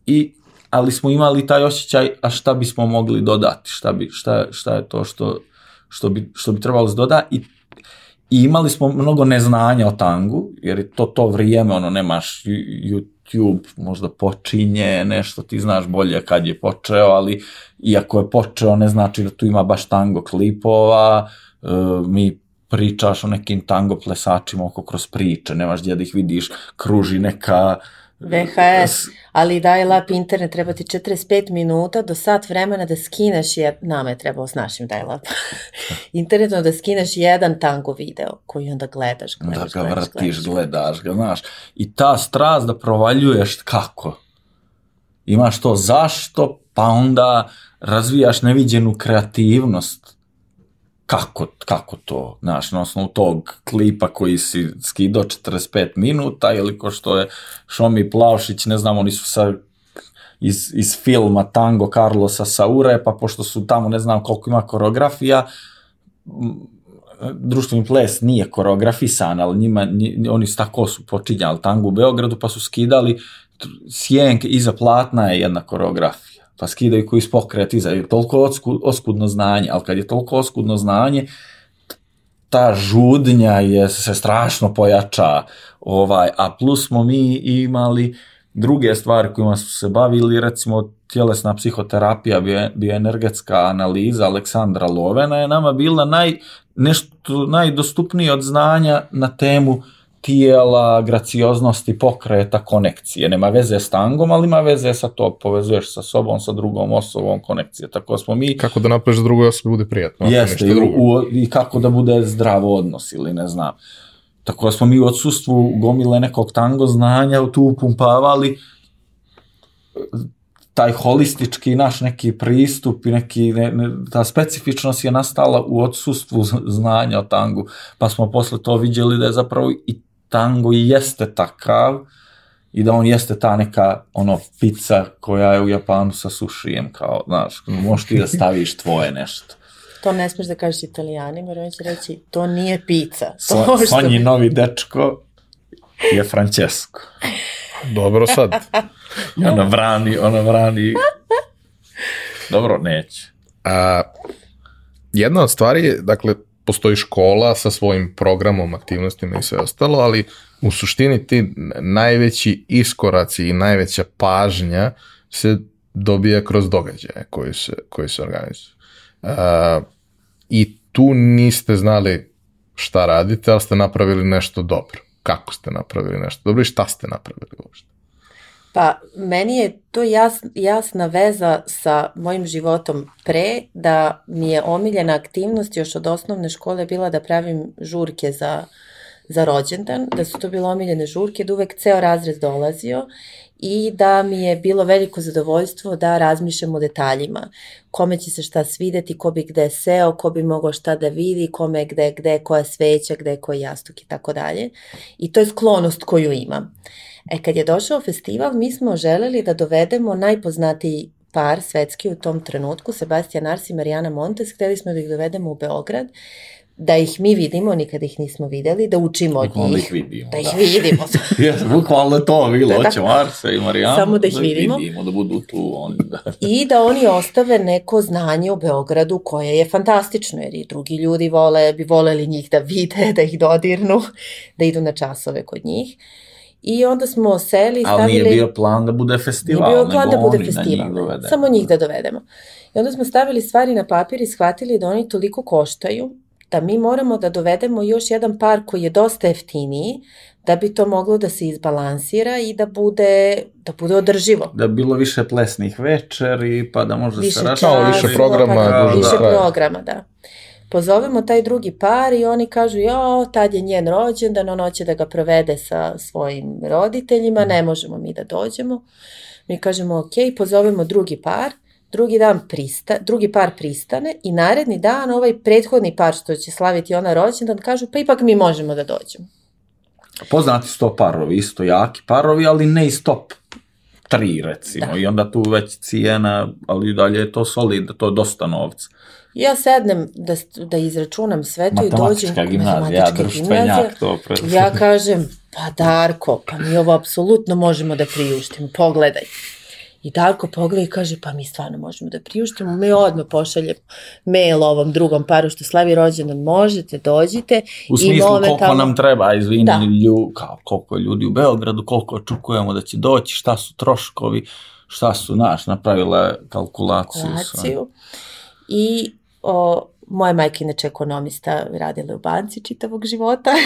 i, ali smo imali taj osjećaj, a šta bismo mogli dodati, šta, bi, šta, šta je to što, što, bi, što bi trebalo se doda i I imali smo mnogo neznanja o tangu, jer je to to vrijeme, ono, nemaš YouTube, možda počinje nešto, ti znaš bolje kad je počeo, ali iako je počeo, ne znači da tu ima baš tango klipova, e, mi pričaš o nekim tango plesačima oko kroz priče, nemaš gdje da ih vidiš, kruži neka... VHS, ali dial-up internet treba ti 45 minuta do sat vremena da skineš, jer nama je trebalo s našim dial-up *laughs* internetom da skineš jedan tango video koji onda gledaš, Da gledaš, ga gledaš, vrtiš, gledaš. gledaš ga, znaš. I ta strast da provaljuješ kako. Imaš to zašto, pa onda razvijaš neviđenu kreativnost. Kako, kako to, znaš, na osnovu tog klipa koji si skido 45 minuta ili ko što je Šomi Plavšić, ne znam, oni su sa iz, iz filma Tango Carlosa Saure, pa pošto su tamo ne znam koliko ima koreografija, društveni ples nije koreografisan, ali njima, nji, oni su tako su počinjali tangu u Beogradu, pa su skidali sjenke iza platna je jedna koreografija, pa skidaju koji iz pokreta iza, je toliko osku, oskudno znanje, ali kad je toliko oskudno znanje, ta žudnja je se strašno pojača, ovaj, a plus smo mi imali druge stvari kojima su se bavili, recimo tjelesna psihoterapija, bio, bioenergetska analiza Aleksandra Lovena je nama bila naj, nešto najdostupnije od znanja na temu tijela, gracioznosti, pokreta, konekcije. Nema veze s tangom, ali ima veze sa to, povezuješ sa sobom, sa drugom osobom, konekcije. Tako smo mi... Kako da napraviš da drugoj osobi bude prijatno. Jeste, i, drugo. u, i kako da bude zdrav odnos ili ne znam. Tako smo mi u odsustvu gomile nekog tango znanja tu upumpavali taj holistički naš neki pristup i neki, ne, ne, ta specifičnost je nastala u odsustvu znanja o tangu, pa smo posle to vidjeli da je zapravo i tango i jeste takav i da on jeste ta neka ono pizza koja je u Japanu sa sushijem kao, znaš, *laughs* možeš ti da staviš tvoje nešto. To ne smeš da kažeš italijanima, jer oni će reći, to nije pizza. *laughs* To So, što- Sonji novi dečko je Francesco. Dobro sad. *laughs* I ona vrani, ona vrani. Dobro, neće. A, jedna od stvari, je, dakle, postoji škola sa svojim programom, aktivnostima i sve ostalo, ali u suštini ti najveći iskoraci i najveća pažnja se dobija kroz događaje koji se, koji se organizuju. A, I tu niste znali šta radite, ali ste napravili nešto dobro. Kako ste napravili nešto dobro i šta ste napravili uopšte. Pa, meni je to jas, jasna veza sa mojim životom pre, da mi je omiljena aktivnost još od osnovne škole bila da pravim žurke za, za rođendan, da su to bile omiljene žurke, da uvek ceo razred dolazio i da mi je bilo veliko zadovoljstvo da razmišljam o detaljima. Kome će se šta svideti, ko bi gde seo, ko bi mogao šta da vidi, kome gde, gde koja sveća, gde koji jastuk i tako dalje. I to je sklonost koju imam. E, kad je došao festival, mi smo želeli da dovedemo najpoznatiji par svetski u tom trenutku, Sebastian Ars i Marijana Montes, hteli smo da ih dovedemo u Beograd, da ih mi vidimo, nikad ih nismo videli, da učimo od Bukvalno da njih. ih vidimo, Da ih da. vidimo. *laughs* Jes, bukvalno to bilo, Da, da. hoće Marsa i Marijana. Samo da ih vidimo. vidimo. Da budu tu, oni, da. I da oni ostave neko znanje u Beogradu koje je fantastično, jer i drugi ljudi vole, bi voleli njih da vide, *laughs* da ih dodirnu, da idu na časove kod njih. I onda smo seli i stavili... Ali nije bio plan da bude festival, Nije bio plan da bude festival, njih dovede. samo njih da dovedemo. I onda smo stavili stvari na papir i shvatili da oni toliko koštaju da mi moramo da dovedemo još jedan par koji je dosta jeftiniji da bi to moglo da se izbalansira i da bude, da bude održivo. Da bi bilo više plesnih večeri, pa da može Više se rašava. više programa, pa, duže više traje. programa, da. Pozovemo taj drugi par i oni kažu, jo, tad je njen rođendan, on hoće da ga provede sa svojim roditeljima, ne možemo mi da dođemo. Mi kažemo, ok, pozovemo drugi par, drugi dan prista, drugi par pristane i naredni dan ovaj prethodni par što će slaviti ona rođendan kažu, pa ipak mi možemo da dođemo. Poznati su to parovi, isto jaki parovi, ali ne iz top tri recimo. Da. I onda tu već cijena, ali i dalje je to solid, to je dosta novca. Ja sednem da, da izračunam sve to i dođem... Matematička gimnazija, ja društvenjak to pred... Ja kažem, pa Darko, pa mi ovo apsolutno možemo da priuštimo, pogledaj. I Darko pogleda i kaže, pa mi stvarno možemo da priuštimo, mi odmah pošaljemo mail ovom drugom paru što slavi rođendan, možete, dođite. U i smislu koliko momentalno- nam treba, izvini, Da. lju, kao, koliko ljudi u Beogradu, koliko očekujemo da će doći, šta su troškovi, šta su, naš, napravile kalkulaciju. sve. kalkulaciju. I o, moja majka je inače ekonomista, radila je u banci čitavog života. *laughs*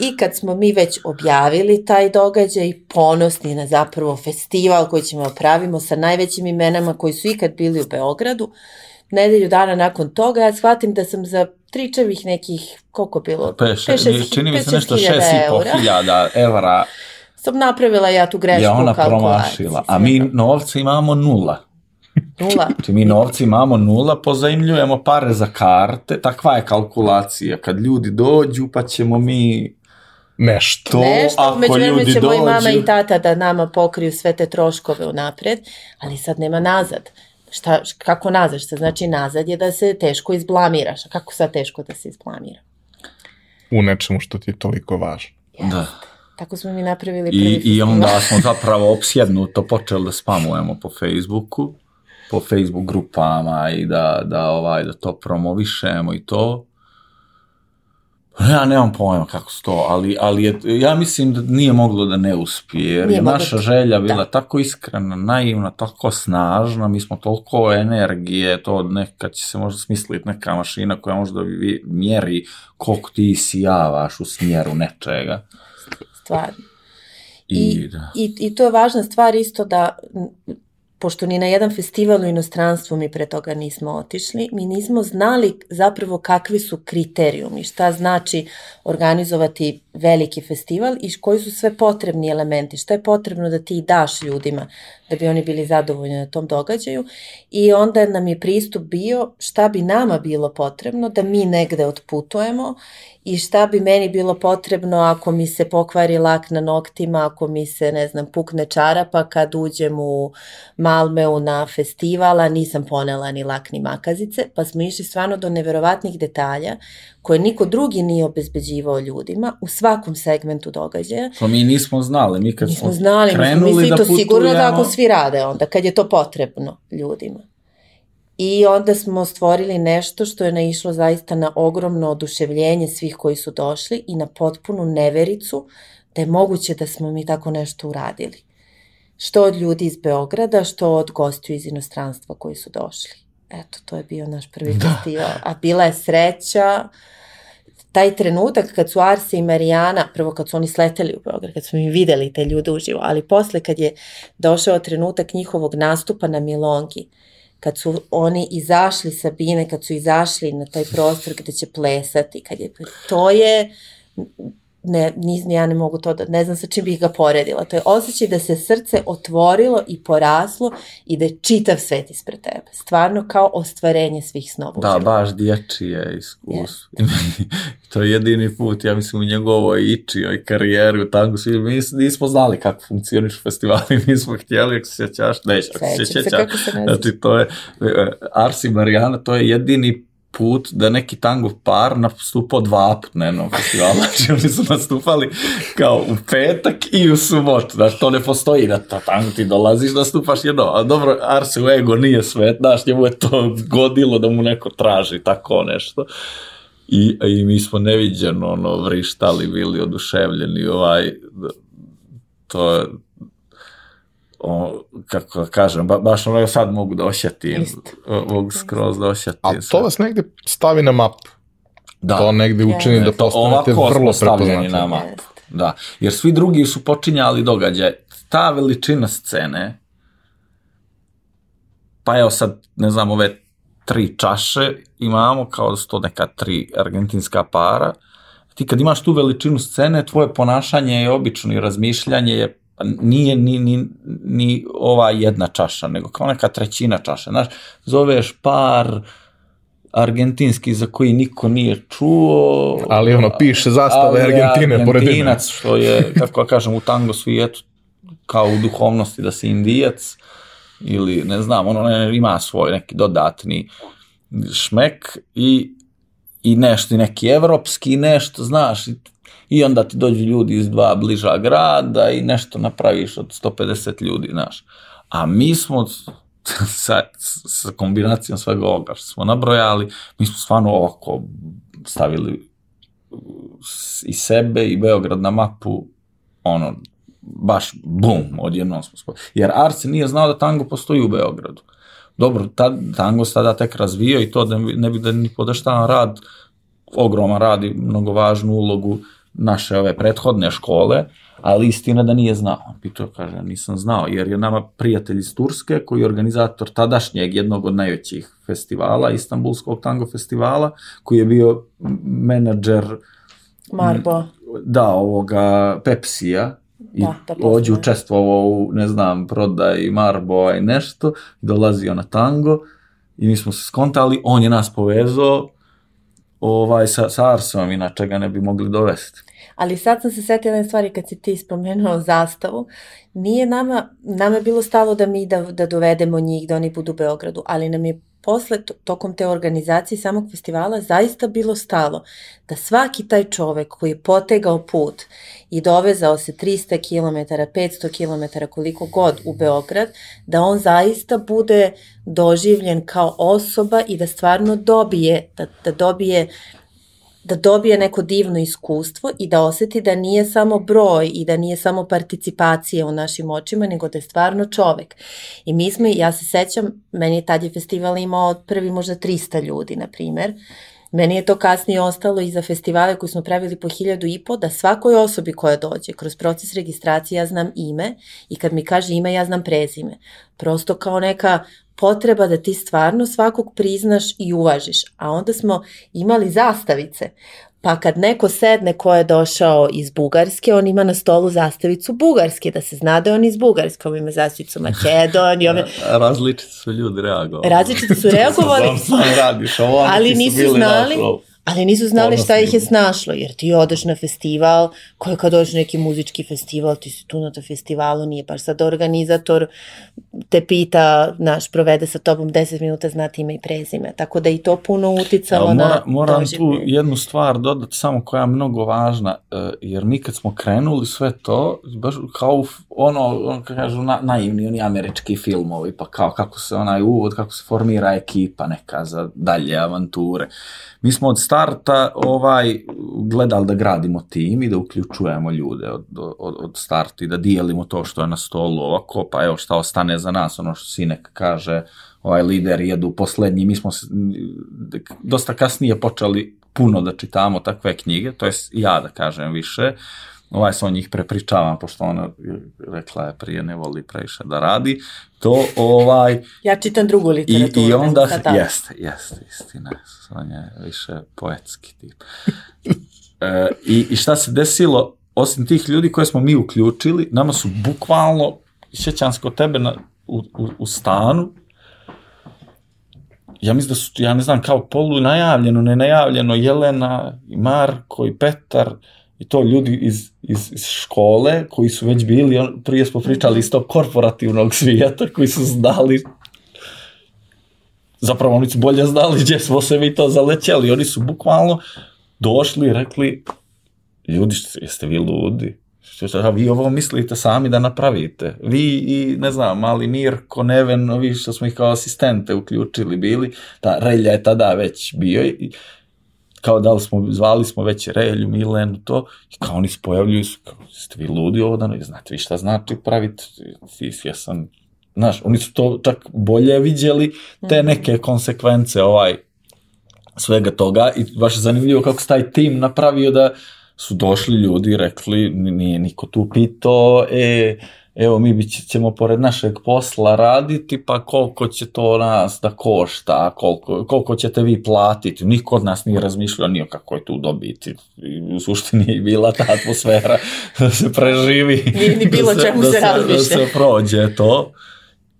I kad smo mi već objavili taj događaj, ponosni na zapravo festival koji ćemo da pravimo sa najvećim imenama koji su ikad bili u Beogradu, nedelju dana nakon toga ja shvatim da sam za tričavih nekih, koliko bilo? Peš, Pet, šest- čini mi se nešto hiljada 6,5 eura. hiljada evra Sam napravila ja tu grešku je ona promašila, a mi novca imamo nula. Nula. *laughs* Znači mi novci imamo nula, pozajmljujemo pare za karte, takva je kalkulacija. Kad ljudi dođu, pa ćemo mi Nešto. to, Nešto, ako među ljudi će moji mama dođu... i tata da nama pokriju sve te troškove unapred, ali sad nema nazad. Šta, kako nazad? Šta znači nazad je da se teško izblamiraš. A kako sad teško da se izblamira? U nečemu što ti je toliko važno. Da. Tako smo mi napravili prvi I, I onda smo *laughs* zapravo opsjednuto počeli da spamujemo po Facebooku, po Facebook grupama i da, da, ovaj, da to promovišemo i to. Ja nemam pojma kako su to, ali, ali je, ja mislim da nije moglo da ne uspije, jer Nije je moglo naša da- želja bila da. tako iskrena, naivna, tako snažna, mi smo toliko energije, to neka će se možda smisliti neka mašina koja možda vi- mjeri koliko ti sijavaš u smjeru nečega. Stvarno. I, I, da. i, I to je važna stvar isto da pošto ni na jedan festival u inostranstvu mi pre toga nismo otišli, mi nismo znali zapravo kakvi su kriterijumi, šta znači organizovati veliki festival i koji su sve potrebni elementi, šta je potrebno da ti daš ljudima da bi oni bili zadovoljni na tom događaju. I onda nam je pristup bio šta bi nama bilo potrebno da mi negde otputujemo i šta bi meni bilo potrebno ako mi se pokvari lak na noktima, ako mi se, ne znam, pukne čarapa kad uđem u Malmeu na festivala, nisam ponela ni lak ni makazice, pa smo išli stvarno do neverovatnih detalja koje niko drugi nije obezbeđivao ljudima u svakom segmentu događaja. To mi nismo znali, mi kad Nismo smo znali, krenuli mi smo da to sigurno da ako putujemo- svi rade onda, kad je to potrebno ljudima. I onda smo stvorili nešto što je naišlo zaista na ogromno oduševljenje svih koji su došli i na potpunu nevericu da je moguće da smo mi tako nešto uradili. Što od ljudi iz Beograda, što od gostiju iz inostranstva koji su došli. Eto, to je bio naš prvi da. festival. A bila je sreća, taj trenutak kad su Arse i Marijana, prvo kad su oni sleteli u Beograd, kad smo mi videli te ljude uživo, ali posle kad je došao trenutak njihovog nastupa na Milongi, kad su oni izašli sa Bine, kad su izašli na taj prostor gde će plesati, kad je, to je, ne, nis, ja ne mogu to da, ne znam sa čim bih ga poredila. To je osjećaj da se srce otvorilo i poraslo i da je čitav svet ispred tebe. Stvarno kao ostvarenje svih snova. u Da, baš dječije iskustvo. Yeah. *laughs* to je jedini put, ja mislim, u njegovoj ičijoj karijeri u tangu svi, mi nis- nismo znali kako funkcioniš festivali, *laughs* nismo htjeli, ako se sjećaš, neće, ako se sjećaš. znači. Znači, to je, e, Arsi Marijana, to je jedini put da neki tango par nastupao dva put na jednom festivalu. *laughs* Znači, oni su nastupali kao u petak i u subotu. Znači, to ne postoji da to tango ti dolaziš, nastupaš jedno. A dobro, Arsi u ego nije svet, znaš, njemu je to godilo da mu neko traži tako nešto. I, i mi smo neviđeno ono, vrištali, bili oduševljeni, ovaj, to je, o, kako da kažem, ba, baš ono sad mogu da osjetim, Isto. o- mogu skroz da osjetim. A to vas negde stavi na mapu. da. To negde učini Jeste. da To postanete ovako smo vrlo stavljeni prepoznatljivi. na mapu. Jeste. Da, jer svi drugi su počinjali događaj. Ta veličina scene, pa evo sad, ne znam, ove tri čaše imamo, kao da su to neka tri argentinska para. Ti kad imaš tu veličinu scene, tvoje ponašanje je obično i razmišljanje je nije ni, ni, ni ova jedna čaša, nego kao neka trećina čaše. Znaš, zoveš par argentinski za koji niko nije čuo. Ali ono, piše je Argentine pored. Argentinac, što je, kako ja kažem, u tango svijetu, kao u duhovnosti da si indijac, ili ne znam, ono ne, ima svoj neki dodatni šmek i, i nešto, i neki evropski, nešto, znaš, i, i onda ti dođu ljudi iz dva bliža grada i nešto napraviš od 150 ljudi, znaš. A mi smo *laughs* sa, sa kombinacijom svega ovoga što smo nabrojali, mi smo stvarno ovako stavili i sebe i Beograd na mapu, ono, baš bum, odjednom smo spojili. Jer Arce nije znao da tango postoji u Beogradu. Dobro, tad, tango se tada tek razvio i to da ne bi- da ni podeštavan rad, ogroman rad i mnogo važnu ulogu naše ove prethodne škole, ali istina da nije znao. I to kaže, nisam znao, jer je nama prijatelj iz Turske, koji je organizator tadašnjeg jednog od najvećih festivala, Istanbulskog tango festivala, koji je bio menadžer Marbo. da, ovoga Pepsija i Da, ođe učestvovao u, ne znam, prodaj Marbo i nešto, dolazio na tango i mi smo se skontali, on je nas povezao ovaj, sa, sa Arsom, inače ga ne bi mogli dovesti. Ali sad sam se setila jedne stvari kad si ti spomenuo zastavu. Nije nama, nama je bilo stalo da mi da, da dovedemo njih, da oni budu u Beogradu, ali nam je posle, to- tokom te organizacije samog festivala, zaista bilo stalo da svaki taj čovek koji je potegao put i dovezao se 300 km, 500 km, koliko god u Beograd, da on zaista bude doživljen kao osoba i da stvarno dobije, da, da dobije da dobije neko divno iskustvo i da oseti da nije samo broj i da nije samo participacija u našim očima, nego da je stvarno čovek. I mi smo, ja se sećam, meni je tad je festival imao prvi možda 300 ljudi, na primer, Meni je to kasnije ostalo i za festivale koji smo pravili po hiljadu i po, da svakoj osobi koja dođe kroz proces registracije ja znam ime i kad mi kaže ime ja znam prezime. Prosto kao neka potreba da ti stvarno svakog priznaš i uvažiš. A onda smo imali zastavice. Pa kad neko sedne ko je došao iz Bugarske, on ima na stolu zastavicu Bugarske, da se zna da je on iz Bugarske, on ima zastavicu Makedonije. Ove... *laughs* Različiti su ljudi reagovali. Različiti su *laughs* reagovali, Sam sam radiš, ovo, ali nisu znali. Ali nisu znali šta ih je snašlo, jer ti odeš na festival, koji kad dođeš na neki muzički festival, ti si tu na tom festivalu, nije baš sad organizator te pita, naš, provede sa tobom 10 minuta, znati ime i prezime, tako da i to puno uticalo na mora, moram tu jednu stvar dodati samo koja je mnogo važna, e, jer mi kad smo krenuli sve to, baš kao ono, ono kažu, na, naivni oni američki filmovi, pa kao kako se onaj uvod, kako se formira ekipa neka za dalje avanture. Mi smo od starta ovaj gledali da gradimo tim i da uključujemo ljude od, od, od starta i da dijelimo to što je na stolu. Ovako, pa evo šta ostane za nas, ono što Sinek kaže, ovaj lider jedu poslednji, mi smo dosta kasnije počeli puno da čitamo takve knjige, to jest ja da kažem više, ovaj sam njih prepričavam, pošto ona rekla je prije ne voli previše da radi, to ovaj, Ja čitam drugu i, literaturu. i ne onda, znam šta da. jeste, jeste, istina, on je više poetski tip. *laughs* e, i, I šta se desilo, osim tih ljudi koje smo mi uključili, nama su bukvalno, sjećam se kod tebe na, u, u, u stanu, ja mislim da su, ja ne znam, kao polu najavljeno, nenajavljeno, Jelena i Marko i Petar, i to ljudi iz, iz, iz škole koji su već bili, on, prije smo pričali iz tog korporativnog svijeta, koji su znali zapravo oni su bolje znali gdje smo se mi to zalećeli, oni su bukvalno došli i rekli ljudi, jeste vi ludi? A vi ovo mislite sami da napravite. Vi i, ne znam, mali Mirko, Neven, ovi što smo ih kao asistente uključili bili, ta Relja je tada već bio i kao da li smo, zvali smo već Relju, Milenu, to, i kao oni se pojavljuju, su kao, jeste vi ludi ovo da, znate vi šta znači praviti, ti svjesan, znaš, oni su to čak bolje vidjeli, te neke konsekvence, ovaj, svega toga i baš je zanimljivo kako se taj tim napravio da su došli ljudi i rekli, "Ni- nije niko tu pitao, e, evo mi ćemo pored našeg posla raditi, pa koliko će to nas da košta, koliko, koliko ćete vi platiti, niko od nas nije razmišljao ni o kakvoj tu dobiti, u suštini je bila ta atmosfera *laughs* da se preživi, Nije ni bilo da čemu da se Da se prođe to.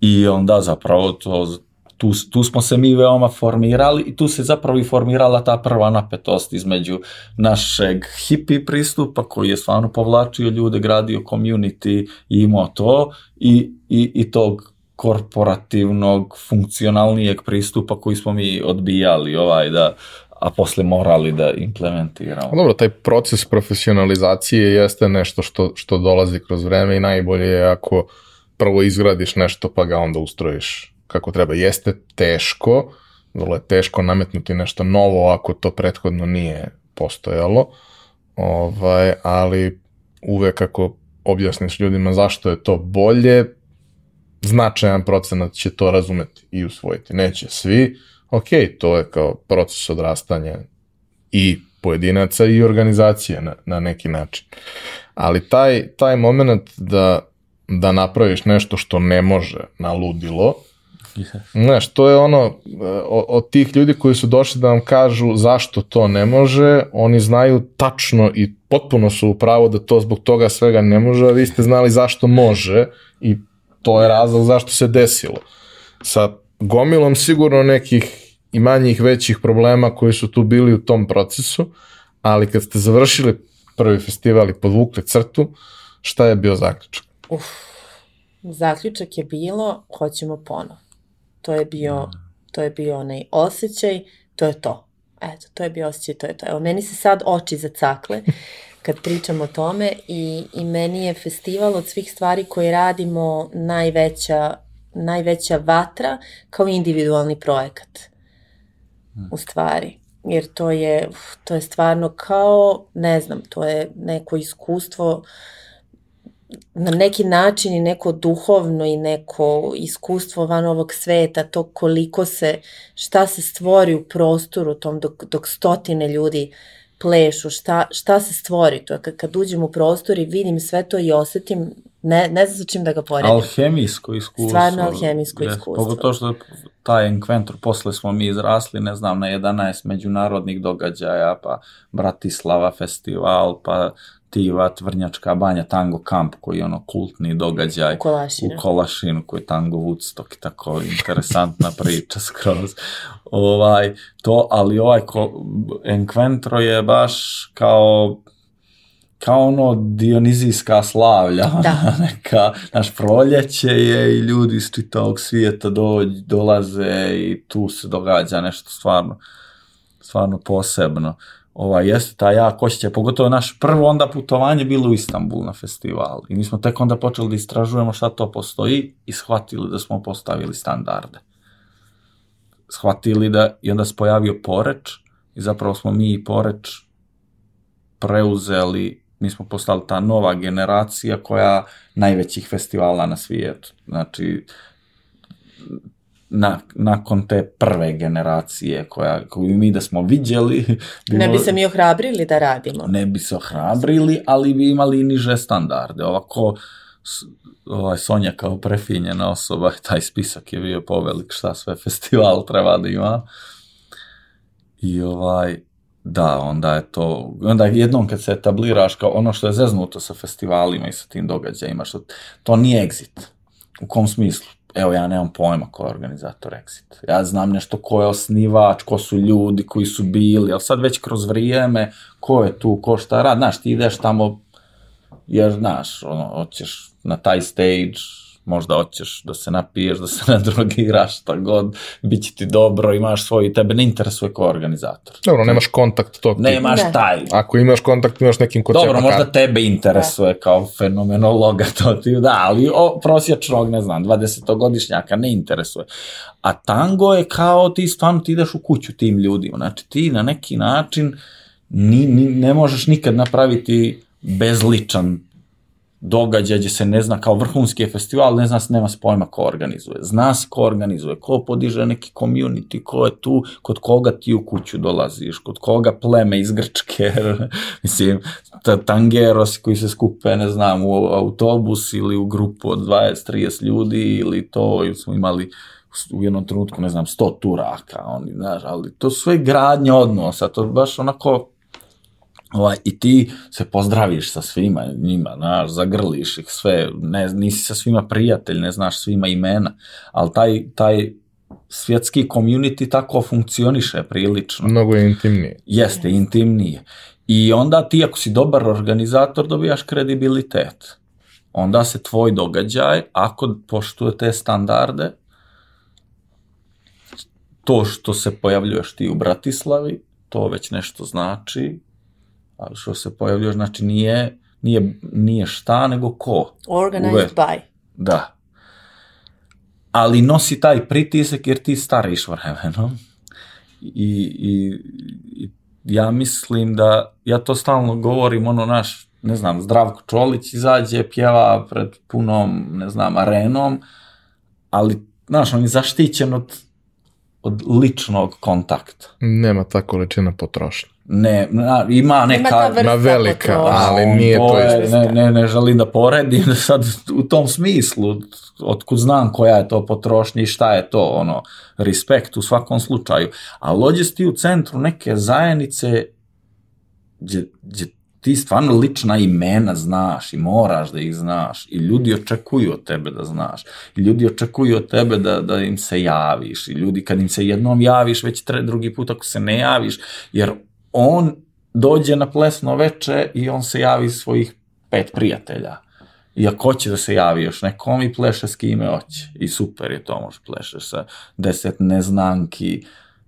I onda zapravo to tu, tu smo se mi veoma formirali i tu se zapravo i formirala ta prva napetost između našeg hippie pristupa koji je stvarno povlačio ljude, gradio community i imao to i, i, i tog korporativnog, funkcionalnijeg pristupa koji smo mi odbijali ovaj da a posle morali da implementiramo. Dobro, taj proces profesionalizacije jeste nešto što, što dolazi kroz vreme i najbolje je ako prvo izgradiš nešto pa ga onda ustrojiš kako treba. Jeste teško, vrlo je teško nametnuti nešto novo ako to prethodno nije postojalo, ovaj, ali uvek ako objasniš ljudima zašto je to bolje, značajan procenat će to razumeti i usvojiti. Neće svi, ok, to je kao proces odrastanja i pojedinaca i organizacije na, na neki način. Ali taj, taj moment da, da napraviš nešto što ne može na ludilo, Znaš, to je ono, e, od, tih ljudi koji su došli da vam kažu zašto to ne može, oni znaju tačno i potpuno su u pravu da to zbog toga svega ne može, a vi ste znali zašto može i to je razlog zašto se desilo. Sa gomilom sigurno nekih i manjih većih problema koji su tu bili u tom procesu, ali kad ste završili prvi festival i podvukli crtu, šta je bio zaključak? Uf, zaključak je bilo, hoćemo ponov. To je bio, to je bio onaj osjećaj, to je to. Eto, to je bio osjećaj, to je to. Evo, meni se sad oči zacakle *laughs* kad pričam o tome i, i meni je festival od svih stvari koje radimo najveća, najveća vatra kao individualni projekat. U stvari. Jer to je, to je stvarno kao, ne znam, to je neko iskustvo na neki način i neko duhovno i neko iskustvo van ovog sveta, to koliko se, šta se stvori u prostoru tom dok, dok stotine ljudi plešu, šta, šta se stvori to. Kad, kad uđem u prostor i vidim sve to i osetim, ne, ne znam sa čim da ga poredim. Alhemijsko iskustvo. Stvarno alhemijsko Yes, iskustvo. Pogotovo što taj enkventur, posle smo mi izrasli, ne znam, na 11 međunarodnih događaja, pa Bratislava festival, pa Tiva, Tvrnjačka banja, Tango Kamp, koji je ono kultni događaj U Kolašinu. u Kolašinu, koji je Tango Woodstock i tako interesantna *laughs* priča skroz. Ovaj, to, ali ovaj ko, Enkventro je baš kao kao ono dionizijska slavlja, Da. *laughs* neka, naš proljeće je i ljudi iz čitavog svijeta dođ, dolaze i tu se događa nešto stvarno, stvarno posebno. Ova, jeste ta jak osjećaj, pogotovo naš prvo onda putovanje bilo u Istanbul na festival i mi smo tek onda počeli da istražujemo šta to postoji i shvatili da smo postavili standarde. Shvatili da, i onda se pojavio Poreč i zapravo smo mi i Poreč preuzeli, mi smo postali ta nova generacija koja najvećih festivala na svijetu. Znači, na, nakon te prve generacije koja, koju mi da smo viđeli, *laughs* Ne bi se mi ohrabrili da radimo. ne bi se ohrabrili, ali bi imali niže standarde. Ovako, ovaj Sonja kao prefinjena osoba, *laughs* taj spisak je bio povelik šta sve festival treba da ima. I ovaj, da, onda je to, onda jednom kad se etabliraš kao ono što je zeznuto sa festivalima i sa tim događajima, što to nije exit. U kom smislu? Evo, ja nemam pojma ko je organizator Exit. Ja znam nešto ko je osnivač, ko su ljudi koji su bili, ali sad već kroz vrijeme, ko je tu, ko šta radi. Znaš, ti ideš tamo, jer, znaš, ono, hoćeš na taj stage, možda hoćeš da se napiješ, da se *laughs* nadrogiraš, šta god, bit će ti dobro, imaš svoj, tebe ne interesuje ko je organizator. Dobro, nemaš kontakt tog tipa. Nemaš Ne. taj, Ako imaš kontakt, imaš nekim ko Dobro, cepa možda kartu. tebe interesuje kao fenomenologa *laughs* to ti, da, ali o, prosječnog, ne znam, 20-godišnjaka ne interesuje. A tango je kao ti stvarno ti ideš u kuću tim ljudima, znači ti na neki način ni, ni, ne možeš nikad napraviti bezličan događaj gdje se ne zna, kao vrhunski festival, ne zna se, nema se pojma ko organizuje. Zna se ko organizuje, ko podiže neki community, ko je tu, kod koga ti u kuću dolaziš, kod koga pleme iz Grčke, *laughs* mislim, ta, tangeros koji se skupe, ne znam, u autobus ili u grupu od 20-30 ljudi ili to, ili smo imali u jednom trenutku, ne znam, 100 turaka, oni, znaš, ali to sve gradnje odnosa, to baš onako, ovaj, i ti se pozdraviš sa svima njima, znaš, zagrliš ih sve, ne, nisi sa svima prijatelj, ne znaš svima imena, ali taj, taj svjetski community tako funkcioniše prilično. Mnogo je intimnije. Jeste, intimnije. I onda ti ako si dobar organizator dobijaš kredibilitet. Onda se tvoj događaj, ako poštuje te standarde, to što se pojavljuješ ti u Bratislavi, to već nešto znači, ali što se pojavljuješ, znači nije, nije, nije šta, nego ko. Organized Uvek. by. Da. Ali nosi taj pritisak jer ti stariš vremenom. I, i, i ja mislim da, ja to stalno govorim, ono naš, ne znam, Zdravko Čolić izađe, pjeva pred punom, ne znam, arenom, ali, znaš, on je zaštićen od, od ličnog kontakta. Nema ta količina potrošnje. Ne, na, ima neka... Ima velika, ali on nije to je- isto. Ne, ne, ne želim da poredim *laughs* sad u tom smislu, otkud znam koja je to potrošnja i šta je to, ono, respekt u svakom slučaju. Ali dođeš ti u centru neke zajednice gdje, gdje ti stvarno lična imena znaš i moraš da ih znaš i ljudi očekuju od tebe da znaš i ljudi očekuju od tebe da, da im se javiš i ljudi kad im se jednom javiš već tre, drugi put ako se ne javiš jer on dođe na plesno veče i on se javi svojih pet prijatelja i ako hoće da se javi još nekom i pleše s kime hoće i super je to, može plešeš sa deset neznanki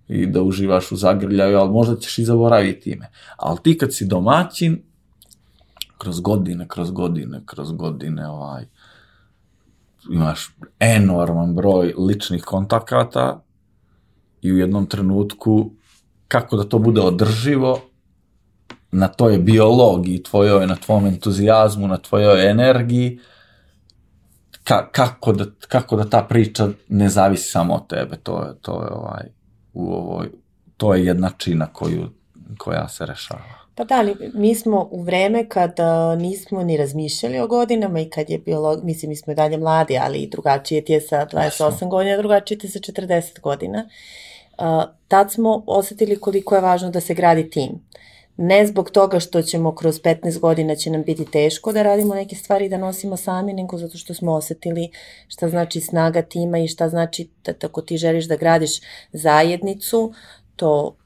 i da uživaš u zagrljaju, ali možda ćeš i zaboraviti ime. Ali ti kad si domaćin, kroz godine, kroz godine, kroz godine, ovaj, imaš enorman broj ličnih kontakata i u jednom trenutku kako da to bude održivo, na toj biologiji tvojoj, na tvom entuzijazmu, na tvojoj energiji, ka, kako, da, kako da ta priča ne zavisi samo od tebe, to je, to je ovaj, u ovoj, to je jednačina koju, koja se rešava. Pa da, ali mi smo u vreme kada nismo ni razmišljali o godinama i kad je bilo, mislim, mi smo i dalje mladi, ali drugačije ti je sa 28 godina, drugačije ti je sa 40 godina. Uh, tad smo osetili koliko je važno da se gradi tim. Ne zbog toga što ćemo kroz 15 godina će nam biti teško da radimo neke stvari da nosimo sami, nego zato što smo osetili šta znači snaga tima i šta znači da tako ti želiš da gradiš zajednicu, to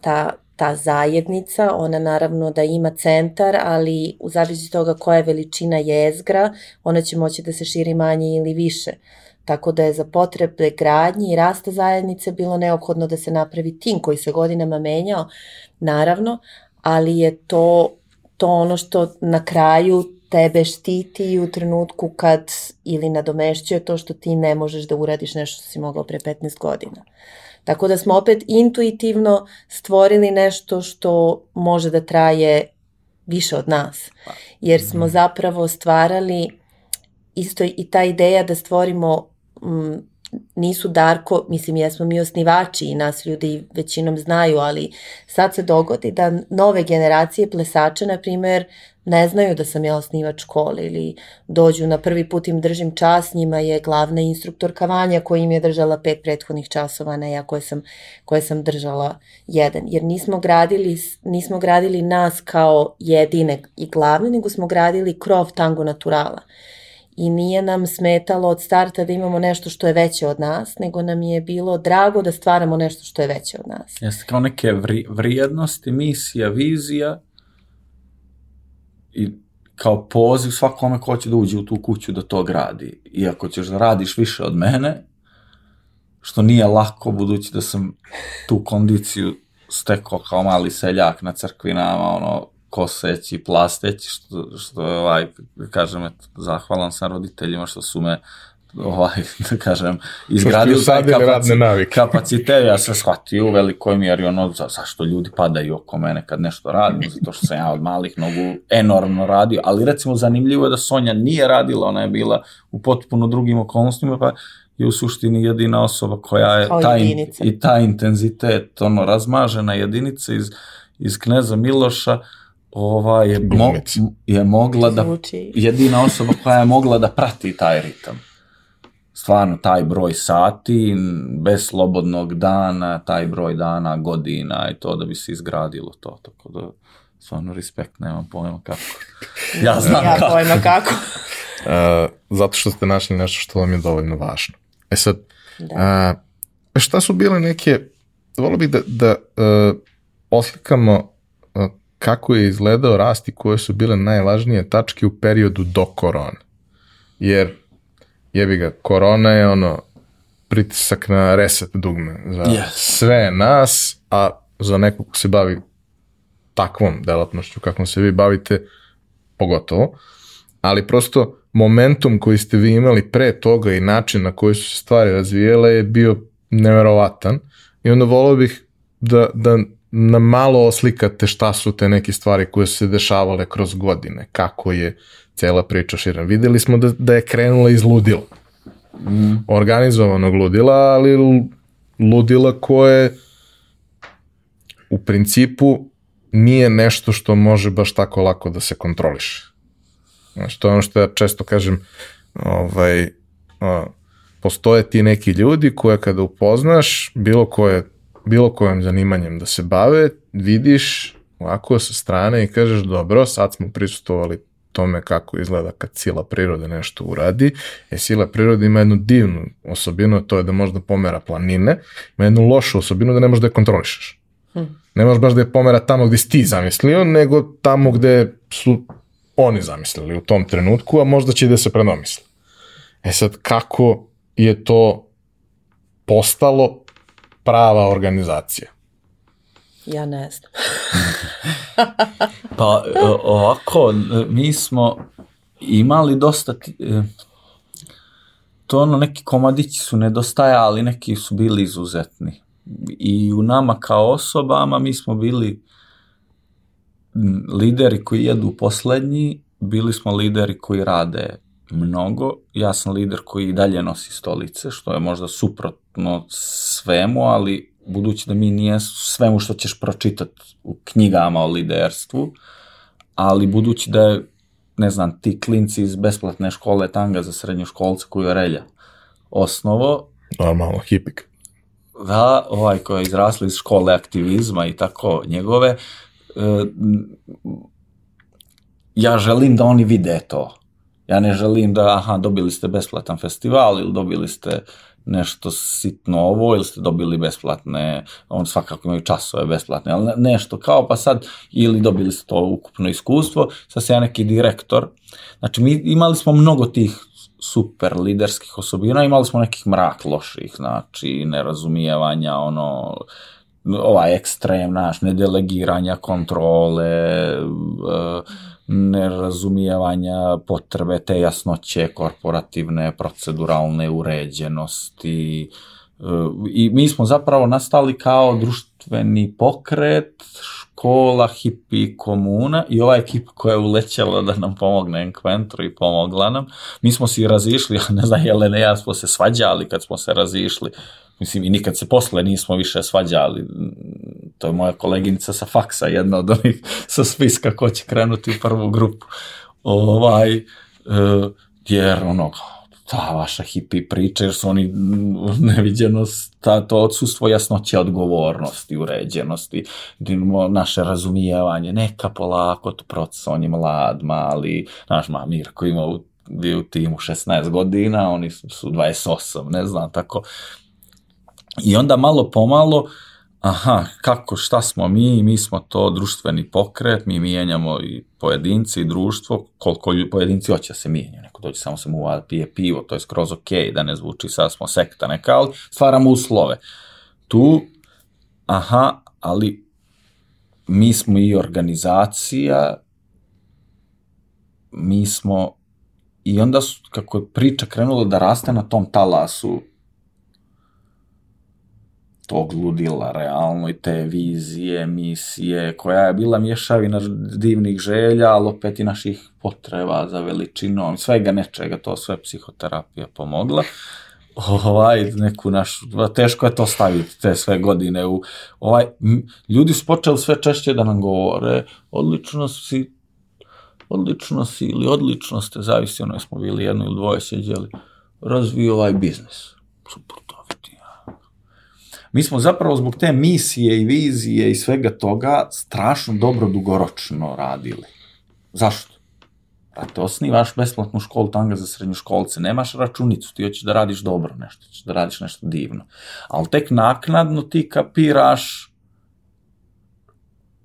ta ta zajednica, ona naravno da ima centar, ali u zavisnosti toga koja je veličina jezgra, ona će moći da se širi manje ili više. Tako da je za potrebe gradnje i rasta zajednice bilo neophodno da se napravi tim koji se godinama menjao, naravno, ali je to, to ono što na kraju tebe štiti u trenutku kad ili nadomešćuje to što ti ne možeš da uradiš nešto što si mogao pre 15 godina. Tako da smo opet intuitivno stvorili nešto što može da traje više od nas. Jer smo mhm. zapravo stvarali isto i ta ideja da stvorimo m, nisu Darko, mislim jesmo mi osnivači i nas ljudi većinom znaju, ali sad se dogodi da nove generacije plesača, na primer, ne znaju da sam ja osnivač škole ili dođu na prvi put im držim čas, njima je glavna instruktorka Vanja koja im je držala pet prethodnih časova, ne ja koje sam, koje sam držala jedan. Jer nismo gradili, nismo gradili nas kao jedine i glavne, nego smo gradili krov tango naturala i nije nam smetalo od starta da imamo nešto što je veće od nas, nego nam je bilo drago da stvaramo nešto što je veće od nas. Jeste kao neke vri, vrijednosti, misija, vizija i kao poziv svakome ko će da uđe u tu kuću da to gradi. I ako ćeš da radiš više od mene, što nije lako budući da sam tu kondiciju stekao kao mali seljak na crkvinama, ono, koseći, plasteći, što, što je, ovaj, da kažem, eto, zahvalan sam roditeljima što su me ovaj, *laughs* da kažem, izgradili taj kapacitet, kapacitet, ja sam shvatio u velikoj mjeri ono, za, zašto ljudi padaju oko mene kad nešto radim, zato što sam ja od malih nogu enormno radio, ali recimo zanimljivo je da Sonja nije radila, ona je bila u potpuno drugim okolnostima, pa je u suštini jedina osoba koja je taj, i taj intenzitet, ono, razmažena jedinica iz, iz Kneza Miloša, ova je, mo, je mogla da, jedina osoba koja je mogla da prati taj ritam. Stvarno, taj broj sati, bez slobodnog dana, taj broj dana, godina i to da bi se izgradilo to. Tako da, stvarno, respekt, nemam pojma kako. Ja *laughs* znam ja kako. pojma kako. uh, *laughs* zato što ste našli nešto što vam je dovoljno važno. E sad, da. uh, šta su bile neke, volio bih da, da uh, oslikamo kako je izgledao rast i koje su bile najvažnije tačke u periodu do korone. Jer, jebi ga, korona je ono pritisak na reset dugme za yes. sve nas, a za nekog ko se bavi takvom delatnošću kakvom se vi bavite, pogotovo. Ali prosto momentum koji ste vi imali pre toga i način na koji su se stvari razvijele je bio neverovatan i onda volio bih da, da na malo oslikate šta su te neke stvari koje su se dešavale kroz godine, kako je cela priča širena. Videli smo da, da je krenula iz ludila. Mm. Organizovanog ludila, ali ludila koje u principu nije nešto što može baš tako lako da se kontroliše. Znači, to je ono što ja često kažem, ovaj, a, postoje ti neki ljudi koje kada upoznaš, bilo koje bilo kojim zanimanjem da se bave, vidiš ovako sa strane i kažeš dobro, sad smo prisustovali tome kako izgleda kad sila prirode nešto uradi. E, sila prirode ima jednu divnu osobinu, to je da može da pomera planine, ima jednu lošu osobinu da ne možeš da je kontrolišeš. Hmm. Ne možeš baš da je pomera tamo gde si ti zamislio, nego tamo gde su oni zamislili u tom trenutku, a možda će da se predomisli. E sad, kako je to postalo prava organizacija? Ja ne znam. pa ovako, mi smo imali dosta e, to ono neki komadići su nedostajali, neki su bili izuzetni. I u nama kao osobama mi smo bili lideri koji jedu poslednji, bili smo lideri koji rade mnogo. Ja sam lider koji i dalje nosi stolice, što je možda suprotno svemu, ali budući da mi nije svemu što ćeš pročitati u knjigama o liderstvu, ali budući da je, ne znam, ti klinci iz besplatne škole tanga za srednjoškolce koju je Relja osnovo, Normalno, hipik. da, ovaj koji je izrasli iz škole aktivizma i tako njegove, e, ja želim da oni vide to. Ja ne želim da, aha, dobili ste besplatan festival ili dobili ste nešto sitno ovo ili ste dobili besplatne, on svakako imaju časove besplatne, ali ne- nešto kao pa sad, ili dobili ste to ukupno iskustvo, sad se ja neki direktor, znači mi imali smo mnogo tih super liderskih osobina, imali smo nekih mrak loših, znači nerazumijevanja, ono, ovaj ekstrem, naš, nedelegiranja kontrole, e, nerazumijevanja potrebe te jasnoće korporativne, proceduralne uređenosti. E, I mi smo zapravo nastali kao društveni pokret, škola, hipi, komuna i ova ekipa koja je ulećala da nam pomogne Enkventru i pomogla nam. Mi smo se razišli, *laughs* ne znam, Jelena i ja smo se svađali kad smo se razišli. Mislim, i nikad se posle nismo više svađali. To je moja koleginica sa faksa, jedna od onih sa spiska ko će krenuti u prvu grupu. Ovaj, e, jer ono, ta vaša hipi priča, jer su oni neviđeno, ta, to odsustvo jasnoće odgovornosti, uređenosti, naše razumijevanje, neka polako, to proces, on je mlad, mali, naš ma Mirko ima u, bio u timu 16 godina, oni su, su 28, ne znam, tako. I onda malo pomalo, aha, kako, šta smo mi, mi smo to društveni pokret, mi mijenjamo i pojedinci i društvo, koliko pojedinci hoće da se mijenjaju, neko dođe samo se muva, pije pivo, to je skroz ok, da ne zvuči sad smo sekta neka, ali stvaramo uslove. Tu, aha, ali mi smo i organizacija, mi smo, i onda su, kako je priča krenula da raste na tom talasu tog ludila realno i te vizije, misije, koja je bila mješavina divnih želja, ali opet i naših potreba za veličinom, svega nečega, to sve psihoterapija pomogla. Ovaj, neku našu, teško je to staviti te sve godine u, ovaj, ljudi su počeli sve češće da nam govore, odlično si, odlično si ili odlično ste, zavisi ono smo bili jedno ili dvoje sjeđeli, razviju ovaj biznis. Super, to mi smo zapravo zbog te misije i vizije i svega toga strašno dobro dugoročno radili. Zašto? Brate, osnivaš besplatnu školu tanga za srednjoškolce, nemaš računicu, ti hoćeš da radiš dobro nešto, ćeš da radiš nešto divno. Ali tek naknadno ti kapiraš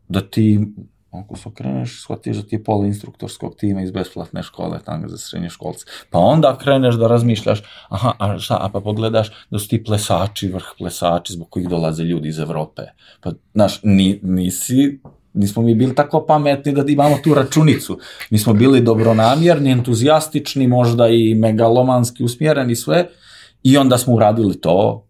da ti, ako se okreneš, shvatiš da ti je pola instruktorskog tima iz besplatne škole tanga za srednjoškolce. Pa onda kreneš da razmišljaš, aha, a šta, a pa pogledaš da su ti plesači, vrh plesači zbog kojih dolaze ljudi iz Evrope. Pa, znaš, ni, nisi nismo mi bili tako pametni da imamo tu računicu. Mi smo bili dobronamjerni, entuzijastični, možda i megalomanski usmjereni sve i onda smo uradili to,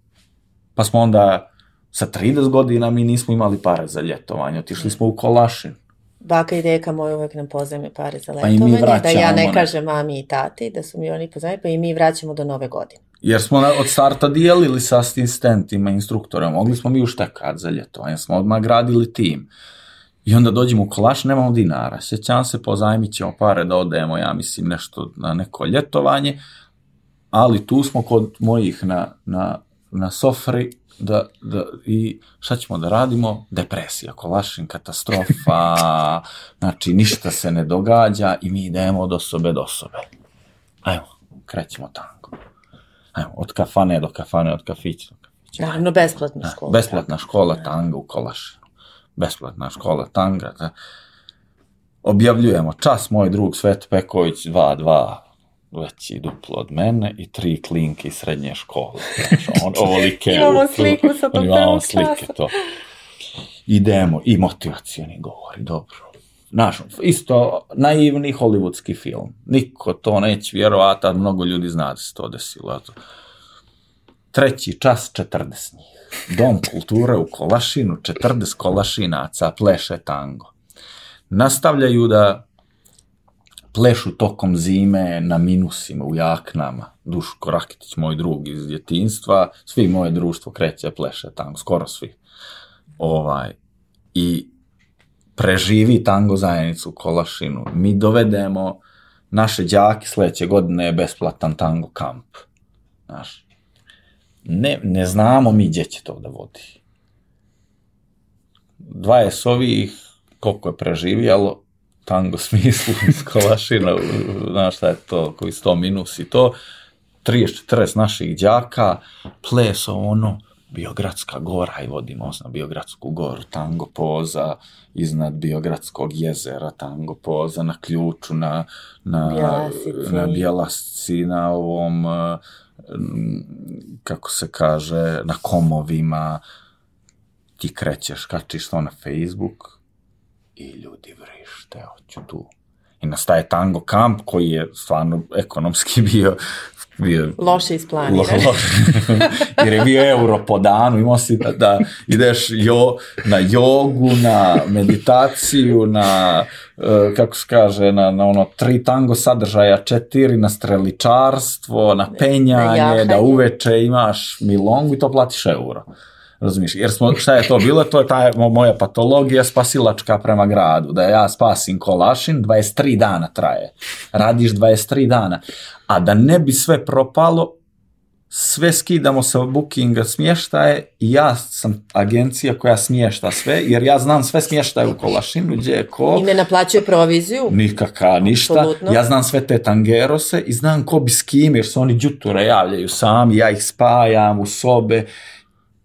pa smo onda sa 30 godina mi nismo imali pare za ljetovanje, otišli smo u Kolašin. Baka i deka moja uvek nam pozajme pare za Pa i mi letovanje, da ja vraćamo, ne kažem mami i tati, da su mi oni pozajme, pa i mi vraćamo do nove godine. Jer smo od starta dijelili sa asistentima, instruktorima, mogli smo mi u štekad za ljetovanje, smo odmah gradili tim. I onda dođemo u kolaš, nemamo dinara. Sjećam se, pozajmit ćemo pare da odemo, ja mislim, nešto na neko ljetovanje, ali tu smo kod mojih na, na, na sofri da, da, i šta ćemo da radimo? Depresija, kolašin, katastrofa, *laughs* znači ništa se ne događa i mi idemo od osobe do osobe. Ajmo, krećemo tango. Ajmo, od kafane do kafane, od kafića do kafića. Naravno, besplatna Da, škola. besplatna škola tanga u Kolašinu. Besplatna škola tanga. Da. Objavljujemo čas, moj drug Svet Peković, 2-2, veći duplo od mene i tri klinke iz srednje škole. Znaš, *laughs* on, ovolike. Imamo sliku sa tog *laughs* Imamo slike, to. Idemo, i motivacijani govori, dobro. Znaš, isto naivni hollywoodski film. Niko to neće vjerovati, a mnogo ljudi zna da se to desilo. Eto. Treći čas, 40 njih. Dom kulture u Kolašinu, 40 kolašinaca, pleše tango. nastavljaju da plešu tokom zime na minusima, u jaknama. Duško Rakitić, moj drug iz djetinstva, svi moje društvo kreće, pleše tango, skoro svi. Ovaj, I preživi tango zajednicu u Kolašinu. Mi dovedemo naše đake sledeće godine je besplatan tango kamp. Znaš, ne, ne znamo mi gdje će to da vodi. 20 ovih, koliko je preživjelo, tango *laughs* smislu iz Kolašina, znaš šta je to, koji 100 minus i to, 30-40 naših đaka, pleso ono, Biogradska gora i vodimo na Biogradsku goru, tango poza, iznad Biogradskog jezera, tango poza, na ključu, na, na, Bjelasici. na Bjelasci, na ovom, eh, kako se kaže, na komovima, ti krećeš, kačiš to na Facebook i ljudi vrište, hoću tu. I nastaje tango kamp koji je stvarno ekonomski *laughs* bio bio Loše Lo, isplanirano. lo, *laughs* jer je bio euro po danu, imao si da, da ideš jo, na jogu, na meditaciju, na, e, kako se kaže, na, na ono tri tango sadržaja, četiri, na streličarstvo, na penjanje, jahanje. da uveče imaš milongu i to platiš euro. Razumiješ? Jer smo, šta je to bilo? To je ta mo- moja patologija spasilačka prema gradu. Da ja spasim kolašin, 23 dana traje. Radiš 23 dana. A da ne bi sve propalo, sve skidamo sa bookinga smještaje i ja sam agencija koja smješta sve, jer ja znam sve smještaje u Kolašinu, gdje je ko, I ne naplaćuje proviziju. nikaka, ništa. Apsolutno. Ja znam sve te tangerose i znam ko bi s kim, jer se oni đuture javljaju sami, ja ih spajam u sobe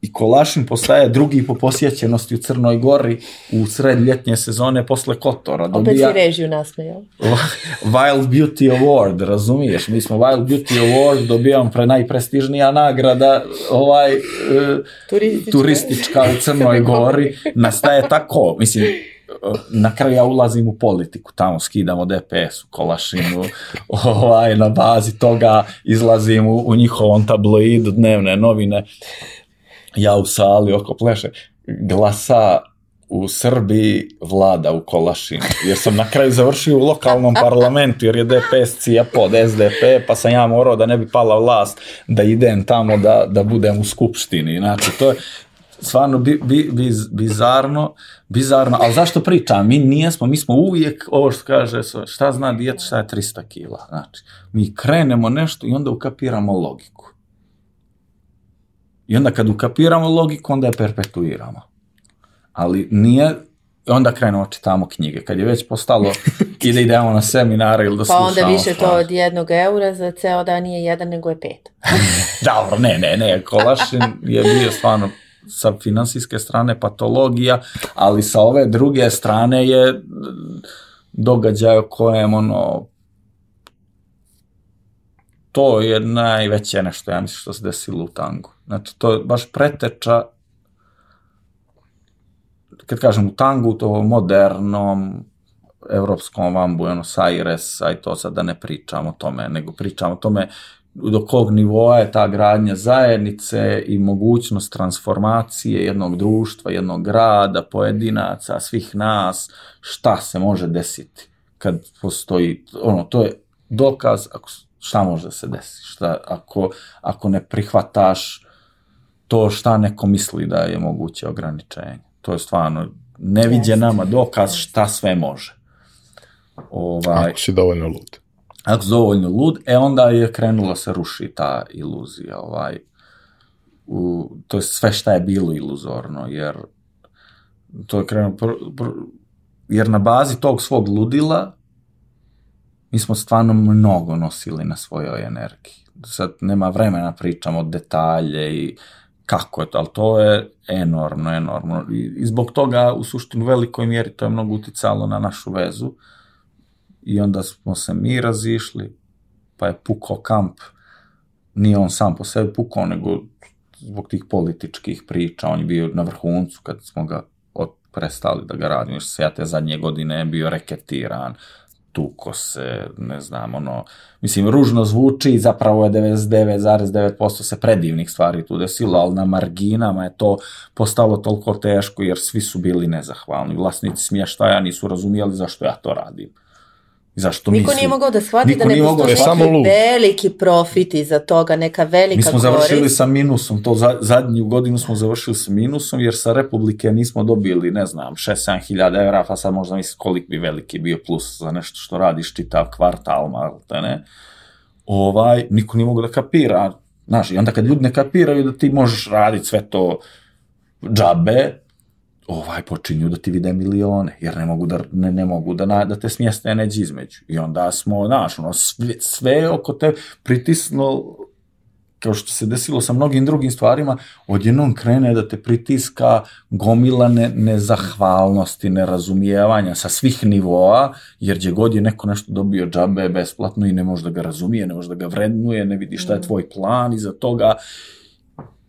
i Kolašin postaje drugi po posjećenosti u Crnoj Gori u sred ljetnje sezone posle Kotora. Opet Dobija si režiju nasmejao. *laughs* Wild Beauty Award, razumiješ? Mi smo Wild Beauty Award dobijamo pre najprestižnija nagrada ovaj e, Turistička. turistička u Crnoj *laughs* Gori, nastaje tako, mislim, na kraju ja ulazim u politiku, tamo skidamo DPS u Kolašinu, ovaj, na bazi toga izlazim u, u njihovom tabloidu dnevne novine, ja u sali oko pleše, glasa u Srbiji vlada u Kolašinu, jer sam na kraju završio u lokalnom parlamentu, jer je DPS cija pod SDP, pa sam ja morao da ne bi pala vlast, da idem tamo da, da budem u skupštini, znači to je, stvarno bi, bi, biz, bizarno, bizarno, ali zašto pričam? Mi nijesmo, mi smo uvijek, ovo što kaže, šta zna dijete, šta je 300 kila, znači, mi krenemo nešto i onda ukapiramo logiku. I onda kad ukapiramo logiku, onda je perpetuiramo. Ali nije, onda krenemo čitamo knjige. Kad je već postalo, *laughs* ide idemo na seminare ili da Pa slušamo onda više to stvari. od jednog eura za ceo dan nije jedan, nego je pet. *laughs* Dobro, ne, ne, ne, Kolašin je bio stvarno sa finansijske strane patologija, ali sa ove druge strane je događaj o kojem ono to je najveće nešto, ja mislim, što se desilo u tangu. Znači, to je baš preteča kad kažem u tangu, to modernom, evropskom van Buenos Airesa i to sad da ne pričamo o tome, nego pričamo o tome do kog nivoa je ta gradnja zajednice i mogućnost transformacije jednog društva, jednog grada, pojedinaca, svih nas, šta se može desiti kad postoji, ono, to je dokaz ako, šta može da se desi, šta, ako, ako ne prihvataš to šta neko misli da je moguće ograničenje. To je stvarno neviđen nama dokaz šta sve može. Ovaj, Ako si dovoljno lud. ako si dovoljno lud, e onda je krenulo se ruši ta iluzija, ovaj, u, to je sve šta je bilo iluzorno, jer to je krenulo, pr, pr, jer na bazi tog svog ludila mi smo stvarno mnogo nosili na svojoj energiji. Sad nema vremena pričamo detalje i kako je to, ali to je enormno, enormno. I, I zbog toga u suštini u velikoj mjeri to je mnogo uticalo na našu vezu i onda smo se mi razišli, pa je pukao kamp, nije on sam po sebi pukao, nego zbog tih političkih priča, on je bio na vrhuncu kad smo ga prestali da ga radimo, ja te zadnje godine bio reketiran, tuko se, ne znam, ono, mislim, ružno zvuči, zapravo je 99,9% se predivnih stvari tu desilo, ali na marginama je to postalo toliko teško, jer svi su bili nezahvalni. Vlasnici smještaja nisu razumijeli zašto ja to radim. Zašto Niko mislim? nije mogao da shvati Niko da ne mogao postoji da- neki veliki profit iza toga, neka velika Mi smo korist. završili sa minusom, to za, zadnju godinu smo završili sa minusom, jer sa Republike nismo dobili, ne znam, 6-7 hiljada evra, pa sad možda misli koliko bi veliki bio plus za nešto što radiš čitav kvartal, malte ne. Ovaj, niko nije mogu da kapira, znaš, i onda kad ljudi ne kapiraju da ti možeš raditi sve to džabe, ovaj počinju da ti vide milione, jer ne mogu da, ne, ne mogu da, na, da te smjeste neđe između. I onda smo, znaš, ono, sve, sve oko te pritisno, kao što se desilo sa mnogim drugim stvarima, odjednom krene da te pritiska gomila ne, nezahvalnosti, nerazumijevanja sa svih nivoa, jer gdje god je neko nešto dobio džabe besplatno i ne može da ga razumije, ne može da ga vrednuje, ne vidi šta je tvoj plan iza toga,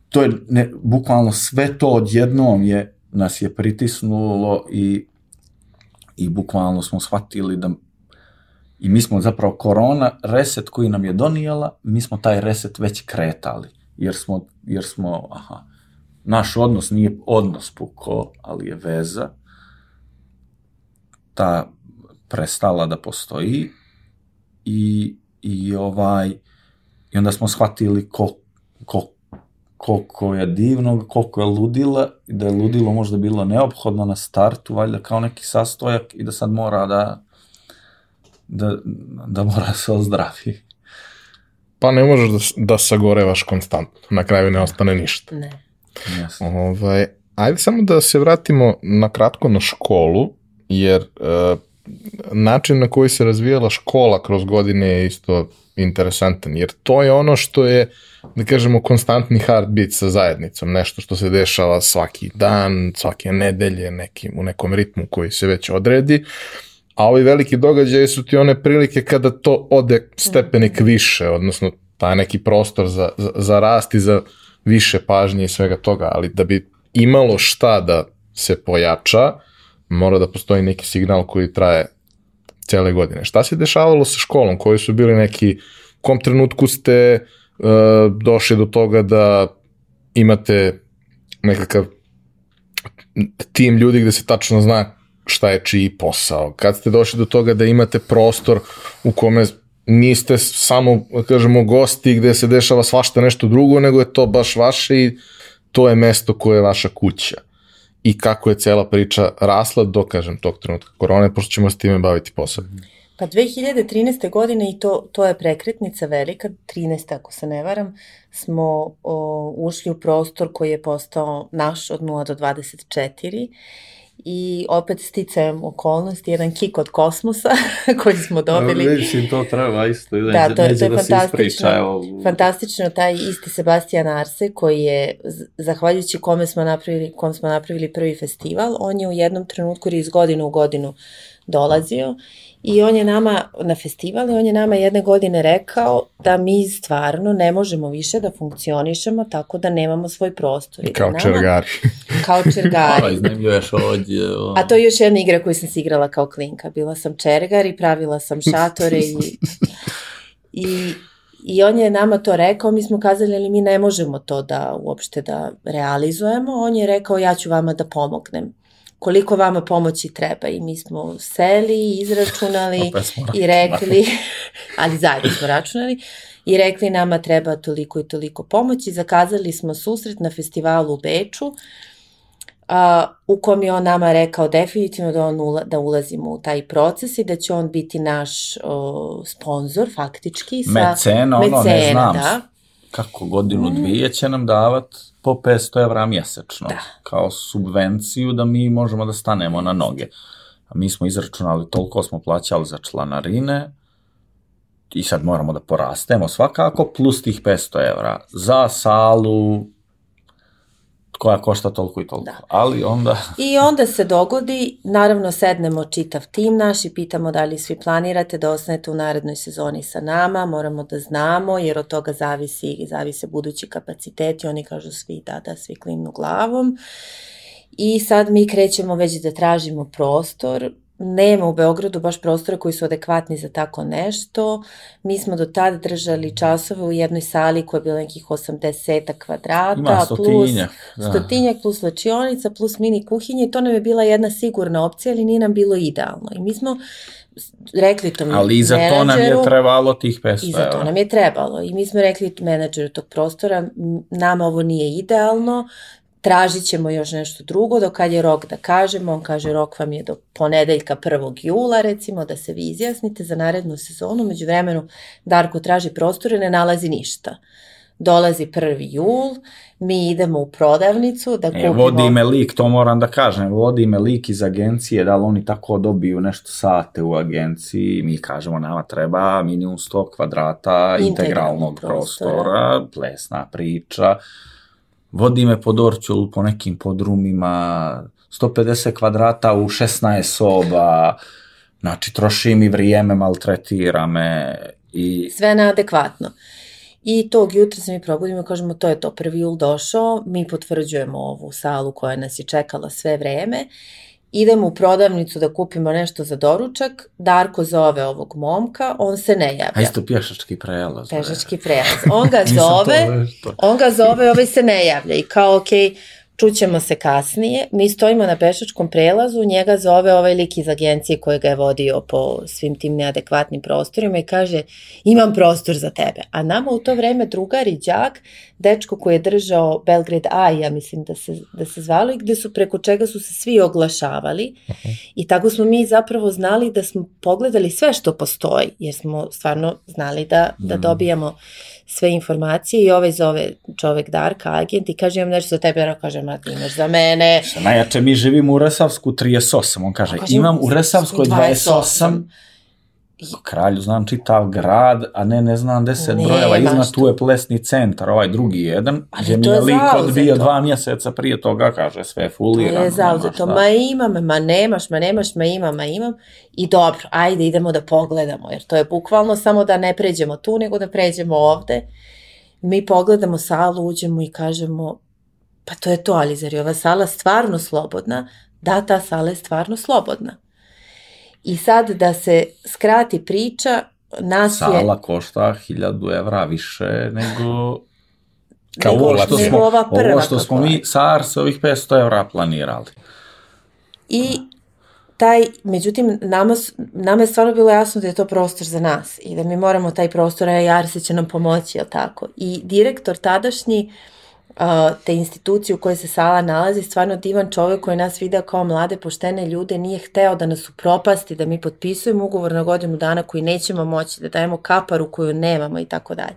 to je ne, bukvalno sve to odjednom je nas je pritisnulo i i bukvalno smo shvatili da i mi smo zapravo korona reset koji nam je donijela, mi smo taj reset već kretali, jer smo, jer smo aha, naš odnos nije odnos puko, ali je veza, ta prestala da postoji i, i ovaj i onda smo shvatili ko, koliko je divno, koliko je ludila i da je ludilo možda bilo neophodno na startu, valjda kao neki sastojak i da sad mora da da, da mora se ozdravi. Pa ne možeš da, da sagorevaš konstantno. Na kraju ne ostane ništa. Ne. Yes. Ovaj, ajde samo da se vratimo na kratko na školu, jer e, način na koji se razvijala škola kroz godine je isto interesantan, jer to je ono što je, da kažemo, konstantni heartbeat sa zajednicom, nešto što se dešava svaki dan, svake nedelje, nekim, u nekom ritmu koji se već odredi, a ovi veliki događaji su ti one prilike kada to ode stepenik više, odnosno taj neki prostor za, za, za rast i za više pažnje i svega toga, ali da bi imalo šta da se pojača, mora da postoji neki signal koji traje cele godine. Šta se dešavalo sa školom? Koji su bili neki, u kom trenutku ste uh, došli do toga da imate nekakav tim ljudi gde se tačno zna šta je čiji posao. Kad ste došli do toga da imate prostor u kome niste samo, da kažemo, gosti gde se dešava svašta nešto drugo, nego je to baš vaše i to je mesto koje je vaša kuća. I kako je cela priča rasla do, kažem, tog trenutka korone, pošto ćemo se time baviti posebno. Pa 2013. godine i to, to je prekretnica velika, 13. ako se ne varam, smo o, ušli u prostor koji je postao naš od 0 do 24 i opet sticajem okolnosti, jedan kik od kosmosa *laughs* koji smo dobili. Mislim, to treba isto. Da, to je, to je da se fantastično. ispriča, evo, Fantastično, taj isti Sebastian Arse koji je, zahvaljujući kome smo napravili, kom smo napravili prvi festival, on je u jednom trenutku jer je iz godine u godinu dolazio i on je nama na festival i on je nama jedne godine rekao da mi stvarno ne možemo više da funkcionišemo tako da nemamo svoj prostor. I da Kao nama- čergari. *laughs* Kao čergari. Ono, iznajmljuješ ovdje. A to je još jedna igra koju sam se igrala kao klinka. Bila sam čergar i pravila sam šatore i, *laughs* i, i on je nama to rekao, mi smo kazali ali mi ne možemo to da uopšte da realizujemo. On je rekao ja ću vama da pomognem. Koliko vama pomoći treba i mi smo seli, izračunali *laughs* i rekli, *laughs* ali zajedno smo računali, i rekli nama treba toliko i toliko pomoći. Zakazali smo susret na festivalu u Beču, a, u kom je on nama rekao definitivno da, on ula, da ulazimo u taj proces i da će on biti naš o, sponsor faktički. Sa, Mecena, ono, ne mecena, znam. Da. Kako godinu, dvije će nam davat po 500 evra mjesečno. Da. Kao subvenciju da mi možemo da stanemo na noge. A mi smo izračunali, toliko smo plaćali za članarine, i sad moramo da porastemo svakako, plus tih 500 evra za salu koja košta toliko i toliko. Da. Ali onda... I onda se dogodi, naravno sednemo čitav tim naš i pitamo da li svi planirate da ostanete u narednoj sezoni sa nama, moramo da znamo jer od toga zavisi, zavise budući kapaciteti, oni kažu svi da, da, svi klimnu glavom. I sad mi krećemo već da tražimo prostor nema u Beogradu baš prostora koji su adekvatni za tako nešto. Mi smo do tada držali časove u jednoj sali koja je bila nekih 80 kvadrata, Ima plus stotinjak, da. stotinjak plus slačionica, plus mini kuhinje i to nam je bila jedna sigurna opcija, ali nije nam bilo idealno. I mi smo rekli tom Ali i za to nam je menadžeru- trebalo tih 500 I za to nam je trebalo. I mi smo rekli menadžeru tog prostora, "M, nama ovo nije idealno, tražit ćemo još nešto drugo, do kad je rok da kažemo, on kaže rok vam je do ponedeljka 1. jula recimo da se vi izjasnite za narednu sezonu, među vremenu Darko traži prostore, ne nalazi ništa. Dolazi 1. jul, mi idemo u prodavnicu da E, kupimo... vodi me lik, to moram da kažem, vodi me lik iz agencije, da li oni tako dobiju nešto sate u agenciji, mi kažemo nama treba minimum 100 kvadrata Integralnog integralnog prostora. prostora, plesna priča, vodi me po Dorćolu, po nekim podrumima, 150 kvadrata u 16 soba, znači troši mi vrijeme, maltretira me i sve neadekvatno. I tog jutra se mi probudimo i kažemo to je to, prvi jul došao, mi potvrđujemo ovu salu koja nas je čekala sve vreme, idemo u prodavnicu da kupimo nešto za doručak, Darko zove ovog momka, on se ne a javlja. isto pješački prelaz. bre. Pešački prelaz. On ga *laughs* zove, on ga zove, ovaj se ne javlja i kao, ok, čućemo se kasnije. Mi stojimo na pešačkom prelazu, njega zove ovaj lik iz agencije koji ga je vodio po svim tim neadekvatnim prostorima i kaže, imam prostor za tebe. A nama u to vreme drugar i đak, dečko koji je držao Belgrade Eye, ja mislim da se, da se zvalo, i gde su preko čega su se svi oglašavali. I tako smo mi zapravo znali da smo pogledali sve što postoji, jer smo stvarno znali da, da Mhm. dobijamo sve informacije i ovaj zove čovek Darka, agent, i kaže imam nešto za tebe, ja kaže, ma ti imaš za mene. Šta najjače, mi živimo u Resavsku 38, on kaže, imam u Resavskoj 28, 28. kralju znam čitav grad, a ne, ne znam deset Nemaš brojeva, iznad tu je plesni centar, ovaj drugi jedan, Ali gdje mi je lik odbio dva mjeseca prije toga, kaže, sve je To fulirano. je zauzeto, nema ma imam, ma nemaš, ma nemaš, ma imam, ma imam. I dobro, ajde idemo da pogledamo, jer to je bukvalno samo da ne pređemo tu, nego da pređemo ovde. Mi pogledamo salu, uđemo i kažemo, pa to je to, ali zar je ova sala stvarno slobodna? Da, ta sala je stvarno slobodna. I sad da se skrati priča, nas je... Sala košta 1000 evra više nego... *laughs* Kao nego, ovo što smo- ova prva Ovo što smo mi sa Arse ovih 500 evra planirali. I taj, međutim, nama, nama je stvarno bilo jasno da je to prostor za nas i da mi moramo taj prostor, a Jarse će nam pomoći, jel tako? I direktor tadašnji uh, te institucije u kojoj se sala nalazi, stvarno divan čovek koji nas video kao mlade, poštene ljude, nije hteo da nas upropasti, da mi potpisujemo ugovor na godinu dana koji nećemo moći, da dajemo kaparu koju nemamo i tako dalje.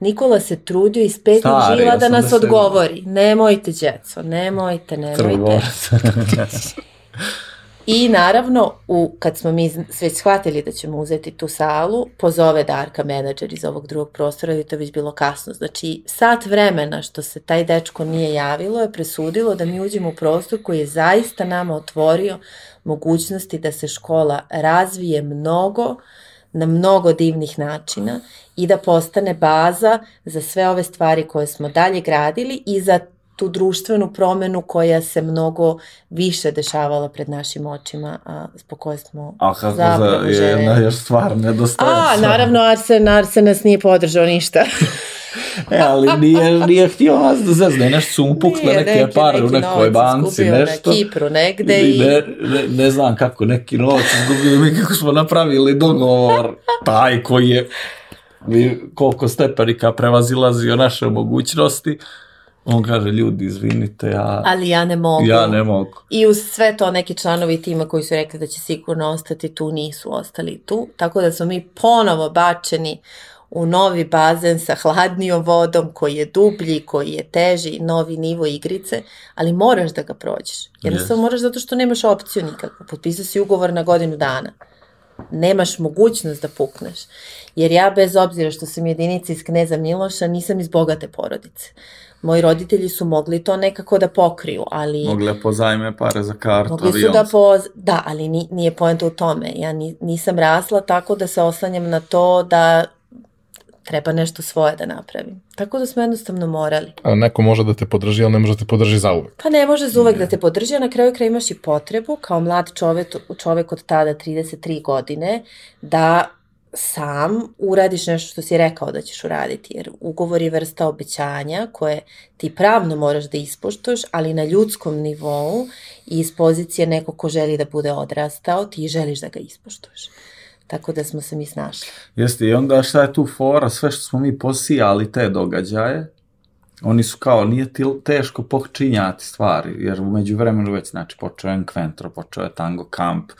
Nikola se trudio iz Stari, žila da nas 80. odgovori. Nemojte, djeco, nemojte, nemojte. *laughs* I naravno, u, kad smo mi već shvatili da ćemo uzeti tu salu, pozove Darka menadžer iz ovog drugog prostora to je već bilo kasno. Znači, sat vremena što se taj dečko nije javilo je presudilo da mi uđemo u prostor koji je zaista nama otvorio mogućnosti da se škola razvije mnogo, na mnogo divnih načina i da postane baza za sve ove stvari koje smo dalje gradili i za tu društvenu promenu koja se mnogo više dešavala pred našim očima, a zbog koje smo A kako za, zapravo je želeli. jedna još stvar nedostaje. A, naravno, Arsen, Arsen nas nije podržao ništa. *laughs* E, ali nije, nije htio nas da zezne, nešto su mu pukle neke neki- pare u neki nekoj novac banci, izgubio nešto. Na Kipru negde I i... ne, ne, ne znam kako, neki novac izgubili mi kako smo napravili dogovor, *laughs* taj koji je koliko stepenika prevazilazio naše mogućnosti, on kaže, ljudi, izvinite, ja, Ali ja ne mogu. ja ne mogu. I uz sve to neki članovi tima koji su rekli da će sigurno ostati tu, nisu ostali tu. Tako da smo mi ponovo bačeni u novi bazen sa hladnijom vodom koji je dublji, koji je teži, novi nivo igrice, ali moraš da ga prođeš. Jednostavno Yes. moraš zato što nemaš opciju nikakvu. Potpisao si ugovor na godinu dana. Nemaš mogućnost da pukneš. Jer ja bez obzira što sam jedinica iz Kneza Miloša, nisam iz bogate porodice. Moji roditelji su mogli to nekako da pokriju, ali... Mogle pozajme pare za kartu, Mogli su avion. da poz... Da, ali ni, nije poenta u tome. Ja ni, nisam rasla tako da se oslanjam na to da treba nešto svoje da napravim. Tako da smo jednostavno morali. A neko može da te podrži, ali ne može da te podrži za uvek. Pa ne može za uvek da te podrži, a na kraju kraja imaš i potrebu, kao mlad čovek, čovek od tada 33 godine, da sam uradiš nešto što si rekao da ćeš uraditi, jer ugovor je vrsta obećanja koje ti pravno moraš da ispoštuješ, ali na ljudskom nivou i iz pozicije neko ko želi da bude odrastao, ti želiš da ga ispoštuješ. Tako da smo se mi snašli. Jeste, i onda šta je tu fora, sve što smo mi posijali te događaje, oni su kao, nije teško počinjati stvari, jer umeđu vremenu već, znači, počeo je Enquentro, počeo je Tango Camp,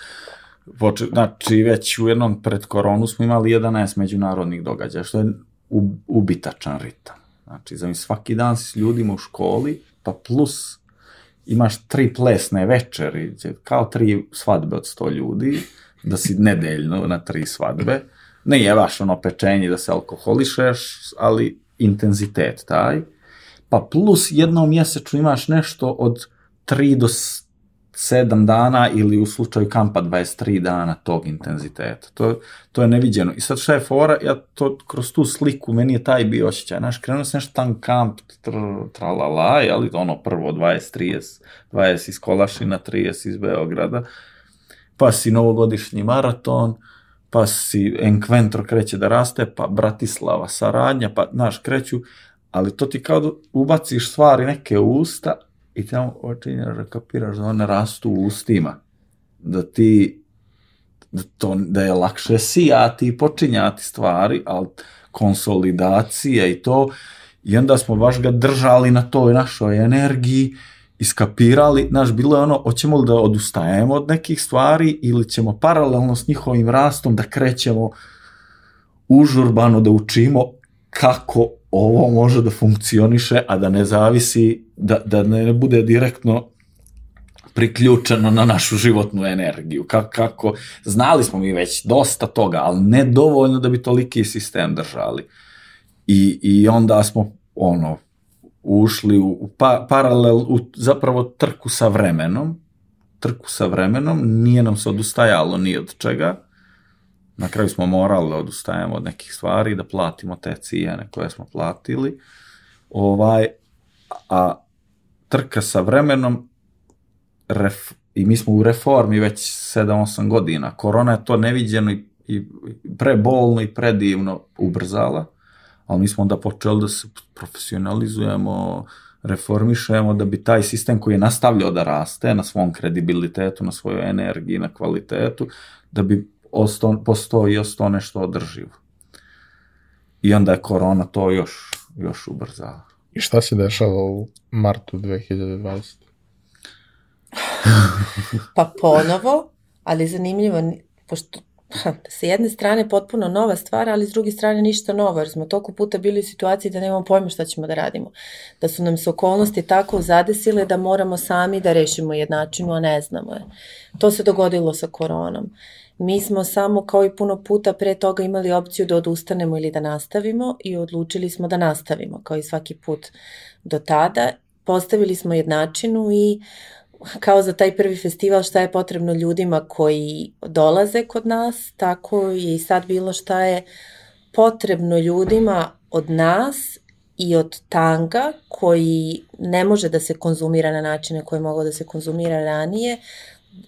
poče, znači, već u jednom pred koronu smo imali 11 međunarodnih događaja, što je ubitačan ritam. Znači, za mi svaki dan si s ljudima u školi, pa plus imaš tri plesne večeri, kao tri svadbe od 100 ljudi, da si nedeljno na tri svadbe. Ne je baš ono pečenje da se alkoholišeš, ali intenzitet taj. Pa plus jednom mjesečno imaš nešto od 3 do 7 dana ili u slučaju kampa 23 dana tog intenziteta. To, to je neviđeno. I sad šta je fora, ja to kroz tu sliku, meni je taj bio osjećaj. Znaš, krenuo sam tam kamp, tr, tralala, ali ono prvo 20, 30, 20 iz Kolašina, 30 iz Beograda pa si novogodišnji maraton, pa si Enquentro kreće da raste, pa Bratislava saradnja, pa, znaš, kreću, ali to ti kao da ubaciš stvari neke usta i tamo očinješ da kapiraš da one rastu u ustima. Da ti, da, to, da je lakše sijati i počinjati stvari, ali konsolidacija i to, i onda smo baš ga držali na toj našoj energiji, iskapirali, znaš, bilo je ono, hoćemo li da odustajemo od nekih stvari ili ćemo paralelno s njihovim rastom da krećemo užurbano da učimo kako ovo može da funkcioniše, a da ne zavisi, da, da ne bude direktno priključeno na našu životnu energiju. Kako, kako, znali smo mi već dosta toga, ali ne dovoljno da bi toliki sistem držali. I, i onda smo, ono, ušli u, pa, paralel, u zapravo trku sa vremenom, trku sa vremenom, nije nam se odustajalo ni od čega, na kraju smo morali da odustajemo od nekih stvari, da platimo te cijene koje smo platili, ovaj, a trka sa vremenom, ref, i mi smo u reformi već 7-8 godina, korona je to neviđeno i, i prebolno i predivno ubrzala, ali mi smo onda počeli da se profesionalizujemo, reformišemo, da bi taj sistem koji je nastavljao da raste na svom kredibilitetu, na svojoj energiji, na kvalitetu, da bi ostao, postao i ostao nešto održivo. I onda je korona to još, još ubrzala. I šta se dešava u martu 2020? *laughs* pa ponovo, ali zanimljivo, pošto sa jedne strane potpuno nova stvar, ali s druge strane ništa novo, jer smo toliko puta bili u situaciji da nemamo pojma šta ćemo da radimo. Da su nam se okolnosti tako zadesile da moramo sami da rešimo jednačinu, a ne znamo je. To se dogodilo sa koronom. Mi smo samo kao i puno puta pre toga imali opciju da odustanemo ili da nastavimo i odlučili smo da nastavimo kao i svaki put do tada. Postavili smo jednačinu i kao za taj prvi festival šta je potrebno ljudima koji dolaze kod nas, tako je i sad bilo šta je potrebno ljudima od nas i od tanga koji ne može da se konzumira na načine koje mogu da se konzumira ranije,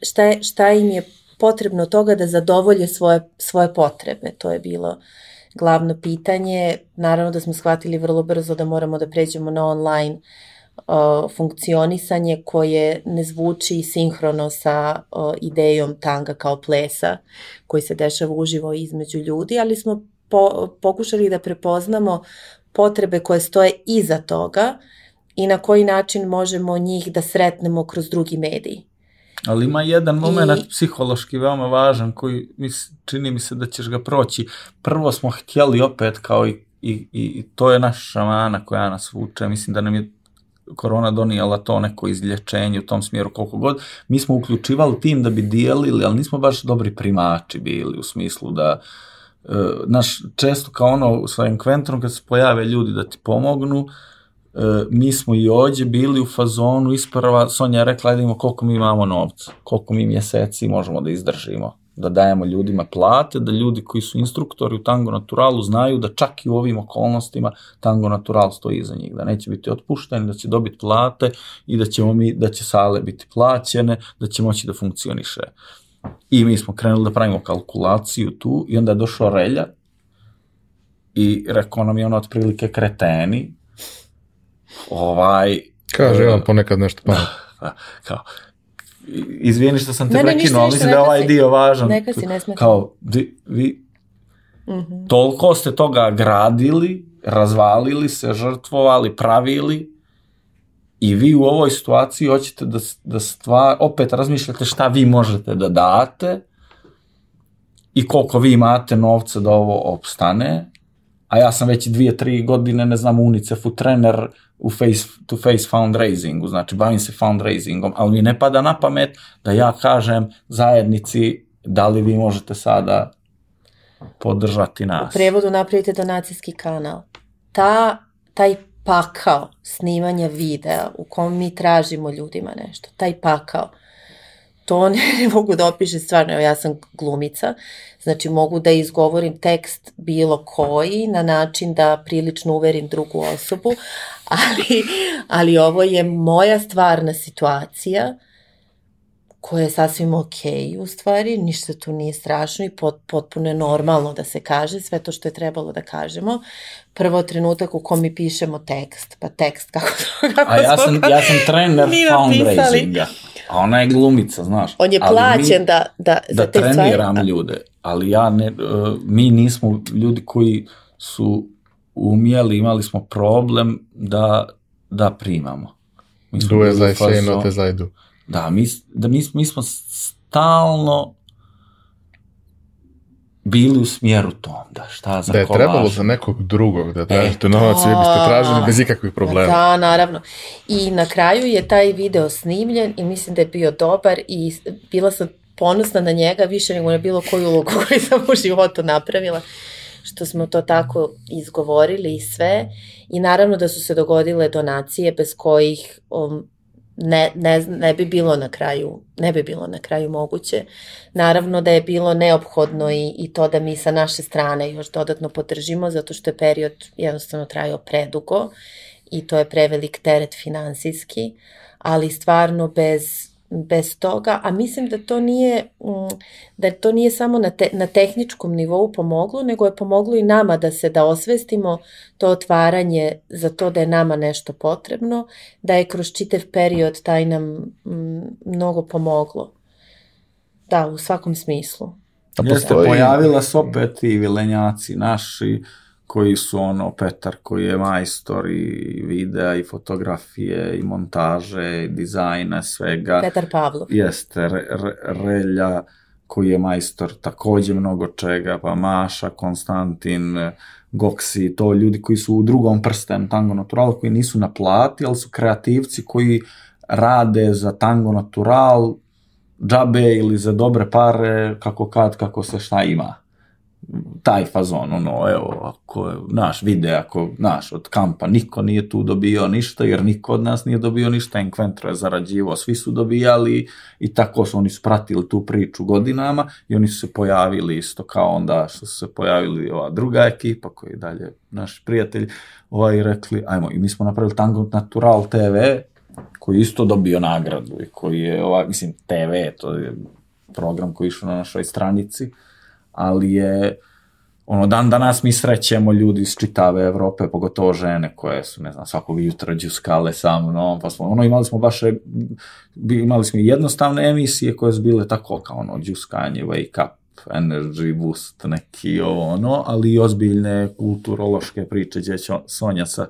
šta, je, šta im je potrebno toga da zadovolje svoje, svoje potrebe. To je bilo glavno pitanje. Naravno da smo shvatili vrlo brzo da moramo da pređemo na online uh, funkcionisanje koje ne zvuči sinhrono sa idejom tanga kao plesa koji se dešava uživo između ljudi, ali smo po, pokušali da prepoznamo potrebe koje stoje iza toga i na koji način možemo njih da sretnemo kroz drugi mediji. Ali ima jedan moment I... psihološki veoma važan koji mi, čini mi se da ćeš ga proći. Prvo smo htjeli opet kao i, i, i to je naša mana koja nas vuče. Mislim da nam je korona donijela to neko izlječenje u tom smjeru koliko god, mi smo uključivali tim da bi dijelili, ali nismo baš dobri primači bili u smislu da e, naš često kao ono sa Enquentrom kad se pojave ljudi da ti pomognu, e, mi smo i ođe bili u fazonu isprva, Sonja rekla, ajde koliko mi imamo novca, koliko mi mjeseci možemo da izdržimo. da dajemo ljudima plate, da ljudi koji su instruktori u tango naturalu znaju da čak i u ovim okolnostima tango natural stoji iza njih, da neće biti otpušteni, da će dobiti plate i da ćemo mi, da će sale biti plaćene, da će moći da funkcioniše. I mi smo krenuli da pravimo kalkulaciju tu i onda je došao Relja i rekao nam je ono otprilike kreteni, ovaj... Kaže, ja ponekad nešto pametno. *laughs* Da, kao, izvijeni što sam te Ne, prekinuo, ali mislim da je ovaj si. dio važan. Neka si, ne smeta. Kao, vi, vi Mhm. toliko ste toga gradili, razvalili se, žrtvovali, pravili i vi u ovoj situaciji hoćete da, da stvar, opet razmišljate šta vi možete da date i koliko vi imate novca da ovo opstane, a ja sam već dvije, tri godine, ne znam, u UNICEF-u trener u face to face fundraisingu, znači bavim se fundraisingom, ali mi ne pada na pamet da ja kažem zajednici da li vi možete sada podržati U nas. prevodu napravite donacijski kanal. Ta, taj pakao snimanja videa u kom mi tražimo ljudima nešto, taj pakao, to ne, *laughs* ne mogu da opišem stvarno, evo ja sam glumica, znači mogu da izgovorim tekst bilo koji na način da prilično uverim drugu osobu, *laughs* ali, ali ovo je moja stvarna situacija koja je sasvim okej u stvari, ništa tu nije strašno i pot, potpuno je normalno da se kaže sve to što je trebalo da kažemo. Prvo trenutak u kom mi pišemo tekst, pa tekst kako, *laughs* kako A ja sam, ja sam trener fundraisinga, a ona je glumica, znaš. On je Ali plaćen mi, da, da, da za te stvari. treniram ljude, ali ja ne, uh, mi nismo ljudi koji su umjeli, imali smo problem da, da primamo. Mi smo Do as bili I u say, fazonu- not as I do. Da, mi, da mi, mi smo stalno bili u smjeru tom, da šta za Da je kolaž. trebalo za nekog drugog da tražite novac, vi biste da. tražili bez ikakvih problema. Da, naravno. I na kraju je taj video snimljen i mislim da je bio dobar i bila sam ponosna na njega više nego na bilo koju ulogu *laughs* koju sam u životu napravila što smo to tako izgovorili i sve i naravno da su se dogodile donacije bez kojih um, ne, ne, ne bi bilo na kraju ne bi bilo na kraju moguće. Naravno da je bilo neophodno i, i to da mi sa naše strane još dodatno podržimo zato što je period jednostavno trajao predugo i to je prevelik teret finansijski, ali stvarno bez bez toga, a mislim da to nije mm, da to nije samo na, te, na tehničkom nivou pomoglo, nego je pomoglo i nama da se da osvestimo to otvaranje za to da je nama nešto potrebno, da je kroz čitav period taj nam mm, mnogo pomoglo. Da, u svakom smislu. A Jeste, postoji- pojavila se opet i vilenjaci naši, koji su ono, Petar koji je majstor i videa i fotografije i montaže i dizajna svega. Petar Pavlov. Jeste, re, re, Relja koji je majstor takođe mnogo čega, pa Maša, Konstantin, Goksi, to ljudi koji su u drugom prstenu Tango Natural, koji nisu na plati, ali su kreativci koji rade za Tango Natural džabe ili za dobre pare, kako kad, kako se šta ima. Taj fazon, ono, evo, ako naš vide, ako, naš, od kampa, niko nije tu dobio ništa, jer niko od nas nije dobio ništa, Enquentro je zarađivo, svi su dobijali i tako su, oni su pratili tu priču godinama i oni su se pojavili isto kao onda što su se pojavili ova druga ekipa koji je dalje naš prijatelj, ovaj rekli, ajmo, i mi smo napravili Tango Natural TV, koji je isto dobio nagradu i koji je, ova, mislim, TV, to je program koji išao na našoj stranici, ali je, ono, dan danas mi srećemo ljudi iz čitave Evrope, pogotovo žene koje su, ne znam, svakog jutra džuskale sa mnom, pa smo, ono, imali smo baš, imali smo jednostavne emisije koje su bile tako kao, ono, džuskanje, wake up, energy boost, neki ovo, ono, ali i ozbiljne kulturološke priče gdje će Sonja sa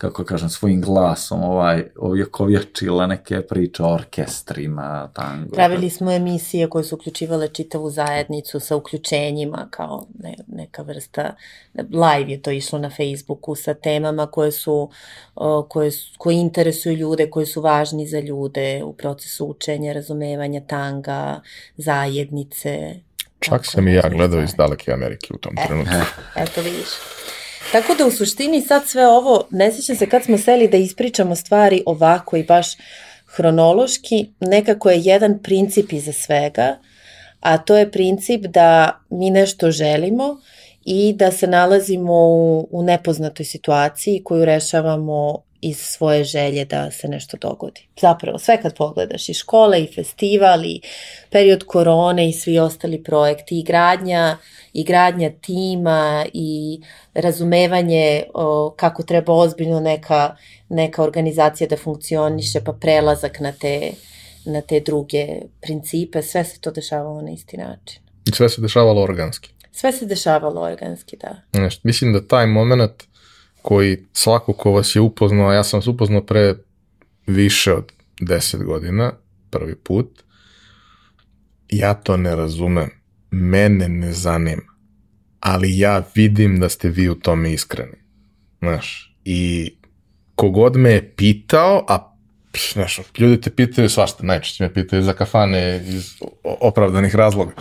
kako kažem, svojim glasom ovaj, ovjekovječila neke priče o orkestrima, tango. Pravili smo emisije koje su uključivale čitavu zajednicu sa uključenjima kao ne, neka vrsta, live je to išlo na Facebooku sa temama koje su, koje, koje interesuju ljude, koje su važni za ljude u procesu učenja, razumevanja tanga, zajednice. Čak sam i ja gledao iz daleke Amerike u tom E. trenutku. Eto vidiš. Tako da u suštini sad sve ovo, ne sjećam se kad smo seli da ispričamo stvari ovako i baš hronološki, nekako je jedan princip iza svega, a to je princip da mi nešto želimo i da se nalazimo u, u nepoznatoj situaciji koju rešavamo iz svoje želje da se nešto dogodi. Zapravo, sve kad pogledaš i škole, i festival, i period korone, i svi ostali projekti, i gradnja, i gradnja tima, i razumevanje o, kako treba ozbiljno neka, neka organizacija da funkcioniše, pa prelazak na te, na te druge principe, sve se to dešavalo na isti način. I sve se dešavalo organski. Sve se dešavalo organski, da. Znaš, mislim da taj moment koji svako ko vas je upoznao, ja sam vas upoznao pre više od 10 godina, prvi put, ja to ne razumem. Mene ne zanima. Ali ja vidim da ste vi u tome iskreni. Znaš, i kogod me je pitao, a znaš, ljudi te pitaju svašta, najčešće me pitaju za kafane iz opravdanih razloga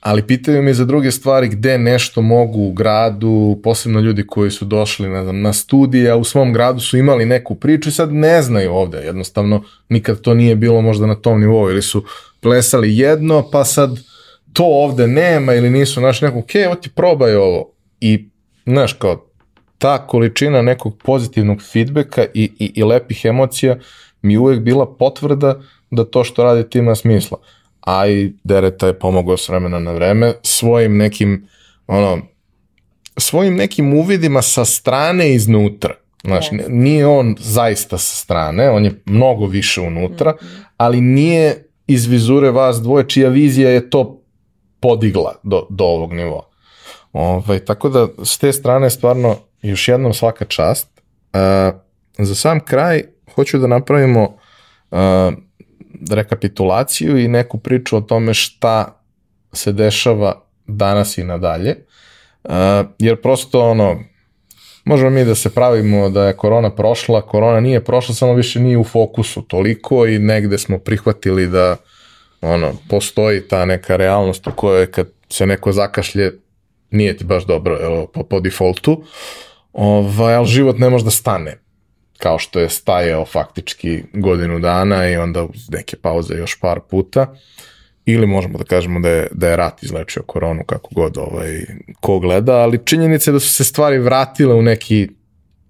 ali pitaju me za druge stvari gde nešto mogu u gradu, posebno ljudi koji su došli ne znam, na studije, a u svom gradu su imali neku priču i sad ne znaju ovde, jednostavno nikad to nije bilo možda na tom nivou ili su plesali jedno pa sad to ovde nema ili nisu naš nekog, ok, evo ti probaj ovo i znaš kao ta količina nekog pozitivnog feedbacka i, i, i lepih emocija mi uvek bila potvrda da to što radite ima smisla a i Dereta je pomogao s vremena na vreme svojim nekim ono, svojim nekim uvidima sa strane iznutra. Znači, yes. nije on zaista sa strane, on je mnogo više unutra, mm -hmm. ali nije iz vizure vas dvoje, čija vizija je to podigla do, do ovog nivoa. Ovaj, tako da, s te strane, stvarno, još jednom svaka čast. Uh, za sam kraj, hoću da napravimo uh, rekapitulaciju i neku priču o tome šta se dešava danas i nadalje. Uh, jer prosto ono, možemo mi da se pravimo da je korona prošla, korona nije prošla, samo više nije u fokusu toliko i negde smo prihvatili da ono, postoji ta neka realnost u kojoj kad se neko zakašlje, nije ti baš dobro evo, po, po defaultu, ovaj, ali život ne može da stane kao što je stajao faktički godinu dana i onda uz neke pauze još par puta. Ili možemo da kažemo da je, da je rat izlečio koronu kako god ovaj, ko gleda, ali činjenica je da su se stvari vratile u neki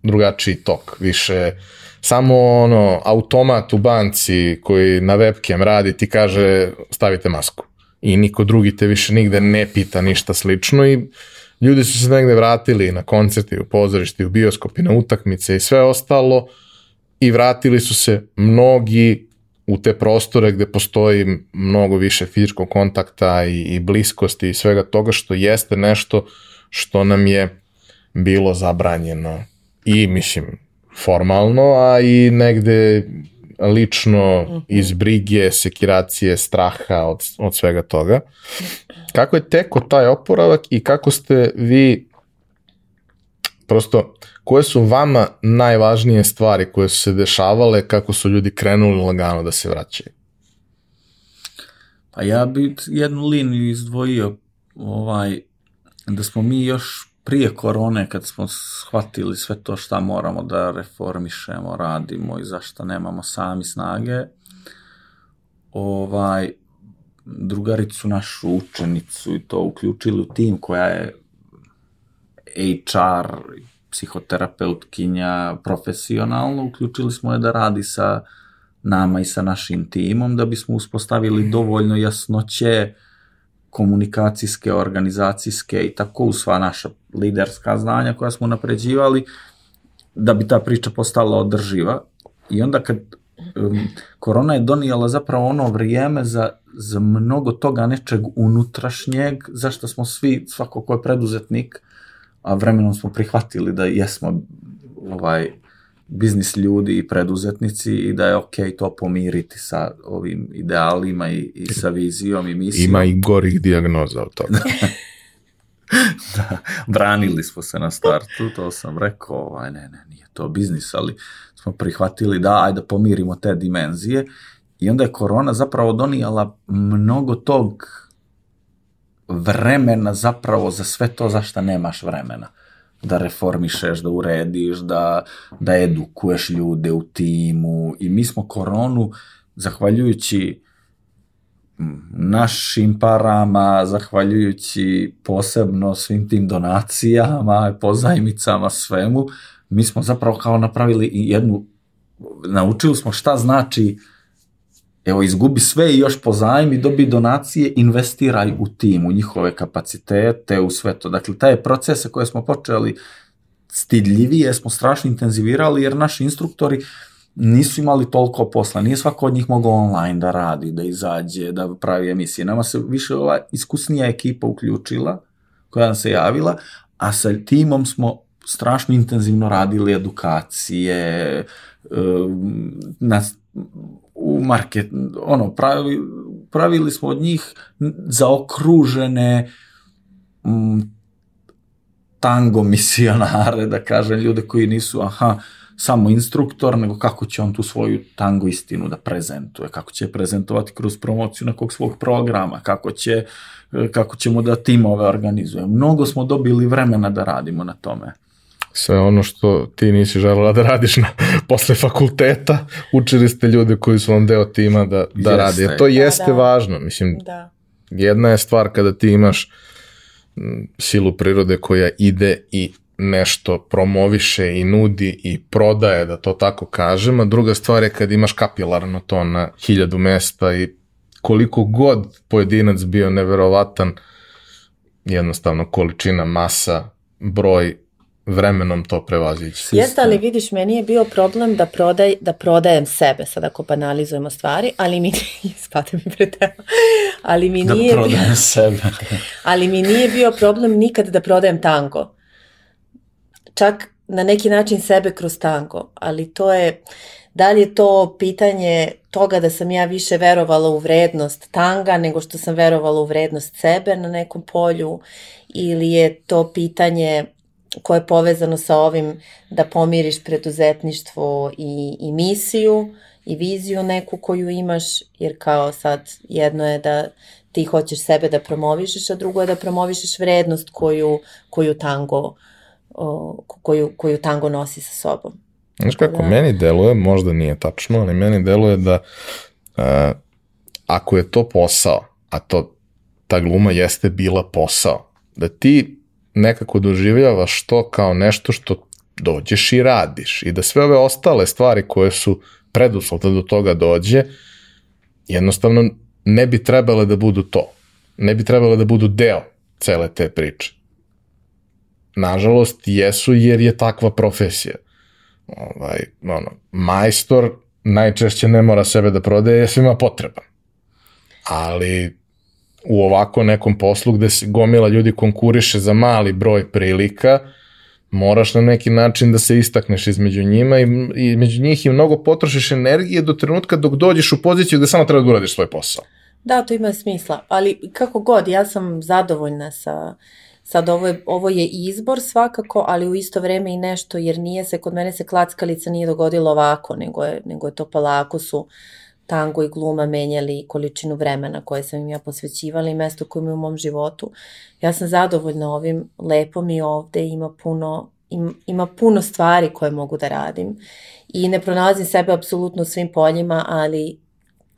drugačiji tok, više samo ono automat u banci koji na webcam radi ti kaže stavite masku. I niko drugi te više nigde ne pita ništa slično i ljudi su se negde vratili na koncerti, u pozorišti, u bioskopi, na utakmice i sve ostalo i vratili su se mnogi u te prostore gde postoji mnogo više fizičkog kontakta i, i bliskosti i svega toga što jeste nešto što nam je bilo zabranjeno i mislim formalno, a i negde lično iz brige, sekiracije, straha od, od svega toga. Kako je teko taj oporavak i kako ste vi prosto, koje su vama najvažnije stvari koje su se dešavale, kako su ljudi krenuli lagano da se vraćaju? Pa ja bi jednu liniju izdvojio, ovaj, da smo mi još prije korone, kad smo shvatili sve to šta moramo da reformišemo, radimo i zašto nemamo sami snage, ovaj, drugaricu našu učenicu i to uključili u tim koja je HR, psihoterapeutkinja, profesionalno, uključili smo je da radi sa nama i sa našim timom, da bismo uspostavili dovoljno jasnoće komunikacijske, organizacijske i tako u sva naša liderska znanja koja smo napređivali, da bi ta priča postala održiva. I onda kad um, korona je donijela zapravo ono vrijeme za, za mnogo toga nečeg unutrašnjeg, zašto smo svi, svako ko je preduzetnik, a vremenom smo prihvatili da jesmo ovaj biznis ljudi i preduzetnici i da je ok to pomiriti sa ovim idealima i, i sa vizijom i misijom. Ima i gorih dijagnoza od toga. *laughs* da, branili smo se na startu, to sam rekao, ovaj, ne, ne, nije to biznis, ali smo prihvatili da, ajde da pomirimo te dimenzije i onda je korona zapravo donijela mnogo tog vremena zapravo za sve to za što nemaš vremena. Da reformišeš, da urediš, da, da edukuješ ljude u timu. I mi smo koronu, zahvaljujući našim parama, zahvaljujući posebno svim tim donacijama, pozajmicama, svemu, mi smo zapravo kao napravili jednu, naučili smo šta znači evo, izgubi sve i još pozajmi, dobi donacije, investiraj u tim, u njihove kapacitete, u sve to. Dakle, taj procese koje smo počeli stidljivije smo strašno intenzivirali, jer naši instruktori nisu imali toliko posla, nije svako od njih mogao online da radi, da izađe, da pravi emisije. Nama se više ova iskusnija ekipa uključila, koja nam se javila, a sa timom smo strašno intenzivno radili edukacije, na, u market, ono, pravili, pravili smo od njih zaokružene m, tango misionare, da kažem, ljude koji nisu, aha, samo instruktor, nego kako će on tu svoju tango istinu da prezentuje, kako će prezentovati kroz promociju nekog svog programa, kako će kako ćemo da timove organizuje. Mnogo smo dobili vremena da radimo na tome sve ono što ti nisi želela da radiš na, *laughs* posle fakulteta, učili ste ljude koji su vam deo tima da, da radi. Jer to da, jeste da, da. važno. Mislim, da. jedna je stvar kada ti imaš silu prirode koja ide i nešto promoviše i nudi i prodaje, da to tako kažem, a druga stvar je kad imaš kapilarno to na hiljadu mesta i koliko god pojedinac bio neverovatan, jednostavno količina, masa, broj vremenom to prevazići. Jeste, ali vidiš, meni je bio problem da, prodaj, da prodajem sebe, sad ako banalizujemo stvari, ali mi, *laughs* spate mi pre tema, ali mi da nije... Da prodajem bio, sebe. *laughs* ali mi nije bio problem nikad da prodajem tango. Čak na neki način sebe kroz tango, ali to je, da li je to pitanje toga da sam ja više verovala u vrednost tanga nego što sam verovala u vrednost sebe na nekom polju ili je to pitanje koje je povezano sa ovim da pomiriš preduzetništvo i, i misiju i viziju neku koju imaš, jer kao sad jedno je da ti hoćeš sebe da promovišeš, a drugo je da promovišeš vrednost koju, koju tango koju, koju tango nosi sa sobom. Znaš kako, da... meni deluje, možda nije tačno, ali meni deluje da uh, ako je to posao, a to ta gluma jeste bila posao, da ti nekako doživljavaš to kao nešto što dođeš i radiš i da sve ove ostale stvari koje su preduslov da do toga dođe, jednostavno ne bi trebale da budu to. Ne bi trebale da budu deo cele te priče. Nažalost, jesu jer je takva profesija. Ovaj, ono, majstor najčešće ne mora sebe da prodaje, je svima potreban. Ali u ovako nekom poslu gde se gomila ljudi konkuriše za mali broj prilika, moraš na neki način da se istakneš između njima i, i među njih i mnogo potrošiš energije do trenutka dok dođeš u poziciju gde samo treba da uradiš svoj posao. Da, to ima smisla, ali kako god, ja sam zadovoljna sa, sad ovo je, ovo je izbor svakako, ali u isto vreme i nešto, jer nije se, kod mene se klackalica nije dogodilo ovako, nego je, nego je to polako su tango i gluma menjali količinu vremena koje sam im ja posvećivala i mesto koje mi u mom životu. Ja sam zadovoljna ovim, lepo mi ovde, ima puno, im, ima puno stvari koje mogu da radim i ne pronalazim sebe apsolutno u svim poljima, ali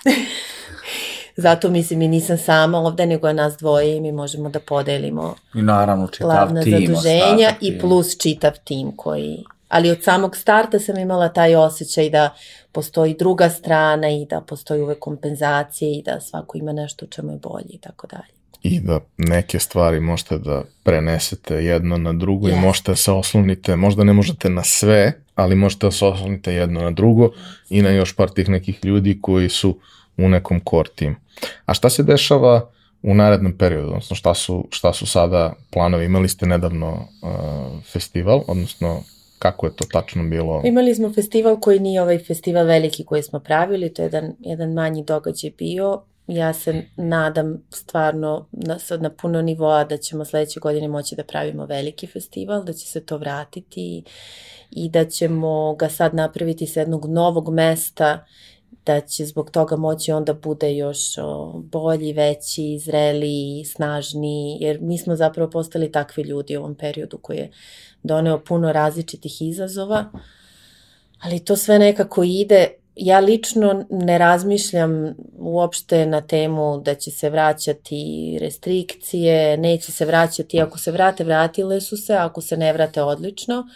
*laughs* zato mislim i nisam sama ovde, nego je nas dvoje i mi možemo da podelimo I naravno čitav tim, zaduženja i plus čitav tim koji ali od samog starta sam imala taj osjećaj da postoji druga strana i da postoji uvek kompenzacije i da svako ima nešto u čemu je bolje i tako dalje. I da neke stvari možete da prenesete jedno na drugo yes. i možete da se oslonite, možda ne možete na sve, ali možete da se oslonite jedno na drugo i na još par tih nekih ljudi koji su u nekom core team. A šta se dešava u narednom periodu, odnosno šta su, šta su sada planovi? Imali ste nedavno uh, festival, odnosno kako je to tačno bilo? Imali smo festival koji nije ovaj festival veliki koji smo pravili, to je jedan, jedan manji događaj bio. Ja se nadam stvarno na, na puno nivoa da ćemo sledeće godine moći da pravimo veliki festival, da će se to vratiti i da ćemo ga sad napraviti sa jednog novog mesta da će zbog toga moći onda bude još bolji, veći, zreli, snažni, jer mi smo zapravo postali takvi ljudi u ovom periodu koji je doneo puno različitih izazova, ali to sve nekako ide. Ja lično ne razmišljam uopšte na temu da će se vraćati restrikcije, neće se vraćati, ako se vrate, vratile su se, ako se ne vrate, odlično,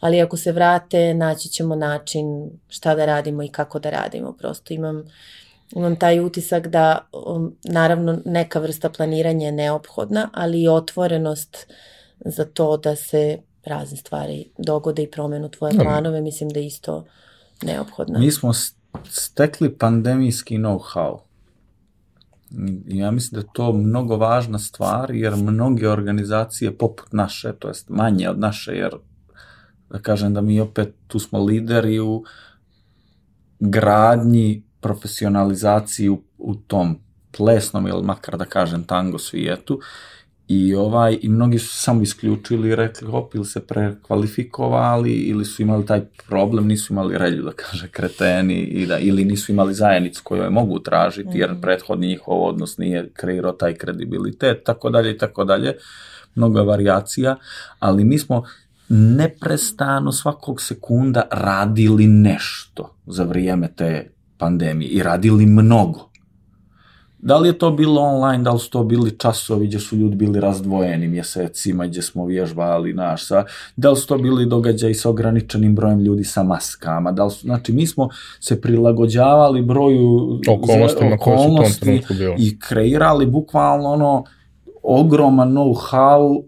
ali ako se vrate, naći ćemo način šta da radimo i kako da radimo. Prosto imam, imam taj utisak da, um, naravno, neka vrsta planiranja je neophodna, ali i otvorenost za to da se razne stvari dogode i promenu tvoje planove, mislim da je isto neophodna. Mi smo stekli pandemijski know-how. Ja mislim da je to mnogo važna stvar, jer mnoge organizacije poput naše, to jest manje od naše, jer da kažem da mi opet tu smo lideri u gradnji, profesionalizaciji u, u tom plesnom ili makar da kažem tango svijetu I, ovaj, I mnogi su samo isključili i rekli hop ili se prekvalifikovali ili su imali taj problem, nisu imali relju da kaže kreteni i da, ili nisu imali zajednicu koju je mogu tražiti jer mhm. prethodni njihov odnos nije kreirao taj kredibilitet, tako dalje i tako dalje. Mnogo variacija, ali mi smo neprestano svakog sekunda radili nešto za vrijeme te pandemije i radili mnogo Da li je to bilo online, da li su to bili časovi gdje su ljudi bili razdvojeni mjesecima, gdje smo vježbali, naš, sa, da li su to bili događaji sa ograničenim brojem ljudi sa maskama, da li su, znači mi smo se prilagođavali broju okolnosti i kreirali bukvalno ono ogroman know-how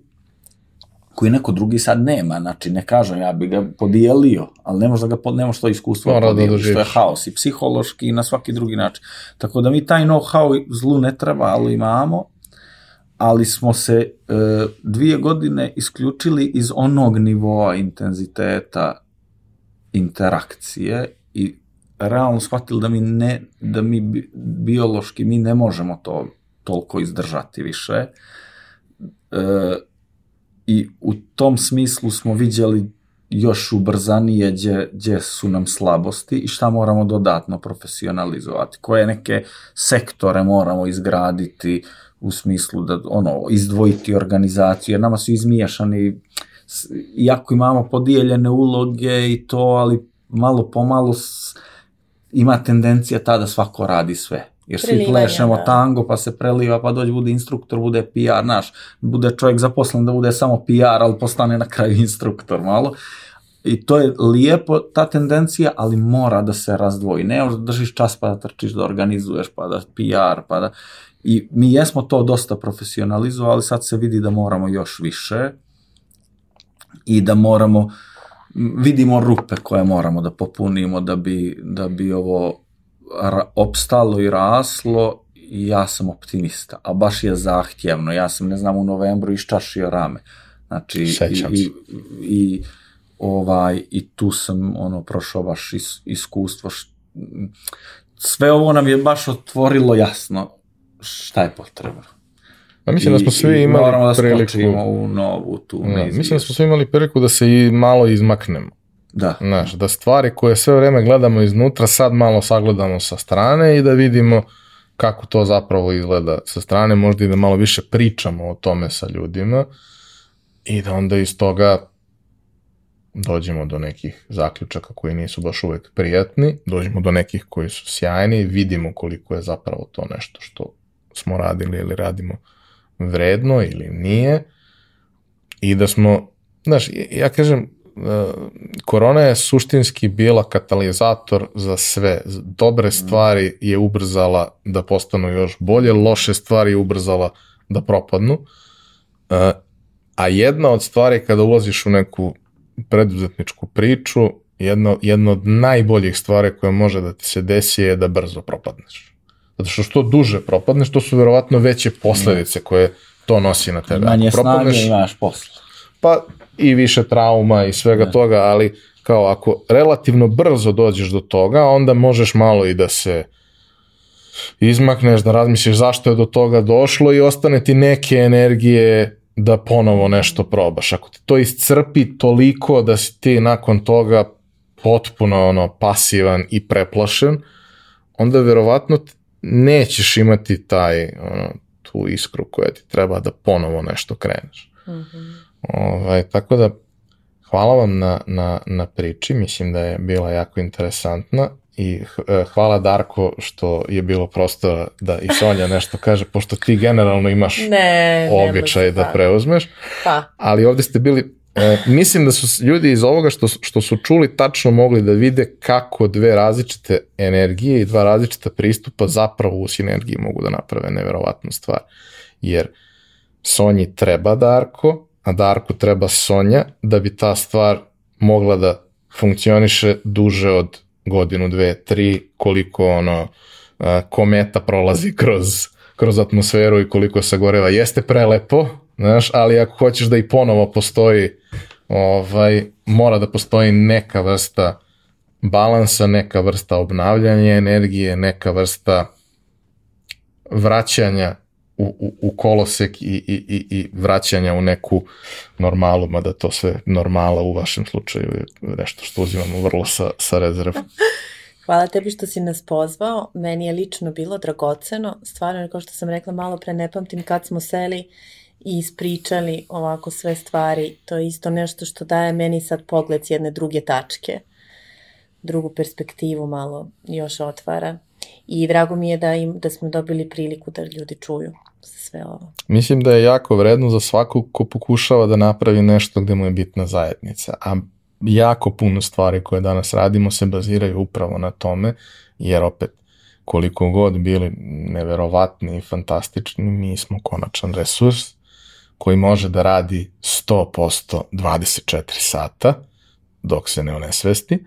koji neko drugi sad nema, znači ne kažem, ja bi ga podijelio, ali ne možda ga, ne možeš to iskustvo Mora da podijeliš, da to je haos i psihološki i na svaki drugi način. Tako da mi taj know-how zlu ne treba, ali imamo, ali smo se e, dvije godine isključili iz onog nivoa intenziteta interakcije i realno shvatili da mi ne, da mi biološki mi ne možemo to toliko izdržati više. E, i u tom smislu smo vidjeli još ubrzanije gdje, gdje su nam slabosti i šta moramo dodatno profesionalizovati, koje neke sektore moramo izgraditi u smislu da ono izdvojiti organizaciju, jer nama su izmiješani iako imamo podijeljene uloge i to, ali malo pomalo ima tendencija ta da svako radi sve. Jer svi plešemo da. tango, pa se preliva, pa dođe bude instruktor, bude PR, naš, bude čovjek zaposlen da bude samo PR, ali postane na kraju instruktor malo. I to je lijepo, ta tendencija, ali mora da se razdvoji. Ne da držiš čas pa da trčiš, da organizuješ, pa da PR, pa da... I mi jesmo to dosta profesionalizovali, sad se vidi da moramo još više i da moramo, vidimo rupe koje moramo da popunimo da bi, da bi ovo opstalo i raslo i ja sam optimista, a baš je zahtjevno. Ja sam, ne znam, u novembru iščašio rame. Znači, i, i, i, ovaj, i tu sam ono prošao baš is, iskustvo. Sve ovo nam je baš otvorilo jasno šta je potrebno. A mislim I, da smo svi imali da priliku... u novu tu. Da, mislim da smo svi imali priliku da se i malo izmaknemo. Da. Znaš, da stvari koje sve vreme gledamo iznutra sad malo sagledamo sa strane i da vidimo kako to zapravo izgleda sa strane, možda i da malo više pričamo o tome sa ljudima i da onda iz toga dođemo do nekih zaključaka koji nisu baš uvek prijatni, dođemo do nekih koji su sjajni, vidimo koliko je zapravo to nešto što smo radili ili radimo vredno ili nije. I da smo, znaš, ja kažem, korona je suštinski bila katalizator za sve. Dobre stvari je ubrzala da postanu još bolje, loše stvari je ubrzala da propadnu. E, a jedna od stvari kada ulaziš u neku preduzetničku priču, jedna, jedna od najboljih stvari koje može da ti se desi je da brzo propadneš. Zato što što duže propadneš, to su verovatno veće posledice koje to nosi na tebe. Manje snage imaš posle. Pa i više trauma i svega ne. Da. toga, ali kao ako relativno brzo dođeš do toga, onda možeš malo i da se izmakneš, da razmisliš zašto je do toga došlo i ostane ti neke energije da ponovo nešto probaš. Ako ti to iscrpi toliko da si ti nakon toga potpuno ono pasivan i preplašen, onda verovatno nećeš imati taj ono, tu iskru koja ti treba da ponovo nešto kreneš. Mm -hmm. Ovaj, tako da, hvala vam na, na, na priči, mislim da je bila jako interesantna i eh, hvala Darko što je bilo prostora da i Sonja nešto kaže, pošto ti generalno imaš Ne, običaj da preuzmeš, Pa, ali ovde ste bili, e, mislim da su ljudi iz ovoga što, što su čuli tačno mogli da vide kako dve različite energije i dva različita pristupa zapravo u sinergiji mogu da naprave neverovatnu stvar. Jer Sonji treba Darko, a Darku treba Sonja da bi ta stvar mogla da funkcioniše duže od godinu, dve, tri, koliko ono kometa prolazi kroz, kroz atmosferu i koliko se goreva. Jeste prelepo, znaš, ali ako hoćeš da i ponovo postoji, ovaj, mora da postoji neka vrsta balansa, neka vrsta obnavljanja energije, neka vrsta vraćanja u, u, kolosek i, i, i, i vraćanja u neku normalu, mada to sve normala u vašem slučaju je nešto što uzimamo vrlo sa, sa rezervom. *laughs* hvala tebi što si nas pozvao. Meni je lično bilo dragoceno. Stvarno, kao što sam rekla malo pre, ne pamtim kad smo seli i ispričali ovako sve stvari. To je isto nešto što daje meni sad pogled s jedne druge tačke. Drugu perspektivu malo još otvara. I drago mi je da, im, da smo dobili priliku da ljudi čuju sve ovo. Mislim da je jako vredno za svakog ko pokušava da napravi nešto gde mu je bitna zajednica, a jako puno stvari koje danas radimo se baziraju upravo na tome, jer opet koliko god bili neverovatni i fantastični, mi smo konačan resurs koji može da radi 100% 24 sata dok se ne onesvesti,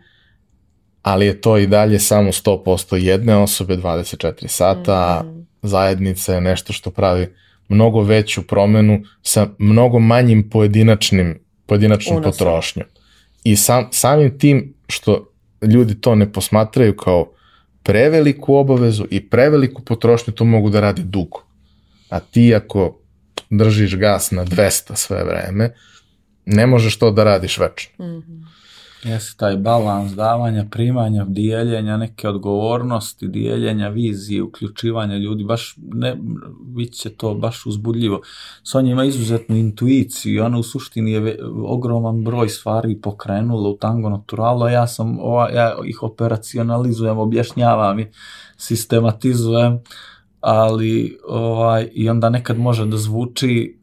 ali je to i dalje samo 100% jedne osobe 24 sata, a Mhm. Zajednica je nešto što pravi mnogo veću promenu sa mnogo manjim pojedinačnim, pojedinačnom Unosom. potrošnjom. I sam, samim tim što ljudi to ne posmatraju kao preveliku obavezu i preveliku potrošnju, to mogu da radi dugo. A ti ako držiš gas na 200 sve vreme, ne možeš to da radiš večno. Mhm. Jeste taj balans davanja, primanja, dijeljenja neke odgovornosti, dijeljenja vizije, uključivanja ljudi, baš ne, bit će to baš uzbudljivo. Sonja ima izuzetnu intuiciju i ona u suštini je ogroman broj stvari pokrenula u tango naturalo, a ja sam, ova, ja ih operacionalizujem, objašnjavam i sistematizujem, ali ovaj, i onda nekad može da zvuči,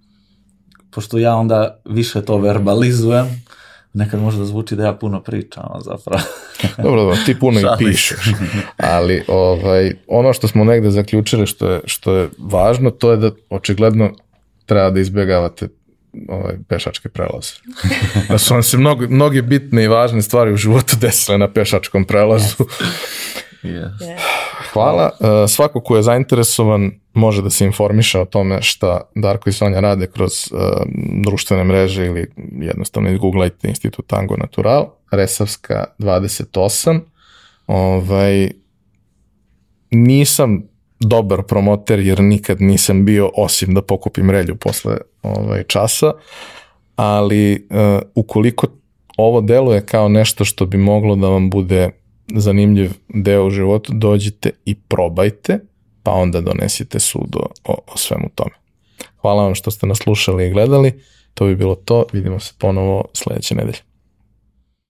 pošto ja onda više to verbalizujem, nekad može da zvuči da ja puno pričam, a zapravo... *laughs* Dobro, dobro, ti puno i pišeš, ali ovaj, ono što smo negde zaključili što je, što je važno, to je da očigledno treba da izbjegavate ovaj, pešačke prelaze. *laughs* Da su vam se mnogo, mnoge bitne i važne stvari u životu desile na pešačkom prelazu. Yes. Yeah. Hvala. Uh, svako ko je zainteresovan može da se informiše o tome šta Darko i Sonja rade kroz uh, društvene mreže ili jednostavno izgooglajte Institut Tango Natural, Resavska 28. Ovaj, nisam dobar promoter jer nikad nisam bio osim da pokupim relju posle ovaj, časa, ali uh, ukoliko ovo deluje kao nešto što bi moglo da vam bude zanimljiv deo u životu, dođite i probajte, pa onda donesite sud o, o, svemu tome. Hvala vam što ste nas slušali i gledali, to bi bilo to, vidimo se ponovo sledeće nedelje.